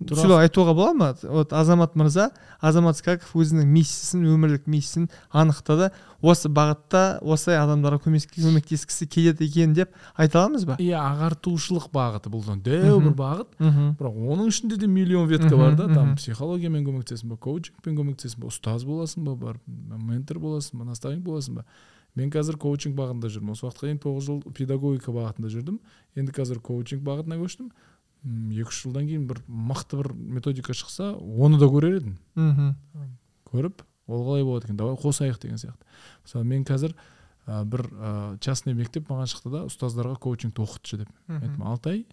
Солай айтуға бола ма? Вот азамат мырза азамат скаков өзінің миссиясын өмірлік миссиясын анықтады. Осы бағытта осылай адамдарға көмектескісі келеді екен деп айта аламыз ба? Иә ағартушылық бағыты бұл дәу бір бағыт. Бірақ оның ішінде де миллион ветка бар да. Там психологиямен көмектесесің ба коучингпен көмектесесің ба ұстаз боласың ба барып ментор боласың ба наставник боласың ба. Мен қазір коучинг бағытында жүрмін осы уақытқа дейін тоғыз жыл педагогика бағытында жүрдім. Енді қазір коучинг бағытына көштім. Екі үш жылдан кейін бір мықты бір методика шықса оны да көрер едім. Мхм. Көріп ол қалай болады екен давай қосайық деген сияқты. Мысалы мен қазір ә, бір ә, частный мектеп маған шықты да ұстаздарға коучингті оқытшы деп. Айттым алты ай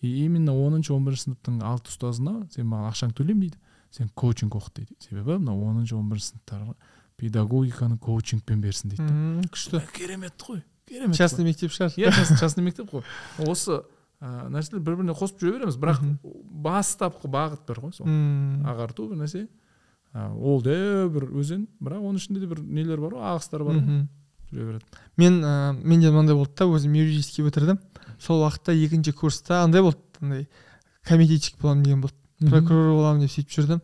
и именно оныншы он бірінші сыныптың алты ұстазына сен маған ақшаңды төлеймін дейді. Сен коучинг оқыт дейді. Себебі мына оныншы он бірінші сыныптарға педагогиканы коучингпен берсін дейді күшті. Керемет қой керемет частный мектеп шығар. Иә частный мектеп қой. Осы ә, нәрселер бір біріне қосып жүре береміз. Бірақ бастапқы бағыт бар ғой сол. Ағарту бір нәрсе. Ә, ол дәу бір өзен. Бірақ оның ішінде де бір нелер бар ғой ағыстар бар ғой. Жүре береді. Мен ә, менде мынандай болды да өзім юридический бітірдім сол уақытта екінші курста андай болды андай комитетчик боламын деген болды. Прокурор боламын деп сөйтіп жүрдім.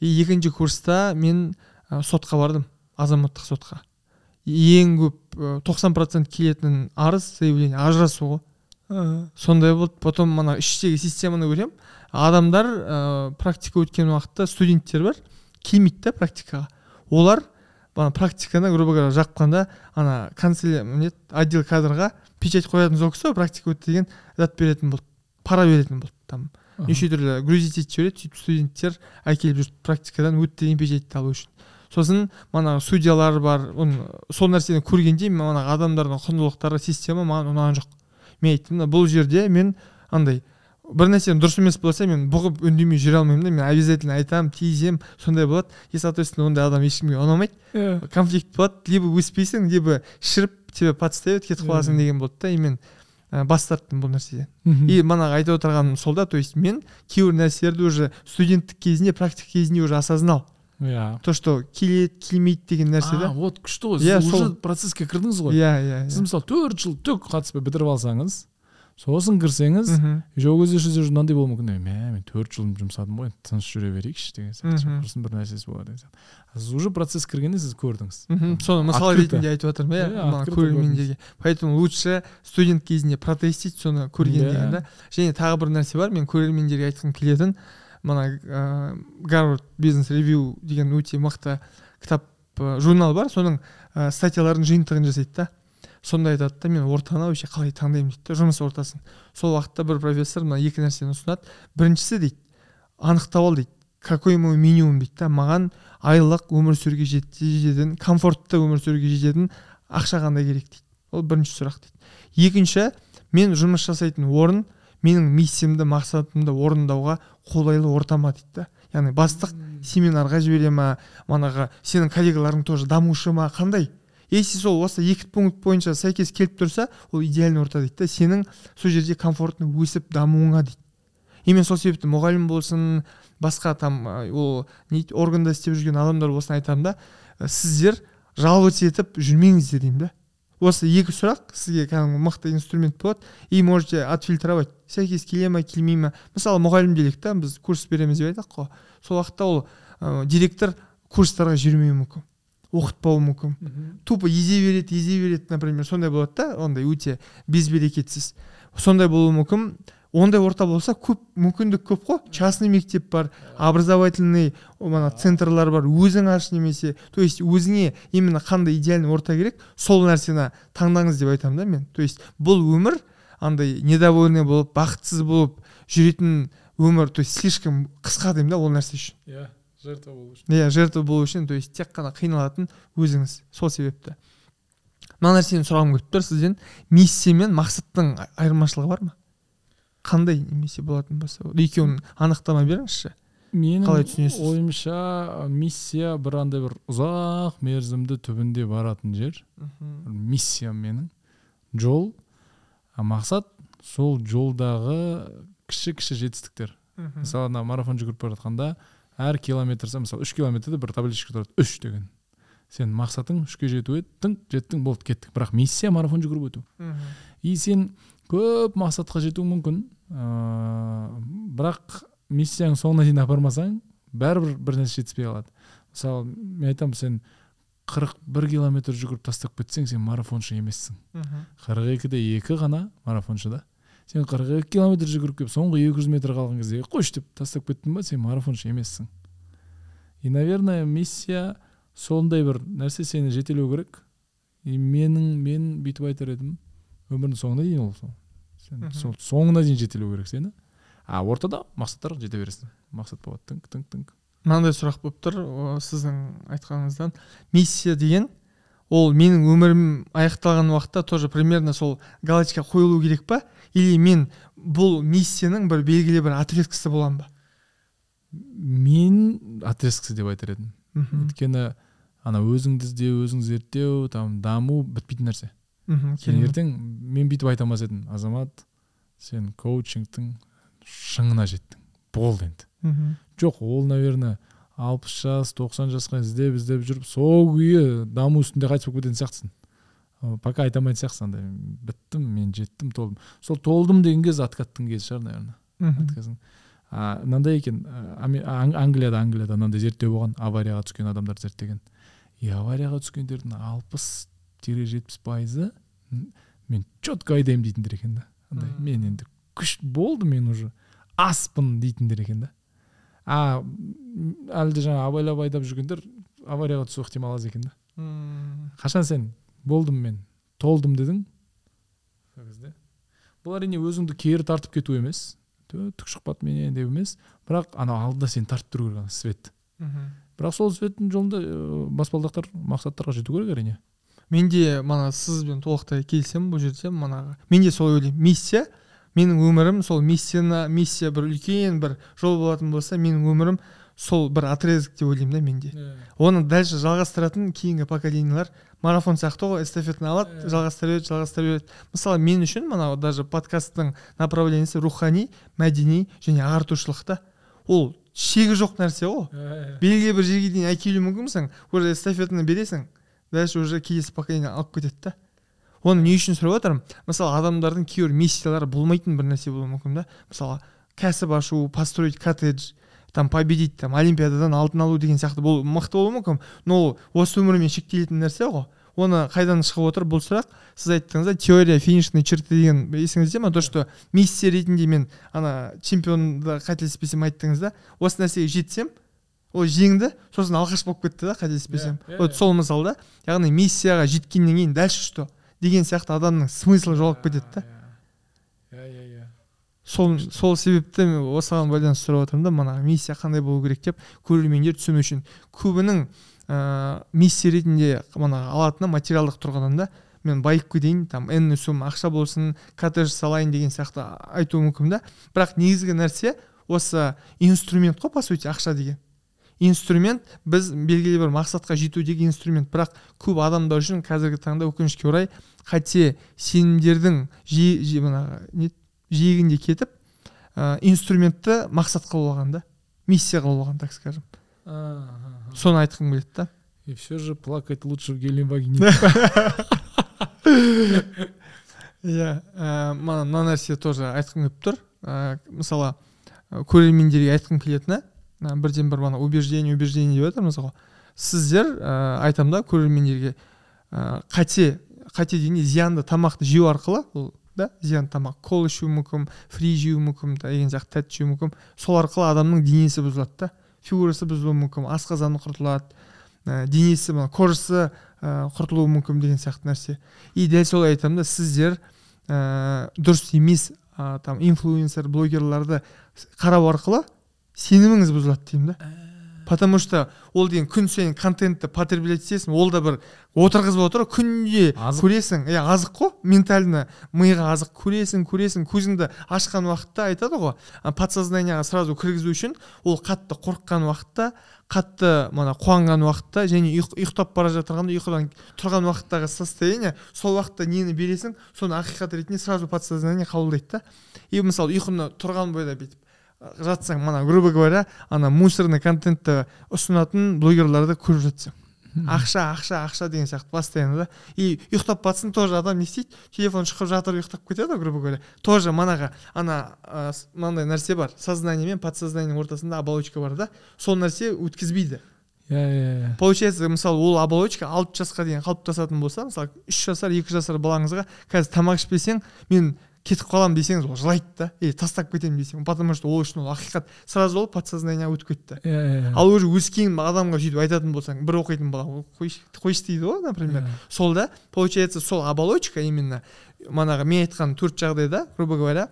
И екінші курста мен ә, сотқа бардым азаматтық сотқа. Ең көп тоқсан процент келетін арыз заявление ажырасу ғой сондай болды. Потом мына іштегі системаны көремін. Адамдар ә, практика өткен уақытта студенттер бар келмейді да практикаға. Олар ана практиканы грубо говоря жапқанда ана канцель не отдел кадрға печать қоятын сол кісі практика өтті деген зат беретін болды пара беретін болды там. Неше түрлі грузить етіп жібереді сөйтіп студенттер әкеліп жүрді практикадан өтті деген печатьті алу үшін. Сосын манағы судьялар бар оны сол нәрсені көргенде манағы адамдардың құндылықтары система маған ұнаған жоқ. Мен айттым бұл жерде мен андай бір нәрсенің дұрыс емес болса мен бұғып үндемей жүре алмаймын да мен обязательно айтамын тиісемін сондай болады и соответственно ондай адам ешкімге ұнамайды yeah. Иә. конфликт болады либо өспейсің либо шіріп тебя подставят кетіп иә. қаласың деген болды да и мен ә, бас тарттым бұл нәрседен и манағы айтып отырғаным сол да то есть мен кейбір нәрселерді уже студенттік кезінде практика кезінде уже осознал иә. То что келеді келмейді деген нәрсе да? вот күшті ғой. Сіз уже процесске кірдіңіз ғой. Иә иә сіз мысалы төрт жыл түк қатыспай бітіріп алсаңыз сосын кірсеңіз уже ол кезде сіздер мынандай болуы мүмкін. Мә мен төрт жыл жұмсадым ғой тыныш жүре берейікші деген сияқты. Құрсын бір нәрсесі болады деген сияқты. Сіз уже процесс кіргенде сіз көрдіңіз. Соны мысал ретінде айтып жатырмын иә. Көрермендерге поэтому лучше студент кезінде протестить соны көрген деген да. Және тағы бір нәрсе бар. Мен көрермендерге айтқым келетін. Мына ыыы гарвард бизнес ревью деген өте мықты кітап журнал бар. Соның ә, статьялардың жиынтығын жасайды да. Сонда айтады да мен ортаны вообще қалай таңдаймын? дейді да жұмыс ортасын. Сол уақытта бір профессор мына екі нәрсені ұсынады. Біріншісі дейді анықтап ал дейді какой мой минимум? дейді да маған айлық өмір сүруге жететін комфортты өмір сүруге жететін ақша қандай керек? дейді. Ол бірінші сұрақ дейді. Екінші мен жұмыс жасайтын орын менің миссиямды мақсатымды орындауға қолайлы орта ма дейді да. Яғни бастық семинарға жібере ма манағы сенің коллегаларың тоже дамушы ма қандай? Если сол осы екі пункт бойынша сәйкес келіп тұрса ол идеальный орта дейді да. Сенің сол жерде комфортно өсіп дамуыңа дейді. И мен сол себепті мұғалім болсын басқа там ол не органда істеп жүрген адамдар болсын айтамын да сіздер жаловаться етіп жүрмеңіздер деймін да. Осы екі сұрақ сізге кәдімгі мықты инструмент болады. И можете отфильтровать. Сәйкес келе ма келмей ма. Мысалы мұғалім делік та біз курс береміз деп айтайық қой. Сол уақытта ол ә, директор курстарға жүрмеуі мүмкін. Оқытпауы мүмкін. Тупо езе береді езе береді например. Сондай болады да ондай өте безберекетсіз. Сондай болуы мүмкін. Ондай орта болса көп мүмкіндік көп қой. Частный мектеп бар образовательный мана центрлар бар өзің аш немесе то есть өзіңе именно қандай идеальный орта керек сол нәрсені таңдаңыз деп айтамын да мен. То есть бұл өмір андай недовольный болып бақытсыз болып жүретін өмір то есть слишком қысқа деймін да ол нәрсе үшін. Иә жертва болу үшін. Иә жертва болу үшін то есть тек қана қиналатын өзіңіз сол себепті. Мына нәрсені сұрағым келіп тұр сізден. Миссия мен мақсаттың айырмашылығы бар ма? Қандай немесе болатын болса екеуін анықтама беріңізші. Менің қалай түсінесіз? ойымша миссия бір андай бір ұзақ мерзімді түбінде баратын жер. Миссия менің. Жол. А мақсат сол жолдағы кіші кіші жетістіктер. Мысалы ана марафон жүгіріп бара жатқанда әр километр сайын мысалы үш километрде бір табличка тұрады. Үш деген. Сен мақсатың үшке жету еді тың жеттің болды кеттік бірақ миссия марафон жүгіріп өту. И сен көп мақсатқа жетуің мүмкін. Ыыы бірақ миссияң соңына дейін апармасаң бәрібір бір нәрсе жетіспей қалады. Мысалы мен айтамын сен қырық бір километр жүгіріп тастап кетсең сен марафоншы емессің. Қырық екіде екі ғана марафоншы да. Сен қырық екі километр жүгіріп келіп соңғы екі жүз метр қалған кезде қойшы деп тастап кеттің ба сен марафоншы емессің. И наверное миссия сондай бір нәрсе сені жетелеу керек. И менің мен бүйтіп айтар едім өмірдің соңына дейін ол сол. Сен сол соңына дейін жетелеу керек сені а ортада мақсаттарға жете бересің. Мақсат болады. Тыңк тыңк тыңк мынандай сұрақ болып тұр сіздің айтқаныңыздан. Миссия деген ол менің өмірім аяқталған уақытта тоже примерно сол галочка қойылу керек па? Или мен бұл миссияның бір белгілі бір отрезкісі боламын ба? Мен отрезкісі деп айтар едім. Өйткені ана өзіңді іздеу өзіңді зерттеу там даму бітпейтін нәрсе. Сен ертең мен бүйтіп айта алмас едім азамат сен коучингтің шыңына жеттің болды енді жоқ ол наверное алпыс жас тоқсан жасқа іздеп іздеп жүріп сол күйі даму үстінде қайтыс болып кететін сияқтысың. Пока айта алмайтын сияқтысың андай. Біттім мен жеттім толдым. Сол толдым деген кез откаттың кезі шығар наверное мынандай екен англияда англияда мынандай зерттеу болған аварияға түскен адамдарды зерттеген. И аварияға түскендердің алпыс тире жетпіс пайызы. Мен четко айдаймын дейтіндер екен да. Андай мен енді күш болды мен уже аспын дейтіндер екен да. А м, әлі де жаңағы абайлап айдап жүргендер аварияға түсу ықтимал аз екен да. Қашан сен? Болдым мен. Толдым дедің? Сол кезде бұл әрине өзіңді кері тартып кету емес. «Тө, түк шықпады менен деп емес. Бірақ анау алдында сені тартып тұру керек ана свет. Бірақ сол светтің жолында ә, баспалдақтар мақсаттарға жету керек әрине. Менде мана сізбен толықтай келісемін бұл жерде манағы. Менде солай ойлаймын. Миссия менің өмірім сол миссияны миссия бір үлкен бір жол болатын болса менің өмірім сол бір отрезок деп ойлаймын да менде. Оны дальше жалғастыратын кейінгі поколениялар марафон сияқты ғой эстафетаны алады Иә. жалғастыра береді жалғастыра береді мысалы мен үшін мынау даже подкасттың направлениесі рухани мәдени және ағартушылық та. Ол шегі жоқ нәрсе ғой. Белгілі бір жерге дейін әкелуі мүмкінсің уже эстафетаны бересің дальше уже келесі поколение алып кетеді да оны не үшін сұрап жатырмын мысалы адамдардың кейбір миссиялары болмайтын бір нәрсе болуы мүмкін да. Мысалы кәсіп ашу построить коттедж там победить там олимпиададан алтын алу деген сияқты бұл мықты болуы мүмкін. Но ол осы өмірмен шектелетін нәрсе ғой. Оны қайдан шығып отыр бұл сұрақ. Сіз айттыңыз да теория финишной черты деген есіңізде ма? То что миссия ретінде мен ана чемпионда қателеспесем айттыңыз да осы нәрсеге жетсем ол жеңді сосын алғаш болып кетті да қателеспесем. Иә, иә, вот иә. сол мысал да яғни миссияға жеткеннен кейін дальше что деген сияқты адамның смыслы жоғалып кетеді да. Иә иә иә. Сол сол себепті мен осыған байланысты сұрап отырмын да мына миссия қандай болу керек деп көрермендер түсіну үшін. Көбінің ә, миссия ретінде мана алатыны материалдық тұрғыдан да мен байып кетейін там энный сумма ақша болсын коттедж салайын деген сияқты айтуы мүмкін да. Бірақ негізгі нәрсе осы инструмент қой по сути ақша деген. Инструмент біз белгілі бір мақсатқа жетудегі инструмент. Бірақ көп адамдар үшін қазіргі таңда өкінішке орай қате сенімдердің жиі, жиі, мына жиегінде кетіп ә, инструментті мақсат қылып алған да миссия қылып алған так скажем. Соны айтқым келеді да. И все же плакать лучше в геленвагене [laughs] иә мына нәрсе тоже айтқым келіп тұр. Мысалы көрермендерге айтқым келетіні бірден бір мана убеждение убеждение деп жатырмыз ғой. Сіздер ә, айтамын да көрермендерге ә, қате қате дегенде зиянды тамақты жеу арқылы ол да зиянды тамақ кола ішу мүмкін фри жеу мүмкін деген сияқты тәтті жеу мүмкін. Сол арқылы адамның денесі бұзылады да фигурасы бұзылуы мүмкін асқазаны құртылады ә, денесі мына кожасы ә, құртылуы мүмкін деген сияқты нәрсе. И дәл солай айтамын да сіздер ә, дұрыс емес ә, там инфлюенсер блогерларды қарау арқылы сеніміңіз бұзылады деймін да. Потому что ол деген күн сайын контентті потреблять етесің ол да бір отырғызып отыр ғой, күнде көресің. Иә азық қой ментально. Миға азық көресің көресің. Көзіңді ашқан уақытта айтады ғой а, подсознанияға сразу кіргізу үшін ол қатты қорыққан уақытта қатты мана қуанған уақытта және ұйық- ұйықтап бара жатырғанда ұйқыдан тұрған уақыттағы состояние сол уақытта нені бересің соны ақиқат ретінде сразу подсознание қабылдайды да. И мысалы ұйқыны тұрған бойда бүйтіп ә, жатсаң мана грубо говоря ана мусорный контентті ұсынатын блогерларды көріп жатсаң ақша ақша ақша деген сияқты постоянно да? И ұйықтап батсын тоже адам не істейді телефон шұқып жатыр ұйықтап кетеді ғой грубо говоря. Тоже манағы ана ә, мынандай нәрсе бар сознание мен подсознаниенің ортасында оболочка бар да? Сол нәрсе өткізбейді. Иә иә иә. Получается мысалы ол оболочка алты жасқа дейін қалыптасатын болса мысалы үш жасар екі жасар балаңызға қазір тамақ ішпесең мен кетіп қаламын десеңіз ол жылайды да. Или тастап кетемін десең потому что ол үшін ол ақиқат. Сразу ол подсознанияға өтіп кетті. Иә ал уже өскен адамға сөйтіп айтатын болсаң бір оқитын бала «Ой, қойшы қойшы дейді ғой например. Сол да получается сол оболочка именно манағы мен айтқан төрт жағдайда грубо говоря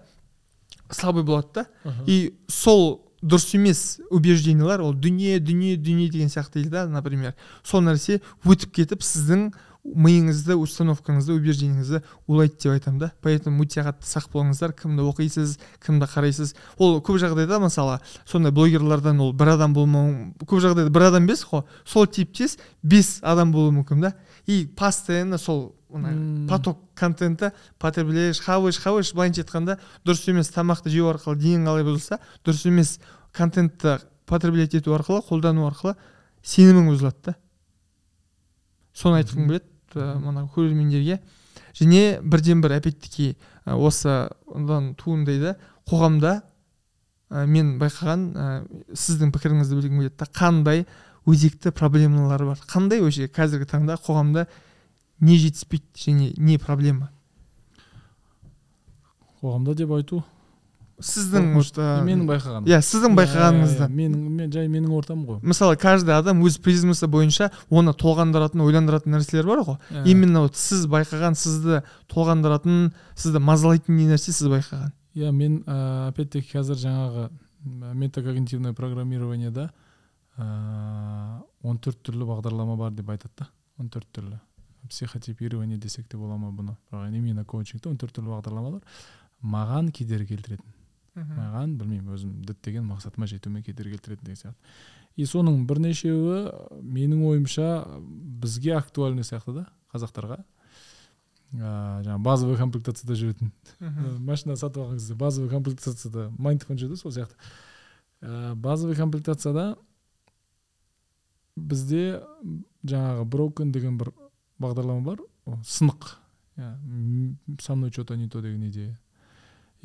слабый болады да и сол дұрыс емес убеждениялар ол дүние дүние дүние деген сияқты дейді да например. Сол нәрсе өтіп кетіп сіздің миыңызды установкаңызды убеждениеңізді улайды деп айтамын да. Поэтому өте қатты сақ болыңыздар. Кімді оқисыз кімді қарайсыз. Ол көп жағдайда мысалы сондай блогерлардан ол бір адам болмауы көп жағдайда бір адам емес қой. Сол типтес бес адам болуы мүмкін да. И постоянно сол мына поток контентті потребляешь хаваешь хаваешь былайынша айтқанда дұрыс емес тамақты жеу арқылы денең қалай бұзылса дұрыс емес контентті потреблять ету арқылы қолдану арқылы сенімің бұзылады да. Соны айтқым келеді. Мына көрермендерге және бірден бір опять-таки ә, осыдан туындайды қоғамда ә, мен байқаған ә, сіздің пікіріңізді білгім келеді да қандай өзекті проблемалар бар? Қандай вообще қазіргі таңда қоғамда не жетіспейді және не проблема? Қоғамда деп айту сіздің ә, менің байқағаным. Иә сіздің байқағаныңызда Иә, менің мен жай менің ортам ғой. Мысалы каждый адам өз призмасы бойынша оны толғандыратын ойландыратын нәрселер бар ғой. Иә. именно вот сіз байқаған сізді толғандыратын сізді мазалайтын не нәрсе сіз байқаған? Иә мен ә, опять таки қазір жаңағы метакогнитивное программированиеда ыыы он төрт түрлі бағдарлама бар деп айтады да. Он төрт түрлі. Психотипирование десек те бола ма бұны? Бірақ именно коучингте он төрт түрлі бағдарлама бар. Маған кедергі келтіретін. Маған білмеймін өзім діттеген мақсатыма жетуіме кедергі келтіретін деген сияқты. И соның бірнешеуі менің ойымша бізге актуальный сияқты да қазақтарға. Ыыы жаңағы базовый комплектацияда жүретін. Машина сатып алған кезде базовый комплектацияда майндфон жүрді сол сияқты. Ә, базовый комплектацияда бізде жаңағы броукен деген бір бағдарлама бар. Сынық. Со мной че то не то деген идея.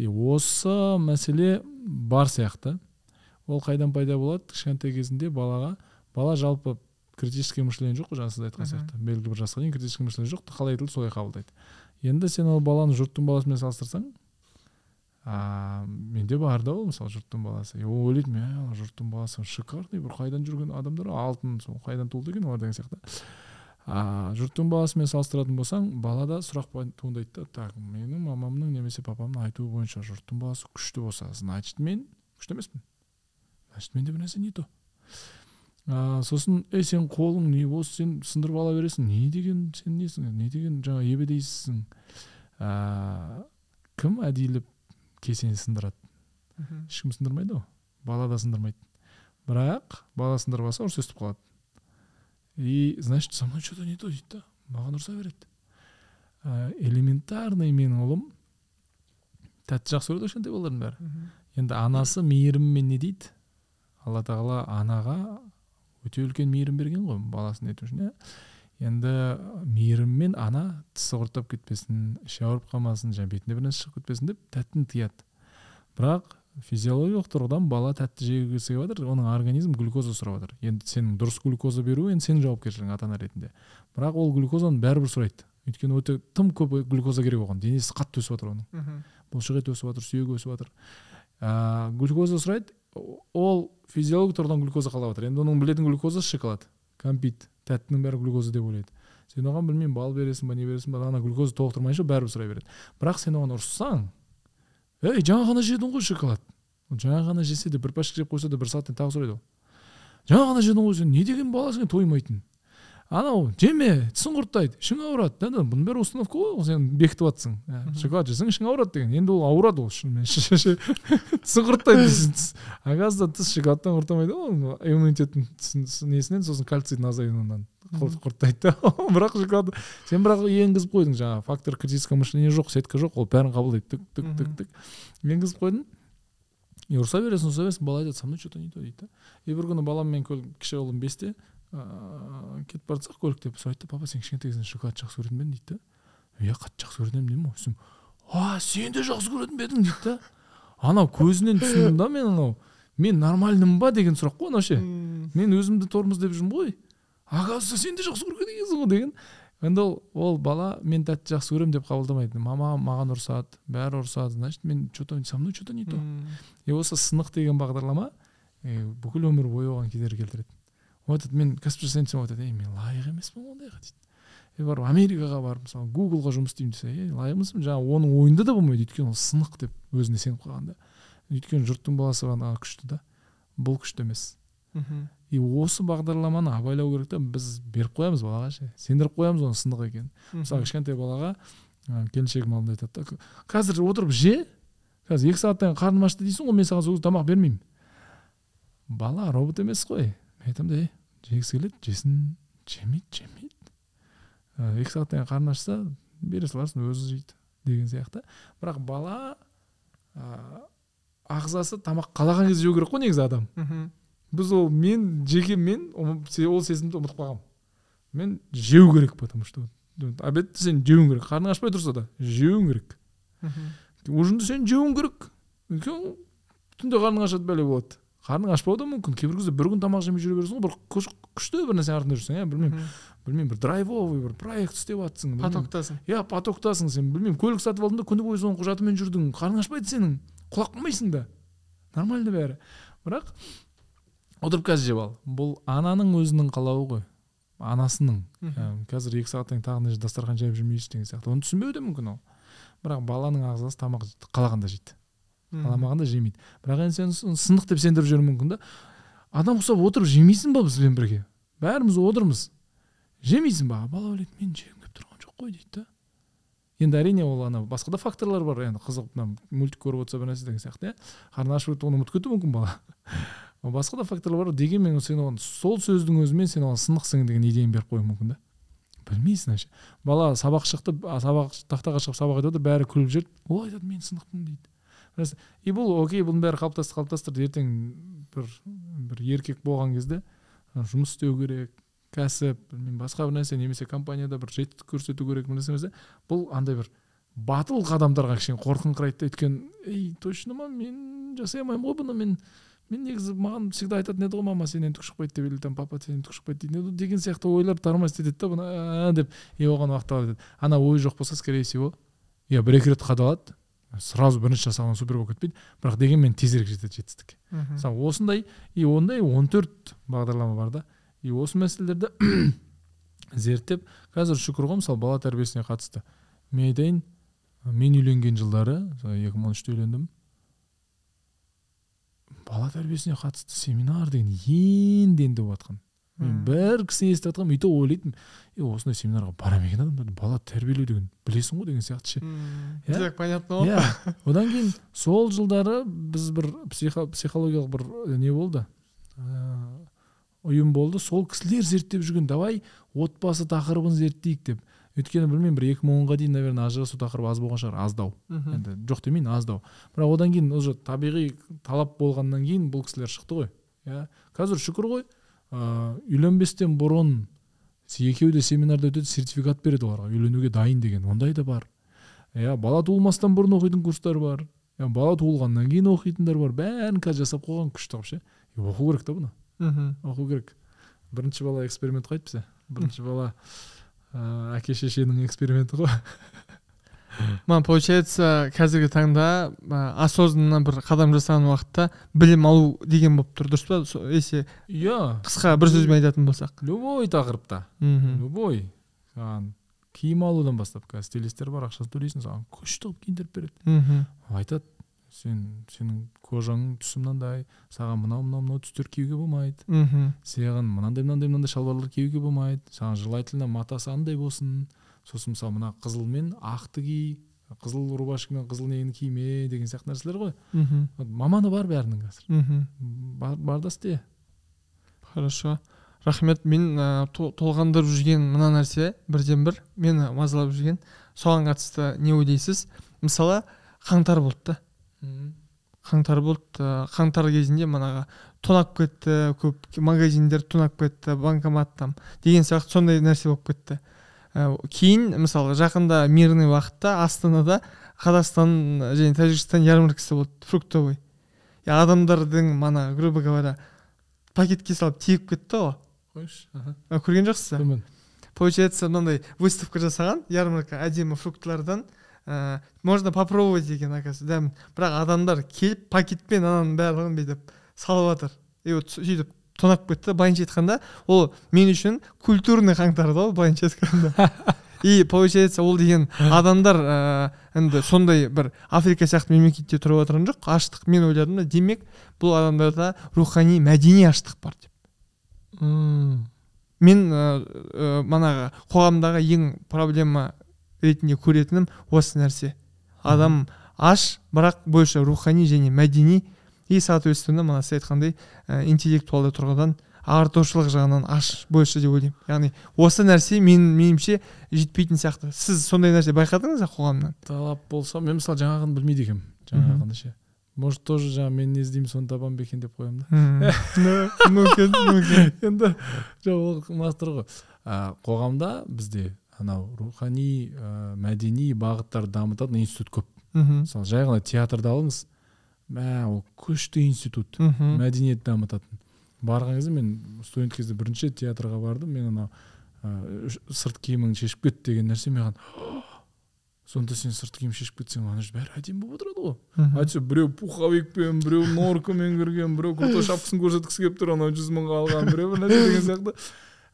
И осы мәселе бар сияқты. Ол қайдан пайда болады? Кішкентай кезінде балаға бала жалпы критическое мышление жоқ қой жаңа сіз айтқан сияқты. Белгілі бір жасқа дейін критическое мышление жоқ қалай айтылды солай қабылдайды. Енді сен ол баланы жұрттың баласымен салыстырсаң а менде бар да ол мысалы жұрттың баласы. И ол ойлайды мә жұрттың баласы шикарный бір қайдан жүрген адамдар алтын сол қайдан туылды екен олар деген сияқты. А жұрттың баласымен салыстыратын болсаң балада сұрақ туындайды да. Так менің мамамның немесе папамның айтуы бойынша жұрттың баласы күшті болса значит мен күшті емеспін. Значит менде бір нәрсе не то а, сосын ей сен қолың не осы сен сындырып ала бересің не деген сен несің не деген жаңа ебедейсің а, кім әдейілеп кесені сындырады? Ешкім сындырмайды ғой. Бала да сындырмайды. Бірақ бала сындырып алса ұрыс естіп қалады. И значит со мной что то не то дейді да маған ұрыса береді ә, элементарный менің ұлым тәтті жақсы көреді ғой кішкентай балалардың бәрі. Енді анасы мейіріммен не дейді? Алла тағала анаға өте үлкен мейірім берген ғой баласын нету үшін иә. Енді мейіріммен ана тісі құрттап кетпесін іші ауырып қалмасын жаңағы бетіне бір нәрсе шығып кетпесін деп тәттіні тыяды. Бірақ физиологиялық тұрғыдан бала тәтті жегісі келіп жатыр оның организм глюкоза сұрап жатыр енді сенің дұрыс глюкоза беру енді сенің жауапкершілігің ата ана ретінде. Бірақ ол глюкозаны бәрібір сұрайды. Өйткені өте тым көп глюкоза керек оған. Денесі қатты өсіп жатыр оның. Бұлшық еті өсіп жатыр сүйегі өсіп жатыр ыыы глюкоза сұрайды ол физиологиялық тұрғыдан глюкоза қалап жатыр енді оның білетін глюкозасы шоколад кәмпит тәттінің бәрі глюкоза деп ойлайды. Сен оған білмеймін бал бересің ба не бересің ба ана глюкоза толықтырмайынша бәрібір сұрай береді. Бірақ сен оған ұрыссаң ей жаңа ғана жедің ғой шоколад. Ол жаңа ғана жесе де бір пачка жеп қойса да бір сағаттан тағы сұрайды ол. Жаңа ғана жедің ғой сен не деген баласың тоймайтын? Анау жеме тісің құрттайды ішің ауырады. Да да бұның бәрі установка ғой сен бекітіп жатрсың шоколад жесең ішің ауырады деген. Енді ол ауырады ол шынымен тісің құрттайды оказывается тіс шоколадтан құртамайды ғой иммунитеттің несінен сосын кальцийдің азаюынан құрттайды да [laughs] бірақ шоколад сен бірақ енгізіп қойдың жаңағы фактор критического мышления жоқ сетка жоқ ол бәрін қабылдайды. Тік тік тік тік. Енгізіп қойдың. И ұрса бересің ұрса бересің бала айтады со мной что то не то дейді да. И бір күні балам мен кіші ұлым бесте ыыы кетіп бара жатсақ көлікте сұрайды да папа сен кішкентай кезіңде шоколад жақсы көретін бе? едің дейді да. Иә қатты жақсы көретін едім деймін ғой. А сен де жақсы көретін бе? едің дейді да. Анау көзінен түсіндім да мен анау. Мен нормальныймын ба? деген сұрақ қой анау ше. Мен өзімді тормоз деп жүрмін ғой оказывается сен де жақсы көрген екенсің ғой деген. Енді ол ол бала мен тәтті жақсы көремін деп қабылдамайды мама маған ұрсады бәрі ұрсады значит мен че то со мной че то не то и осы сынық деген бағдарлама е, бүкіл өмір бойы оған кедергі келтіреді. Ол айтады мен кәсіп жасайын десем ол айтады ей мен лайық емеспін ондайға дейді. Е барып америкаға барып мысалы гуглға жұмыс істеймін десе е лайық емеспін жаңағы оның ойында да болмайды. Өйткені ол сынық деп өзіне сеніп қалған да өйткені жұрттың баласы ғана күшті да. Бұл күшті емес. И осы бағдарламаны абайлау керек та біз беріп қоямыз балаға ше сендіріп қоямыз оның сынық екенін мысалы кішкентай балаға ә, келіншегім алдында айтады да қазір отырып же қазір екі сағаттан кейін қарным ашты дейсің ғой мен саған сол кезде тамақ бермеймін бала робот емес қой. Мен айтамын да «Ей, жегісі келеді жесін жемейді жемейді ә, екі сағаттан кейін қарны ашса бере саларсың өзі жейді деген сияқты. Бірақ бала ә, ағзасы тамақ қалаған кезде жеу керек қой негізі адам. Біз ол мен жеке мен ол сезімді ұмытып қалғанмын мен жеу керек потому что обедті сен жеуің керек. Қарның ашпай тұрса да жеуің керек. Ужинді сен жеуің керек. Өйткені түнде қарның ашады бәле болады. Қарның ашпауы да мүмкін. Кейбір кезде бір күн тамақ жемей жүре бересің ғой бір күш- күшті бір нәрсе артында жүрсің иә білмеймін. Білмеймін бір драйвовый бір проект істеп жатрсың потоктасың иә потоктасың сен білмеймін. Көлік сатып алдың да күні бойы соның құжатымен жүрдің. Қарның ашпайды сенің. Құлақ қылмайсың да. Нормально бәрі. Бірақ отырып қазір жеп ал. Бұл ананың өзінің қалауы ғой. Анасының. Қазір екі сағаттан кейін тағы мына жерде дастархан жайып жүрмейсіз деген сияқты. Оны түсінбеуі де мүмкін ол. Бірақ баланың ағзасы тамақ қалағанда жейді. Қаламағанда жемейді. Бірақ енді сен сын- сындық деп сендіріп жіберуі мүмкін да. Адам ұқсап отырып жемейсің ба бізбен бірге? Бәріміз отырмыз. Жемейсің ба? Бала ойлайды мен жегім келіп тұрған жоқ қой дейді да. Енді әрине ол ана басқа да факторлар бар. Енді қызық мына мультик көріп отырса бір нәрсе деген сияқты иә. Қарны ашып оны ұмытып кетуі мүмкін бала. Басқа да факторлар бар дегенмен сен оған сол сөздің өзімен сен оған сынықсың деген идеяны беріп қоюың мүмкін да. Білмейсің вообще. Бала сабақ шықты сабақ тақтаға шығып сабақ айтып отыр бәрі күліп жүреді. Ол айтады мен сынықпын дейді. И бұл окей бұның бәрі қалыптасты қалыптастырды ертең бір бір еркек болған кезде жұмыс істеу керек кәсіп білмеймін басқа бір нәрсе немесе компанияда бір жетістік көрсету керек нәрсе бұл андай бір батыл қадамдарға кішкене қорқыңқырайды да өйткені ей точно ма? Мен жасай алмаймын ғой бұны мен мен негізі маған всегда айтатын еді ғой мама сенен түк шықпайды деп или там папа сенен түк шықпайды дейтін деген сияқты ойлар тормозить етеді да бұны «А-а-а» деп и оған уақыт алады ана ой жоқ болса скорее всего иә бір екі рет қадалады сразу бірінші жасаған супер болып кетпейді. Бірақ дегенмен тезірек жетеді жетістікке. Мысалы осындай и ондай 14 бағдарлама бар да. И осы мәселелерді [coughs] зерттеп қазір шүкір ғой мысалы бала тәрбиесіне қатысты. Мен айтайын мен үйленген жылдары екі мың он үште үйлендім. Бала тәрбиесіне қатысты семинар деген енді енді болып жатқан мен бір кісі естіп жатқанмын өйтіп ойлайтынмын е осындай семинарға бара ма екен адамдар бала тәрбиелеу деген білесің ғой деген сияқты ше. Иә? так понятно ғой иә. [laughs] Одан кейін сол жылдары біз бір психо, психологиялық бір э, не болды? Ыыы ұйым болды. Сол кісілер зерттеп жүрген давай отбасы тақырыбын зерттейік деп. Өйткені білмеймін бір екі мың онға дейін наверное ажырасу тақырыбы аз болған шығар аздау. Мгм. енді жоқ демеймін аздау. Бірақ одан кейін уже табиғи талап болғаннан кейін бұл кісілер шықты ғой. Иә? Қазір шүкір ғой ыыы үйленбестен бұрын екеуі де семинарда өтеді сертификат береді оларға үйленуге дайын деген. Ондай да бар. Иә бала туылмастан бұрын оқитын курстар бар. Иә бала туылғаннан кейін оқитындар бар. Бәрін қазір жасап қойған күшті қылып ше. Оқу керек та бұны. Мгм. оқу керек. Бірінші бала эксперимент қой айтыпса бірінші бала ыыы әке шешенің эксперименті ғой. Маған получается қазіргі таңда ә, осознанно бір қадам жасаған уақытта білім алу деген болып тұр дұрыс па? Если иә қысқа бір сөзбен айтатын болсақ. Любой тақырыпта. Мхм. Любой. Саған киім алудан бастап қазір стилистер бар ақшасын төлейсің саған күшті қылып киіндіріп береді. Мхм. Айтады. Сен сенің кожаң түсі мынандай саған мынау мынау мынау түстер киюге болмайды. Мхм. Саған мынандай мынандай мынандай шалбарлар киюге болмайды. Саған желательно матасы андай болсын. Сосын мысалы мына қызыл мен ақты ки қызыл рубашка мен қызыл нені киме деген сияқты нәрселер ғой. Мхм. Маманы бар бәрінің қазір. Мхм. Бар, бар да істе. Хорошо. Рахмет. Мен ә, то- толғандырып жүрген мына нәрсе бірден бір мені мазалап жүрген. Соған қатысты не ойлайсыз? Мысалы қаңтар болды да. Қаңтар болды. Ә, қаңтар кезінде манағы тонап кетті көп магазиндер тонап кетті банкомат там деген сияқты сондай нәрсе болып кетті. Ә, кейін мысалы жақында мирный уақытта астанада қазақстан және тәжікстан ярмаркасы болды фруктовый. И адамдардың мана грубо говоря пакетке салып тиеп кетті ғой. Қойшы көрген жоқсыз ба көрмедім. Получается мынандай выставка жасаған ярмарка әдемі фруктылардан ә, можно попробовать деген оказывается. Дәмін бірақ адамдар келіп пакетпен ананың барлығын бүйтіп салып жатыр. И вот сөйтіп тонап кетті. Былайынша айтқанда ол мен үшін культурный қаңтар да ол былайынша айтқанда. [laughs] И получается ол деген адамдар ә, енді сондай бір африка сияқты мемлекетте тұрып отырған жоқ. Аштық мен ойладым да демек бұл адамдарда рухани мәдени аштық бар деп. Мен ә, ә, манағы қоғамдағы ең проблема ретінде көретінім осы нәрсе. Адам аш бірақ больше рухани және мәдени. И соответственно мына сіз айтқандай ә, интеллектуалды тұрғыдан ағартушылық жағынан аш больше деп ойлаймын. Яғни осы нәрсе мен меніңше жетпейтін сияқты. Сіз сондай нәрсе байқадыңыз ба қоғамнан? Талап болса мен мысалы жаңағыны білмейді екенмін жаңағыны ше. Может тоже жаңағы мен не іздеймін соны табамын ба екен деп қоямын да. Мүмкін [laughs] мүмкін енді жоқ ол мастер ғой. Ә, қоғамда бізде анау рухани ә, мәдени бағыттарды дамытатын институт көп. Мхм. Мысалы жай ғана театрды алыңыз мә ол күшті институт мхм. мәдениет дамытатын. Барған кезде мен студент кезде бірінші театрға бардым мен анау ә, сырт киіміңді шешіп кет деген нәрсе маған сонда сен сырт киім шешіп кетсең ана жерде бәрі әдемі болып отырады ғой әйтсе біреу пуховикпен біреу норкамен кірген біреу крутой [laughs] шапкасын көрсеткісі келіп тұр анау жүз мыңға алған біреу бір нәрсе деген [laughs] сияқты.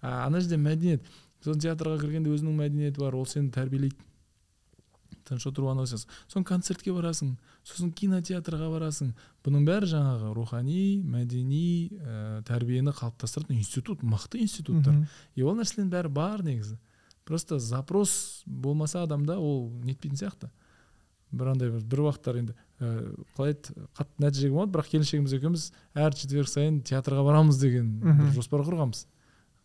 Ана жерде мәдениет сосын театрға кіргенде өзінің мәдениеті бар ол сені тәрбиелейді. Тыныш отырып анау жасайсың сосын концертке барасың сосын кинотеатрға барасың. Бұның бәрі жаңағы рухани мәдени ә, тәрбиені қалыптастыратын институт мықты институттар. И ол нәрселердің бәрі бар негізі. Просто запрос болмаса адамда ол нетпейтін сияқты. Бір андай бір бір уақыттар енді ә, қалай еді? Қатты нәтижеге болмады бірақ келіншегіміз екеуміз әр четверг сайын театрға барамыз деген бір жоспар құрғанбыз.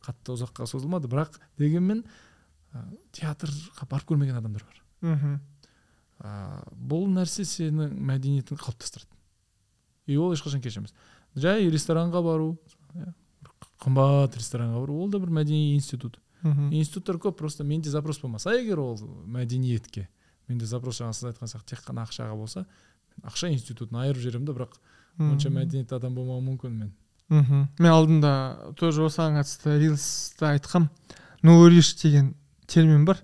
Қатты ұзаққа созылмады. Бірақ дегенмен ә, театрға барып көрмеген адамдар бар. Мхм. Ә, бұл нәрсе сенің мәдениетіңді қалыптастырады. И ол ешқашан кеш емес. Жай ресторанға бару иә, қымбат ресторанға бару ол да бір мәдени институт. Мхм. Институттар көп просто менде запрос болмаса егер ол мәдениетке менде запрос жаңа сіз айтқан сияқты тек қана ақшаға болса ақша институтын айырып жіберемін да бірақ онша мәдениетті адам болмауым мүмкін мен. Мхм. Мен алдында тоже осыған қатысты рилста айтқам. Nouveau риш деген термин бар.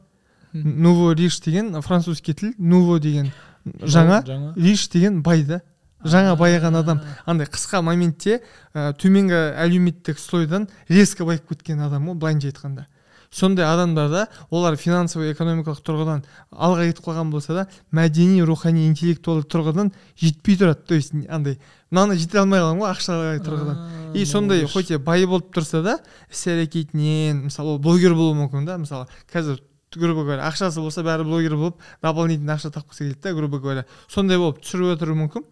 Nouveau риш деген французский тіл. Nouveau деген жаңа? жаңа. Риш деген бай да. Жаңа байыған адам. Андай қысқа моментте ә, төменгі әлеуметтік слойдан резко байып кеткен адам ғой былайынша айтқанда. Сондай адамдарда олар финансовый экономикалық тұрғыдан алға кетіп қалған болса да мәдени рухани интеллектуалды тұрғыдан жетпей тұрады. То есть андай мынаны жете алмай қалған ғой ақшалай тұрғыдан. И сондай хоть и бай болып тұрса да іс әрекетінен мысалы ол блогер болуы мүмкін да. Мысалы қазір грубо говоря ақшасы болса бәрі блогер болып дополнительно ақша тапқысы келеді да грубо говоря. Сондай болып түсіріп отыруы мүмкін.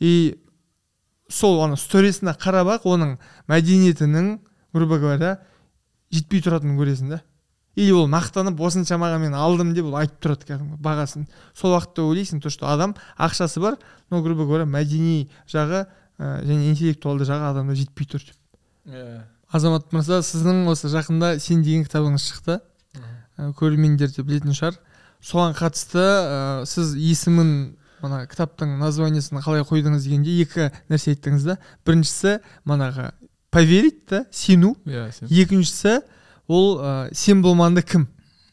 И сол ана сторисіне қарап ақ оның мәдениетінің грубо говоря жетпей тұратынын көресің да. Или ол мақтанып осыншамаға мен алдым деп ол айтып тұрады кәдімгі бағасын. Сол уақытта ойлайсың то что адам ақшасы бар но грубо говоря мәдени жағы ә, және интеллектуалды жағы адамда жетпей тұр деп. Иә. Азамат мырза сіздің осы жақында сен деген кітабыңыз шықты. Ә, көрермендер де білетін шығар. Соған қатысты ә, сіз есімін мына кітаптың названиесін қалай қойдыңыз дегенде екі нәрсе айттыңыз да. Біріншісі манағы поверить да сену иә сен. Екіншісі ол ә, сен болмағанда кім?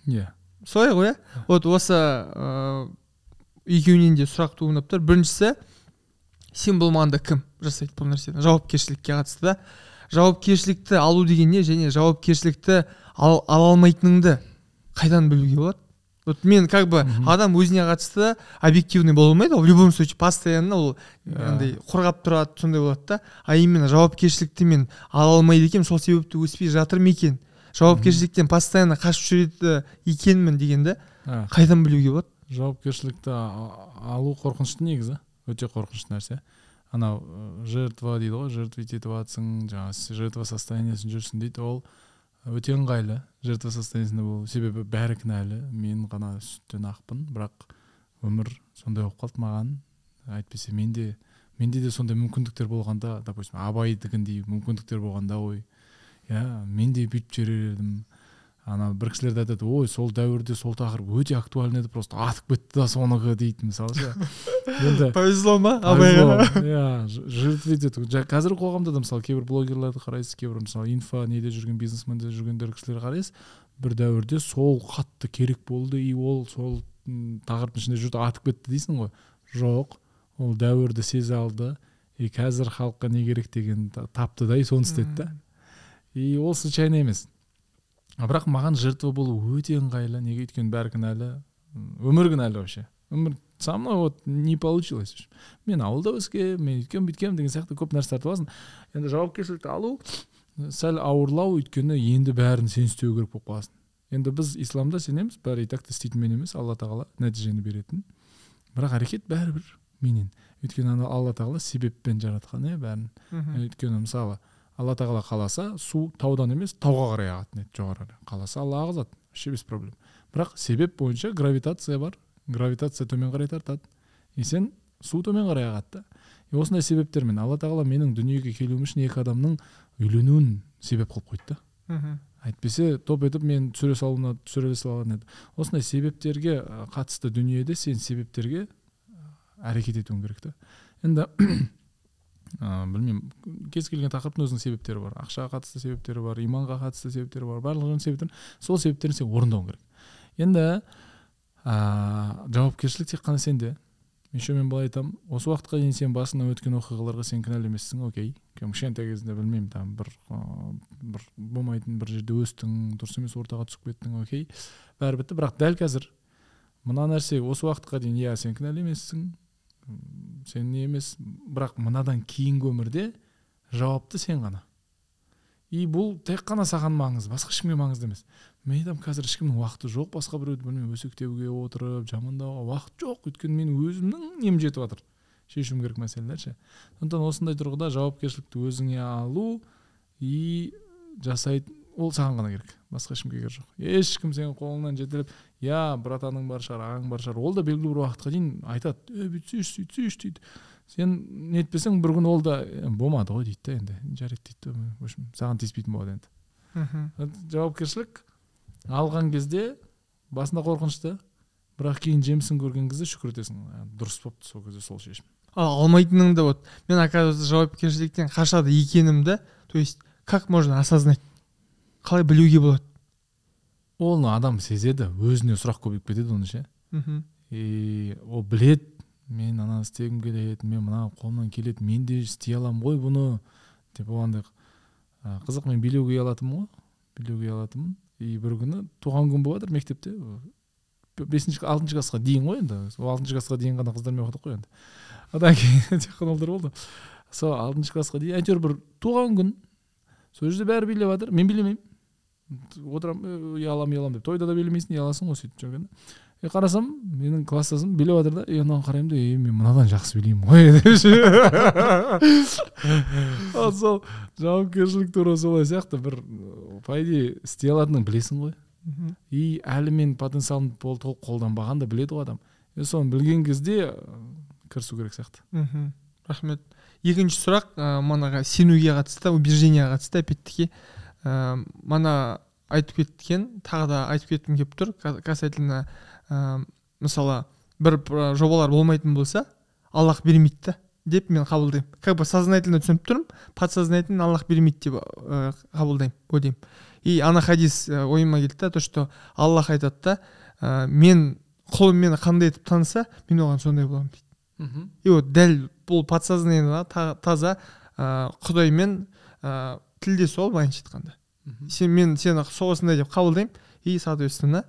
Иә. Солай ғой иә? Вот осы ә, екеуінен де сұрақ туындап тұр. Біріншісі сен болмағанда кім? Жасайды бұл нәрсені. Жауапкершілікке қатысты да. Жауапкершілікті алу деген не және жауапкершілікті ал, ала алмайтыныңды қайдан білуге болады? Вот мен как бы адам өзіне қатысты объективный бола алмайды ғой в любом случае постоянно ол Да. андай қорғап тұрады сондай болады да. А именно жауапкершілікті мен ала алмайды екенмін сол себепті өспей жатыр ма екен? Жауапкершіліктен постоянно қашып жүреді екенмін дегенді А, қайдан білуге болады? Жауапкершілікті алу қорқынышты негізі өте қорқынышты нәрсе. Анау ә, жертва дейді ғой жертвить етіп жатсың жаңағы жертва состояниесінде жүрсің дейді ол. Өте ыңғайлы жертва состояниесінде болу. Себебі бәрі кінәлі. Мен ғана сүттен ақпын. Бірақ өмір сондай болып қалды маған. Әйтпесе менде менде де сондай мүмкіндіктер болғанда допустим абайдікіндей мүмкіндіктер болғанда ой иә мен де бүйтіп жүрер едім. Ана бір кісілер де айтады ой сол дәуірде сол тақырып өте актуальный еді просто атып кетті да соныкі дейді мысалы ше. [laughs] енді повезло ма? повезло. иә ж- жертвить ету Жа- қазіргі қоғамда да мысалы кейбір блогерлерді қарайсыз кейбір мысалы инфо неде жүрген бизнесменде жүргендер кісілер қарайсыз. бір дәуірде сол қатты керек болды и ол сол тақырыптың ішінде жүрді атып кетті дейсің ғой. Жоқ ол дәуірді сезе алды. И қазір халыққа не керек деген та- тапты да и соны істеді да. И ол случайно емес. А бірақ маған жертва болу өте ыңғайлы неге? Өйткені бәрі кінәлі. Өмір кінәлі вообще. Өмір со мной вот не получилось. Мен ауылда өскенмін мен өйткенмін бүйткенмін деген сияқты көп нәрсе тартып аласың. Енді жауапкершілікті алу сәл ауырлау өйткені енді бәрін сен істеу керек болып қаласың. Енді біз исламда сенеміз бәрі и так та істейтінмен емес алла тағала нәтижені беретін. Бірақ әрекет бәрібір менен. Өйткені ана алла тағала себеппен жаратқан иә бәрін. Өйткені мысалы алла тағала қаласа су таудан емес тауға қарай ағатын еді жоғары қарай қаласа алла ағызады вообще без проблем. Бірақ себеп бойынша гравитация бар. Гравитация төмен қарай тартады. И сен су төмен қарай ағады да. И осындай себептермен алла тағала менің дүниеге келуім үшін екі адамның үйленуін себеп қылып қойды да. Әйтпесе топ етіп мен түсіре салуына түсіре салған еді. Осындай себептерге қатысты дүниеде сен себептерге әрекет етуің керек та. Енді [clears throat] ә, білмеймін кез келген тақырыптың өзінің себептері бар. Ақшаға қатысты себептері бар иманға қатысты себептері бар барлық себептер. Сол себептерін сен орындауың керек. Енді ә, жауапкершілік тек қана сенде. Еще мен былай айтамын осы уақытқа дейін сен басыңнан өткен оқиғаларға сен кінәлі емессің окей. Кішкентай кезінде білмеймін там бір бір болмайтын бір жерде өстің дұрыс емес ортаға түсіп кеттің окей. Бәрі бітті бірақ дәл қазір мына нәрсе осы уақытқа дейін иә сен кінәлі емессің сен не емес бірақ мынадан кейінгі өмірде жауапты сен ғана. И бұл тек қана саған маңызды басқа ешкімге маңызды емес. Мен айтамын қазір ешкімнің уақыты жоқ басқа біреуді білмеймін өсектеуге отырып жамандауға уақыт жоқ. Өйткені мен өзімнің нем жетіп жатыр. Шешуім керек мәселелер ше. Сондықтан осындай тұрғыда жауапкершілікті өзіңе алу и жасайтын ол саған ғана керек. Басқа ешкімге керек жоқ. Ешкім сенің қолыңнан жетелеп иә братаның бар шығар ағаң бар шығар ол да белгілі бір уақытқа дейін айтады. Е бүйтсейші сөйтсейші дейді. Сен нетпесең бір күні ол да болмады ғой дейді да енді. Жарайды дейді в общем саған тиіспейтін болады енді. Мхм. Жауапкершілік алған кезде басында қорқынышты бірақ кейін жемісін көрген кезде шүкір етесің. «А, дұрыс болыпты сол кезде сол шешім. Ал алмайтыныңды вот. Мен оказывается жауапкершіліктен қашады екенімді то есть как можно осознать? Қалай білуге болады? Оны адам сезеді өзіне сұрақ көбейіп кетеді оны ше. Мхм. И ол білет мен ананы істегім келеді мен мына қолымнан келеді мен де істей аламын ғой бұны деп оғандай «А, қызық мен билеуге ұялатынмын ғой билеуге ұялатынмын и бір күні туған күн болып жатыр мектепте. Бесінші алтыншы классқа дейін ғой енді. Сол алтыншы классқа дейін ғана қыздармен оқыдық қой енді. Одан кейін тек қана ұлдар болды. Сол алтыншы классқа дейін. Әйтеуір бір туған күн. Сол жерде бәрі билеп жатыр мен билемеймін. Отырамын ұяламын ұяламын деп. Тойда да билемейсің ұяласың ғой сөйтіп жүргенде и қарасам менің класстасым билеп жатыр да и анаған қараймын да е мен мынадан жақсы билеймін ғой деп ал сол жауапкершілік тура солай сияқты. Бір по идее істей алатыныңды білесің ғой и әлі мен потенциалымды толық қолданбаған да біледі ғой адам. И соны білген кезде кірісу керек сияқты. Мхм. Рахмет. Екінші сұрақ ә, манаға сенуге қатысты убеждениеға қатысты опять-таки ә, мана айтып кеткен тағы да айтып кеткім келіп тұр ка- касательно ә, мысалы бір жобалар болмайтын болса аллах бермейді да деп мен қабылдаймын. Как бы сознательно түсініп тұрмын подсознательно аллах бермейді деп ә, қабылдаймын ойлаймын и ана хадис ә, ойыма келді да то что аллах айтады да ә, мен құлым мені қандай етіп таныса мен оған сондай боламын дейді. И вот дәл бұл подсознательно та- таза ә, құдаймен ә, тілдесу ғой былайынша айтқанда сен мен сені сол осындай деп қабылдаймын. И соответственно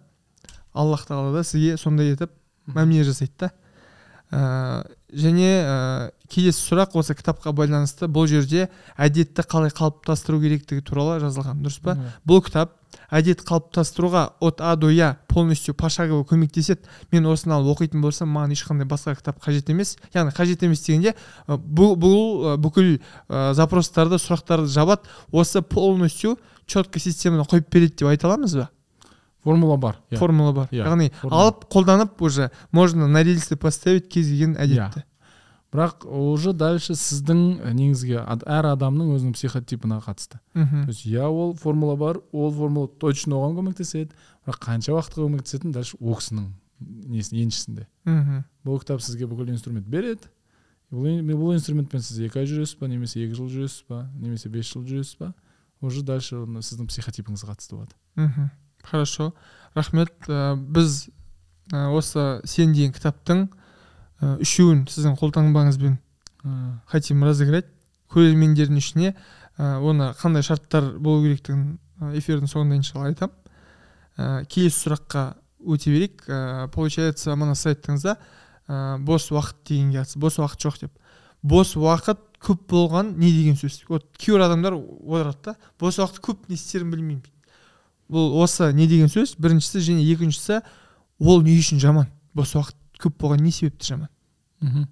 аллах тағала да сізге сондай етіп мәміле жасайды да. Ә, және ә, келесі сұрақ осы кітапқа байланысты бұл жерде әдетті қалай қалыптастыру керектігі туралы жазылған дұрыс па? Бұл кітап әдет қалыптастыруға от а до я полностью пошагово көмектеседі. Мен осыны алып оқитын болсам маған ешқандай басқа кітап қажет емес. Яғни қажет емес дегенде ы, бұл, бұл бүкіл ә, запростарды сұрақтарды жабады. Осы полностью четко системаны қойып береді деп айта аламыз ба? Формула бар. Иә. формула бар. Иә, яғни формула. алып қолданып уже можно на рельсы поставить кез келген әдетті. Бірақ уже дальше сіздің негізгі әр адамның өзінің психотипына қатысты. Мхм. То есть иә ол формула бар ол формула точно оған көмектеседі бірақ қанша уақытқа көмектесетіні дальше ол кісінің несі еншісінде. Мхм. Бұл кітап сізге бүкіл инструмент береді. Бұл, бұл инструментпен сіз екі ай жүресіз ба немесе екі жыл жүресіз ба немесе бес жыл жүресіз ба? Уже дальше сіздің психотипіңізге қатысты болады. Мхм. Хорошо. Рахмет. Ә, біз ә, осы сен деген кітаптың ә, үшеуін сіздің қолтаңбаңызбен хотим разыграть. Көрермендердің ішіне ә, оны қандай шарттар болу керектігін эфирдің соңында иншалла айтамын ә, келесі сұраққа өте берейік. Ә, получается мына сайтыңызда ә, бос уақыт дегенге қатысты. Бос уақыт жоқ деп. Бос уақыт көп болған не деген сөз? Вот кейбір адамдар отырады да бос уақыт көп не істерін білмеймін бұл осы не деген сөз? Біріншісі және екіншісі ол не үшін жаман? Бос уақыт көп болған не себепті жаман? Мхм.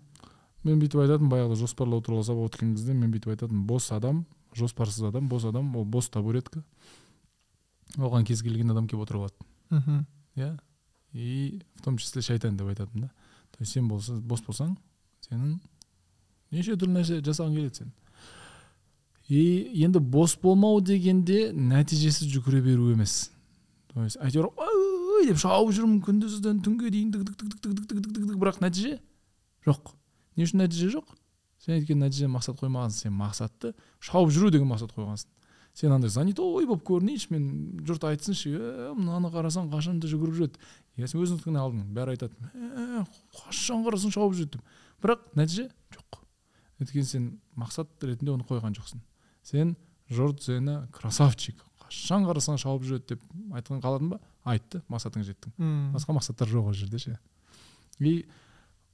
Мен бүйтіп айтатынмын баяғыда жоспарлау туралы сабақ өткен кезде мен бүйтіп айтатынмын. Бос адам жоспарсыз адам бос адам ол бос табуретка. Оған кез келген адам келіп отыра алады. Мхм. Иә. И в том числе шайтан деп айтатынмын да. То есть сен болса бос болсаң сенің неше түрлі нәрсе жасағың келеді сен и енді бос болмау дегенде нәтижесіз жүгіре беру емес то есть әйтеуір ой деп шауып жүрмін күндізден түнге дейін бірақ нәтиже жоқ не үшін нәтиже жоқ сен өйткені нәтиже мақсат қоймағансың сен мақсатты шауып жүру деген мақсат қойғансың сен андай занятой болып көрінейінші мен жұрт айтсыншы мынаны қарасаң қашанда жүгіріп жүреді иә сен өзіңдікін алдың бәрі айтады қашан қарасаң шауып жүреді деп бірақ нәтиже жоқ өйткені сен мақсат ретінде оны қойған жоқсың сен жұрт сені красавчик қашан қарасаң шауып жүреді деп айтқан қаладың ба? Айтты мақсатыңа жеттің. Мм. Басқа мақсаттар жоқ ол жерде ше. И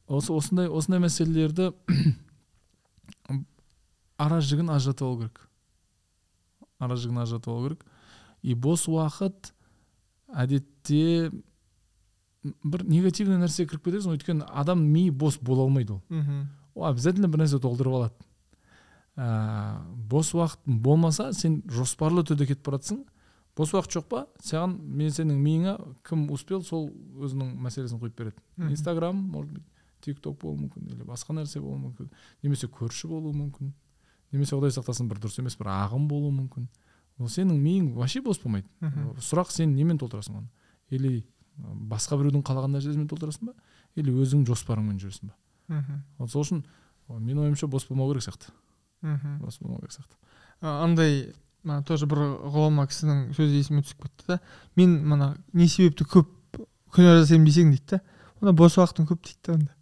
осы осындай осындай мәселелерді [clears throat] ара жігін ажыратып алу керек. Ара жігін ажыратып алу керек. И бос уақыт әдетте бір негативный нәрсеге кіріп кетесің өйткені адам миы бос бола алмайды ол. Мхм. Ол обязательно бір нәрсе толтырып алады. Ә, бос уақыт болмаса сен жоспарлы түрде кетіп бара бос уақыт жоқ па? Саған мен сенің миыңа кім успел сол өзінің мәселесін қойып береді. Инстаграм может быть тик ток болуы мүмкін или басқа нәрсе болуы мүмкін. Немесе көрші болуы мүмкін. Немесе құдай сақтасын бір дұрыс емес бір ағым болуы мүмкін. Ол сенің миың вообще бос болмайды. Сұрақ сен немен толтырасың оны? Или басқа біреудің қалаған нәрсесімен толтырасың ба? Или өзіңнің жоспарыңмен жүресің ба? Мхм. Вот сол үшін менің ойымша бос болмау керек сияқты. Мхм болмау керек сияқты. Андай мына тоже бір ғұлама кісінің сөзі есіме түсіп кетті да мен мына не себепті көп күнә жасаймын десең дейді да онда бос уақытың көп дейді да онда.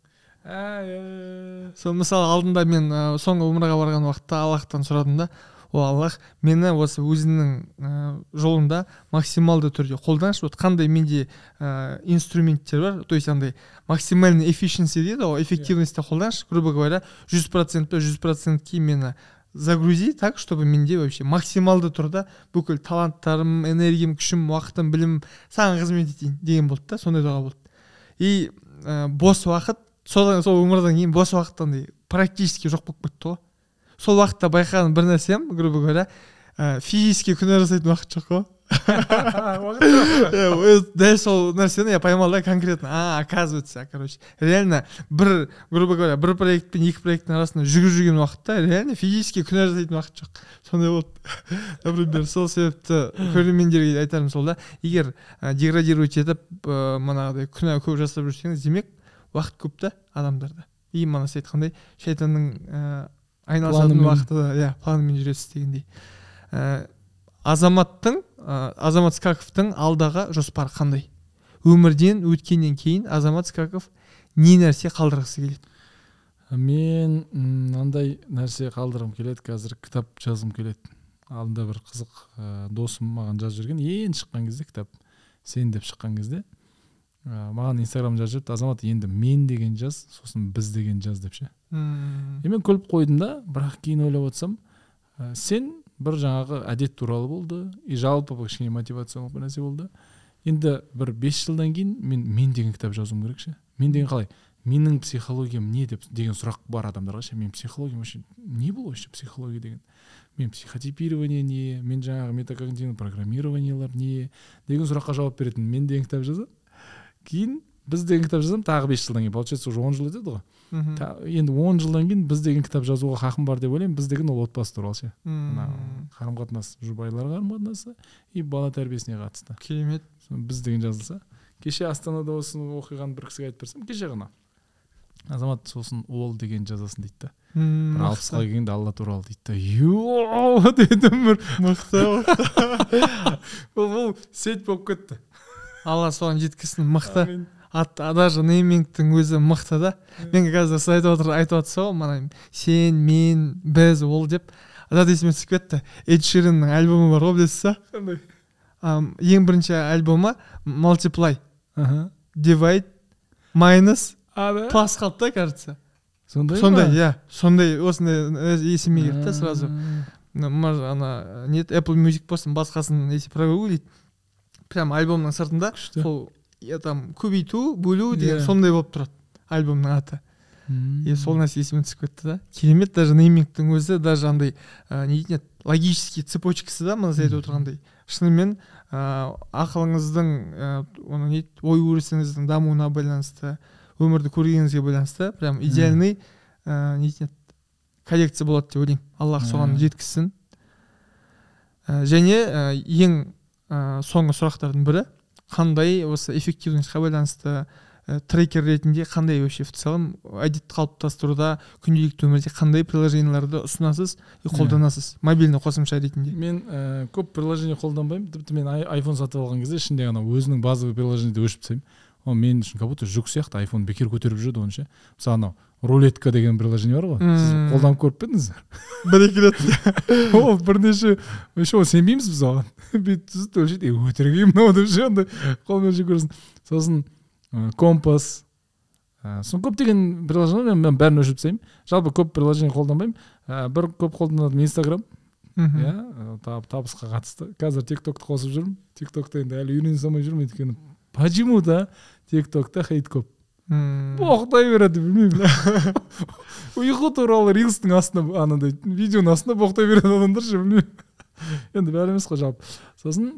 Сол мысалы алдында мен ә, соңғы умраға барған уақытта аллахтан сұрадым да о аллах мені осы өзіңнің ә, жолында максималды түрде қолданшы. Вот қандай менде ә, инструменттер бар. То есть андай максимальный efficiency дейді ғой эффективностьті қолданшы. Грубо говоря жүз процент па жүз процентке мені загрузи так чтобы менде вообще максималды тұрда бүкіл таланттарым энергиям күшім уақытым білімім саған қызмет етейін деген болды да сондай дұға болды. И ә, бос уақыт сол өмірден кейін бос уақыт андай практически жоқ болып кетті ғой. Сол уақытта байқаған бір нәрсем грубо говоря ә, физически күнә жасайтын уақыт жоқ қой. [laughs] Өз- дәл сол нәрсені я поймал да конкретно. А оказывается короче реально бір грубо говоря бір проект пен екі проекттің арасында жүгіріп жүрген уақытта реально физически күнә жасайтын уақыт жоқ. Сондай болды. [laughs] Например сол себепті көрермендерге айтарым сол да егер ә, деградировать етіп ә, манағыдай күнә көп жасап жүрсеңіз демек уақыт көп та адамдарда. И мана сіз айтқандай шайтанның ә, айналысатын да иә планымен жүресіз дегендей. Ә, азаматтың ә, азамат скаковтың алдағы жоспары қандай? Өмірден өткеннен кейін азамат скаков не нәрсе қалдырғысы келеді? Мен мынандай нәрсе қалдырғым келеді қазір кітап жазғым келеді. Алдында бір қызық ә, досым маған жазып жіберген. Енді шыққан кезде кітап сен деп шыққан кезде ә, маған инстаграм жазып жіберіпті. Азамат енді мен деген жаз сосын біз деген жаз деп ше. И мен күліп қойдым да бірақ кейін ойлап отырсам ә, сен бір жаңағы әдет туралы болды и жалпы кішкене мотивациялық бір нәрсе болды. Енді бір бес жылдан кейін мен мен деген кітап жазуым керек ше? Мен деген қалай? Менің психологиям не деп деген сұрақ бар адамдарға ше? Мен психологиям вообще не бұл вообще психология деген? Мен психотипирование не мен жаңағы метакогнитивный программированиелар не деген сұраққа жауап беретін. Мен деген кітап жазамын. Кейін біз деген кітап жазамын тағы бес жылдан кейін. Получается уже он жыл өтеді ғой. Мхм. Енді он жылдан кейін біз деген кітап жазуға хақым бар деп ойлаймын. Біз деген ол отбасы туралы ше. Мына қарым қатынас жұбайлар қарым қатынасы и бала тәрбиесіне қатысты. Керемет. Біз деген жазылса кеше астанада осы оқиғаны бір кісіге айтып берсем кеше ғана. Азамат сосын ол деген жазасын дейді да. Мм, бір алпысқа келгенде алла туралы дейді да. Дедім бір мықты ол ол сеть болып кетті. Алла соған жеткізсін мықты. Даже неймингтің өзі мықты да. Мен қазір сіз айтып отыр айтып отырсыз ғой мана сен мен біз ол деп. Зат есіме түсіп кетті. Эд шириннің альбомы бар ғой білесіз ба? Қандай? Ең бірінші альбомы minus а да? плюс қалды да кажется. Сондай сондай иә. Сондай осындай э, есіме келді да сразу. Ана не apple music болсын басқасын если прогуглить. Прям альбомның сыртында сол я там көбейту бөлу деген сондай болып тұрады альбомның аты. И сол нәрсе есіме түсіп кетті да. Керемет даже неймингтің өзі даже андай ә, не дейтін еді логический цепочкасы да мына сіз айтып отырғандай. Шынымен ә, ақылыңыздың ә, оны не ой өрісіңіздің дамуына байланысты өмірді көргеніңізге байланысты прям идеальный ә, не дейтін еді коллекция болады деп ойлаймын. Аллах соған жеткізсін. Ә, және ә, ең ә, соңғы сұрақтардың бірі қандай осы эффективностьқа байланысты ә, трекер ретінде қандай вообще в целом әдет қалыптастыруда күнделікті өмірде қандай приложенияларды ұсынасыз и Иә. қолданасыз мобильный қосымша ретінде? Мен ә, көп приложение қолданбаймын. Тіпті мен ай- айфон сатып алған кезде ішінде ана өзінің базовый приложениеде өшіп тастаймын. Ол мен үшін как будто жүк сияқты айфон бекер көтеріп жүреді оны ше мысалы анау рулетка деген приложение бар ғой. Сіз қолданып көріп пе едіңіз [laughs] бір екі рет. [laughs] Ол бірнеше. Ол сенбейміз біз оған. Бүйтіп түсіп өлшейді «Е, өтірік ей мынау деп ше андай қолмен жеп көресің сосын компас. Сосын көптеген приложение мен, бәрін өшіріп тастаймын. Жалпы көп приложение қолданбаймын. Бір көп қолданатыным инстаграм иә табысқа қатысты. Қазір тик токты қосып жүрмін. Тик токта енді әлі үйрене салмай жүрмін өйткені. Почему то тик токта хейт көп. Мм. боқтай береді білмеймін. [laughs] Ұйқы туралы рилстің астына анандай видеоның астына боқтай береді адамдар ше білмеймін. Енді бәрі емес қой жалпы. Сосын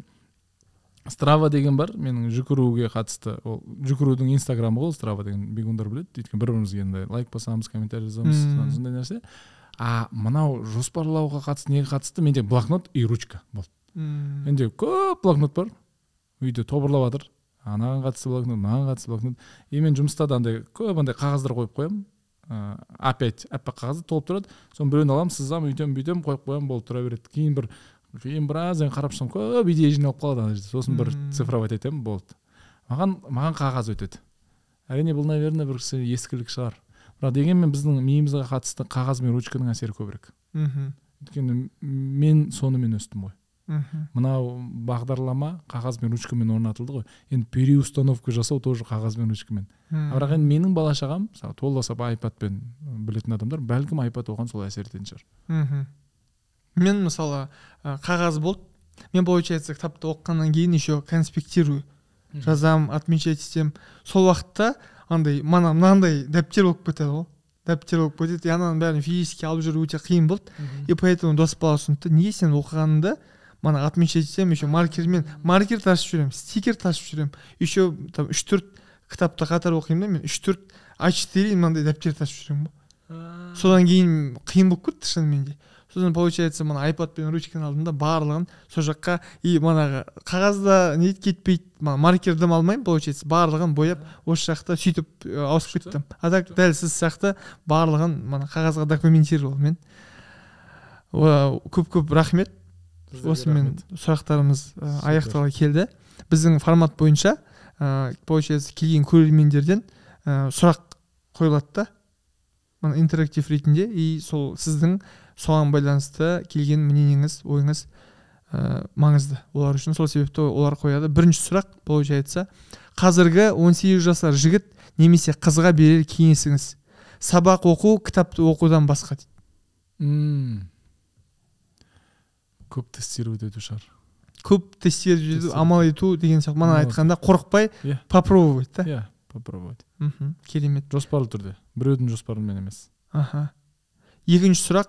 страва деген бар менің жүгіруге қатысты. Ол жүгірудің инстаграмы ғой страва деген бегундар біледі. Өйткені бір бірімізге енді лайк басамыз комментарий жазамыз сондай нәрсе. А мынау жоспарлауға қатысты неге қатысты? Менде блокнот и ручка болды. Менде көп блокнот бар. Үйде тобырлап жатыр анаған қатысты блокнот мынаған қатысты блокнот и мен жұмыста да андай көп андай қағаздар қойып қоямын. Ыыы опять аппақ қағаздар толып тұрады. Соның біреуін аламын сызамын өйтемін бүйтемін қойып қоямын болып тұра береді. Кейін бір кейін біраздан қарап шығсам көп идея жиналып қалады ана жерде. Сосын бір цифровать етемін болды. Маған маған қағаз өтеді. Әрине бұл наверное бір кісі ескілік шығар. Бірақ дегенмен біздің миымызға қатысты қағаз бен ручканың әсері көбірек. Мхм. Өйткені мен сонымен өстім ғой. Мхм. Мынау бағдарлама қағаз бен ручкамен орнатылды ғой. Енді переустановка жасау тоже қағаз бен ручкамен бірақ енді менің бала шағам мысалы толаса айпадпен білетін адамдар бәлкім айпад оған сол әсер ететін шығар. Мхм. Мен мысалы қағаз болды. Мен получается кітапты оқығаннан кейін еще конспектирую жазамын отмечать етемін сол уақытта андай мана мынандай дәптер болып кетеді ғой. Дәптер болып кетеді и ананың бәрін физически алып жүру өте қиын болды. И поэтому дос бала ұсынды неге сен оқығаныңды мана отмечать етсем еще маркермен маркер тасып жүремін стикер тасып жүремін еще там үш төрт кітапты қатар оқимын да мен үш төрт а четыре мынандай дәптер тасып жүремін ғой содан кейін қиын болып кетті шынымен де сосын получается мына айпад пен ручканы алдым да барлығын сол жаққа и манағы қағазда не кетпейді мана маркерді алмаймын получается барлығын бояп осы жақта сөйтіп ауысып кеттім а так дәл сіз сияқты барлығын мана қағазға документировал мен көп көп рахмет осымен сұрақтарымыз ә, Супер. аяқтала келді. Біздің формат бойынша ә, получается келген көрермендерден ә, сұрақ қойылады да. Мына интерактив ретінде и сол сіздің соған байланысты келген мнениеңіз ойыңыз ә, маңызды олар үшін. Сол себепті олар қояды. Бірінші сұрақ получается қазіргі 18 жасар жігіт немесе қызға берер кеңесіңіз? Сабақ оқу кітапты оқудан басқа? дейді. Көп тестировать ету шығар. Көп тестировать амал ету деген сияқты. Мана айтқанда қорықпай Иә. попробовать да иә попробовать. Мхм керемет. Жоспарлы түрде. Біреудің жоспарымен емес. Аха. Екінші сұрақ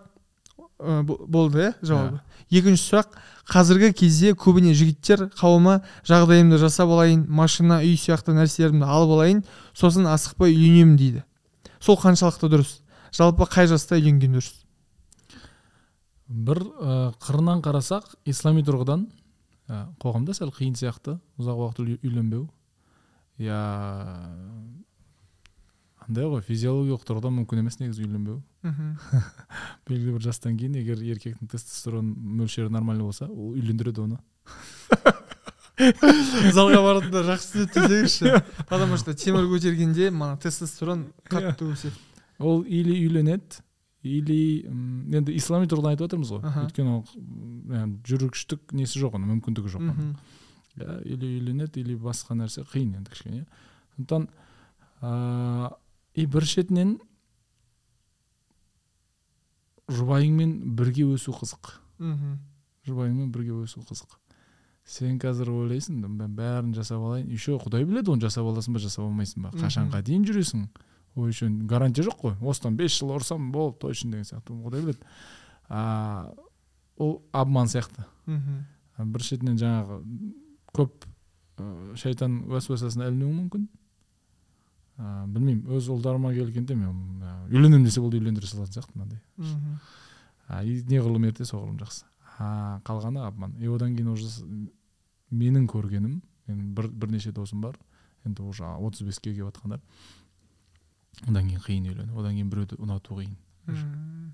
ә, бо- болды иә жауабы? Екінші сұрақ қазіргі кезде көбіне жігіттер қауымы жағдайымды жасап алайын машина үй сияқты нәрселерімді алып алайын сосын асықпай үйленемін дейді. Сол қаншалықты дұрыс? Жалпы қай жаста үйленген дұрыс? Бір ә, қырынан қарасақ ислами тұрғыдан ә, қоғамда сәл қиын сияқты. Ұзақ уақыт үй- үйленбеу. Я андай ғой физиологиялық тұрғыдан мүмкін емес негізі үйленбеу. [laughs] Белгілі бір жастан кейін егер еркектің тестостерон мөлшері нормальный болса ол үйлендіреді оны. [laughs] Залға баратындар жақсы түсінеді десеңізші [laughs] потому что темір көтергенде мана тестостерон қатты өседі. Ол или үйленеді или енді ислами тұрғыдан айтып жатырмыз ғой. Өйткені ол жүргіштік несі жоқ оның мүмкіндігі жоқ оның. иә или үйленеді или басқа нәрсе қиын енді кішкене. Сондықтан ыыы и бір шетінен жұбайыңмен бірге өсу қызық. Мхм жұбайыңмен бірге өсу қызық. Сен қазір ойлайсың «Да мен бәрін жасап алайын. Еще құдай біледі оны жасап аласың ба жасап алмайсың ба? Қашанға дейін жүресің? Еще гарантия жоқ қой. Осыдан бес жыл ұрсам болды точно деген сияқты құдай біледі а, ол обман сияқты. Мхм. Бір шетінен жаңағы көп ә, шайтан уәсуасасына ілінуің мүмкін. Ә, білмеймін өз ұлдарыма келгенде мен үйленемін десе болды үйлендіре салатын сияқтымын мынандай. Мхм. А, и неғұрлым ерте соғұрлым жақсы. А, қалғаны обман. И одан кейін уже менің көргенім менің бір, бірнеше досым бар енді уже отыз беске келіп жатқандар. Одан кейін қиын үйлену одан кейін біреуді ұнату қиын. Мхм.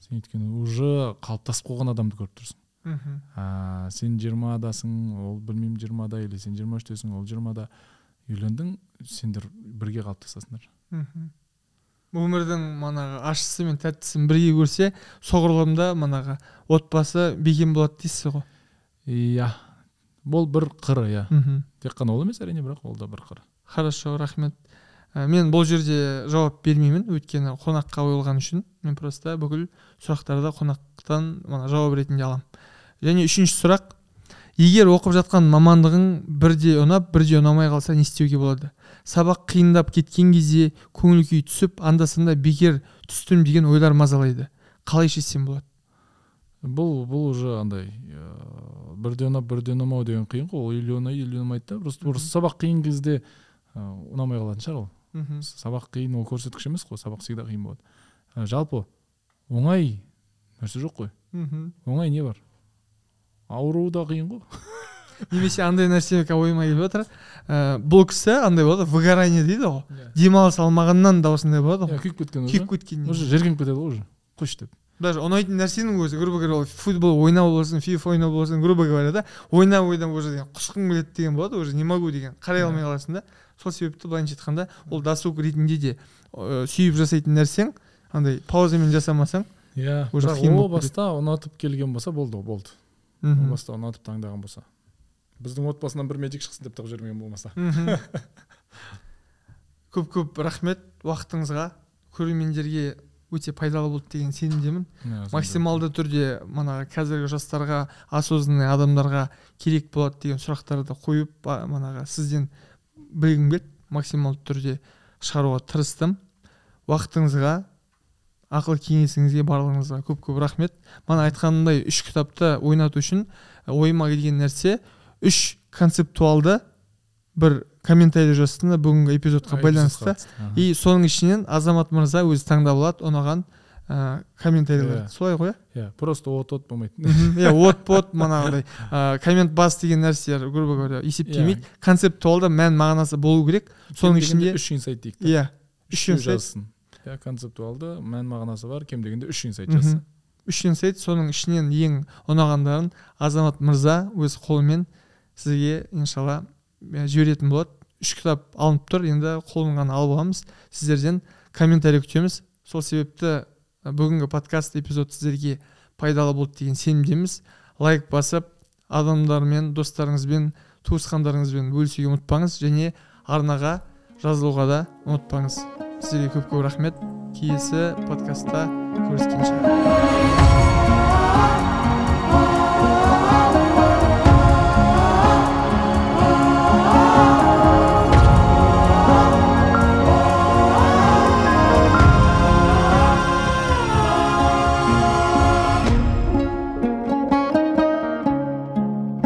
сен өйткені уже қалыптасып қалған адамды көріп тұрсың. Мхм. а, сен жиырмадасың ол білмеймін жиырмада или сен жиырма үштесің ол жиырмада. Үйлендің сендер бірге қалыптасасыңдар. Мхм. өмірдің манағы ащысы мен тәттісін бірге көрсе соғұрлымда манағы отбасы бекем болады дейсіз ғой. Иә. Бұл бір қыры иә. Мхм. тек қана ол емес әрине бірақ ол да бір қыры. Хорошо рахмет. Ә, мен бұл жерде жауап бермеймін өйткені қонаққа қойылған үшін. Мен просто бүкіл сұрақтарды қонақтан мана жауап ретінде аламын. Және үшінші сұрақ. Егер оқып жатқан мамандығың бірде ұнап бірде ұнамай қалса не істеуге болады? Сабақ қиындап кеткен кезде көңіл күй түсіп анда санда бекер түстім деген ойлар мазалайды. Қалай шешсем болады? Бұл бұл уже андай ыыы, бірде ұнап бірде ұнамау деген қиын ғой. Ол или ұнайды или ұнамайды да. Просто сабақ қиын кезде ыыы, ұнамай қалатын шығар ол. Мхм. сабақ қиын ол көрсеткіш емес қой сабақ всегда қиын болады. А, жалпы оңай нәрсе жоқ қой. Мхм. оңай не бар? Ауру да қиын ғой. [laughs] Немесе андай нәрсе ойыма келіп жатыр ә, бұл кісі андай болады выгорание дейді ғой. Демалыс алмағаннан да осындай болады иә ғой. күйіп кеткен күйіп кеткеннен уже жеркеніп кетеді ғой уже қойшы деп. Даже ұнайтын нәрсенің өзі грубо говоря ол футбол ойнау болсын фифа ойнау болсын грубо говоря да. Ойнап ойнап уже деген құсқым келеді деген болады уже не могу деген қарай алмай қаласың да. Сол себепті былайынша айтқанда ол досуг ретінде де ә, сүйіп жасайтын нәрсең андай паузамен жасамасаң иә о баста ұнатып келген болса болды ол болды. О мхм. баста ұнатып таңдаған болса. Біздің отбасынан бір медик шықсын деп тығып жібермеген болмаса. [laughs] Көп көп рахмет. Уақытыңызға көрермендерге өте пайдалы болды деген сенімдемін. Иә, максималды түрде мана қазіргі жастарға осознанный адамдарға керек болады деген сұрақтарды қойып манағы сізден білгім келді. Максималды түрде шығаруға тырыстым. Уақытыңызға ақыл кеңесіңізге барлығыңызға көп көп рахмет. Мана айтқанымдай үш кітапты ойнату үшін ойыма келген нәрсе үш концептуалды бір комментарий жазсын да бүгінгі эпизодқа байланысты. и соның ішінен азамат мырза өзі таңдап алады. Ұнаған ә, комментарийлер Иә. солай ғой иә? Просто от от болмайды иә от пот манағыдай ә, коммент бас деген нәрселер грубо говоря есептелмейді концептуалды мән мағынасы болу керек. Соның ішінде үш инсайт дейік иә үш жазсын. Иә концептуалды мән мағынасы бар кем дегенде үш инсайт жазсын. Үш инсайт соның ішінен ең ұнағандарын азамат мырза өз қолымен сізге иншалла ә, жіберетін болады. Үш кітап алынып тұр енді қолын ғана алып аламыз. Сіздерден комментарий күтеміз. Сол себепті бүгінгі подкаст эпизод сіздерге пайдалы болды деген сенімдеміз. Лайк басып адамдармен достарыңызбен туысқандарыңызбен бөлісуге ұмытпаңыз және арнаға жазылуға да ұмытпаңыз. Сіздерге көп көп рахмет. Келесі подкастта көріскенше.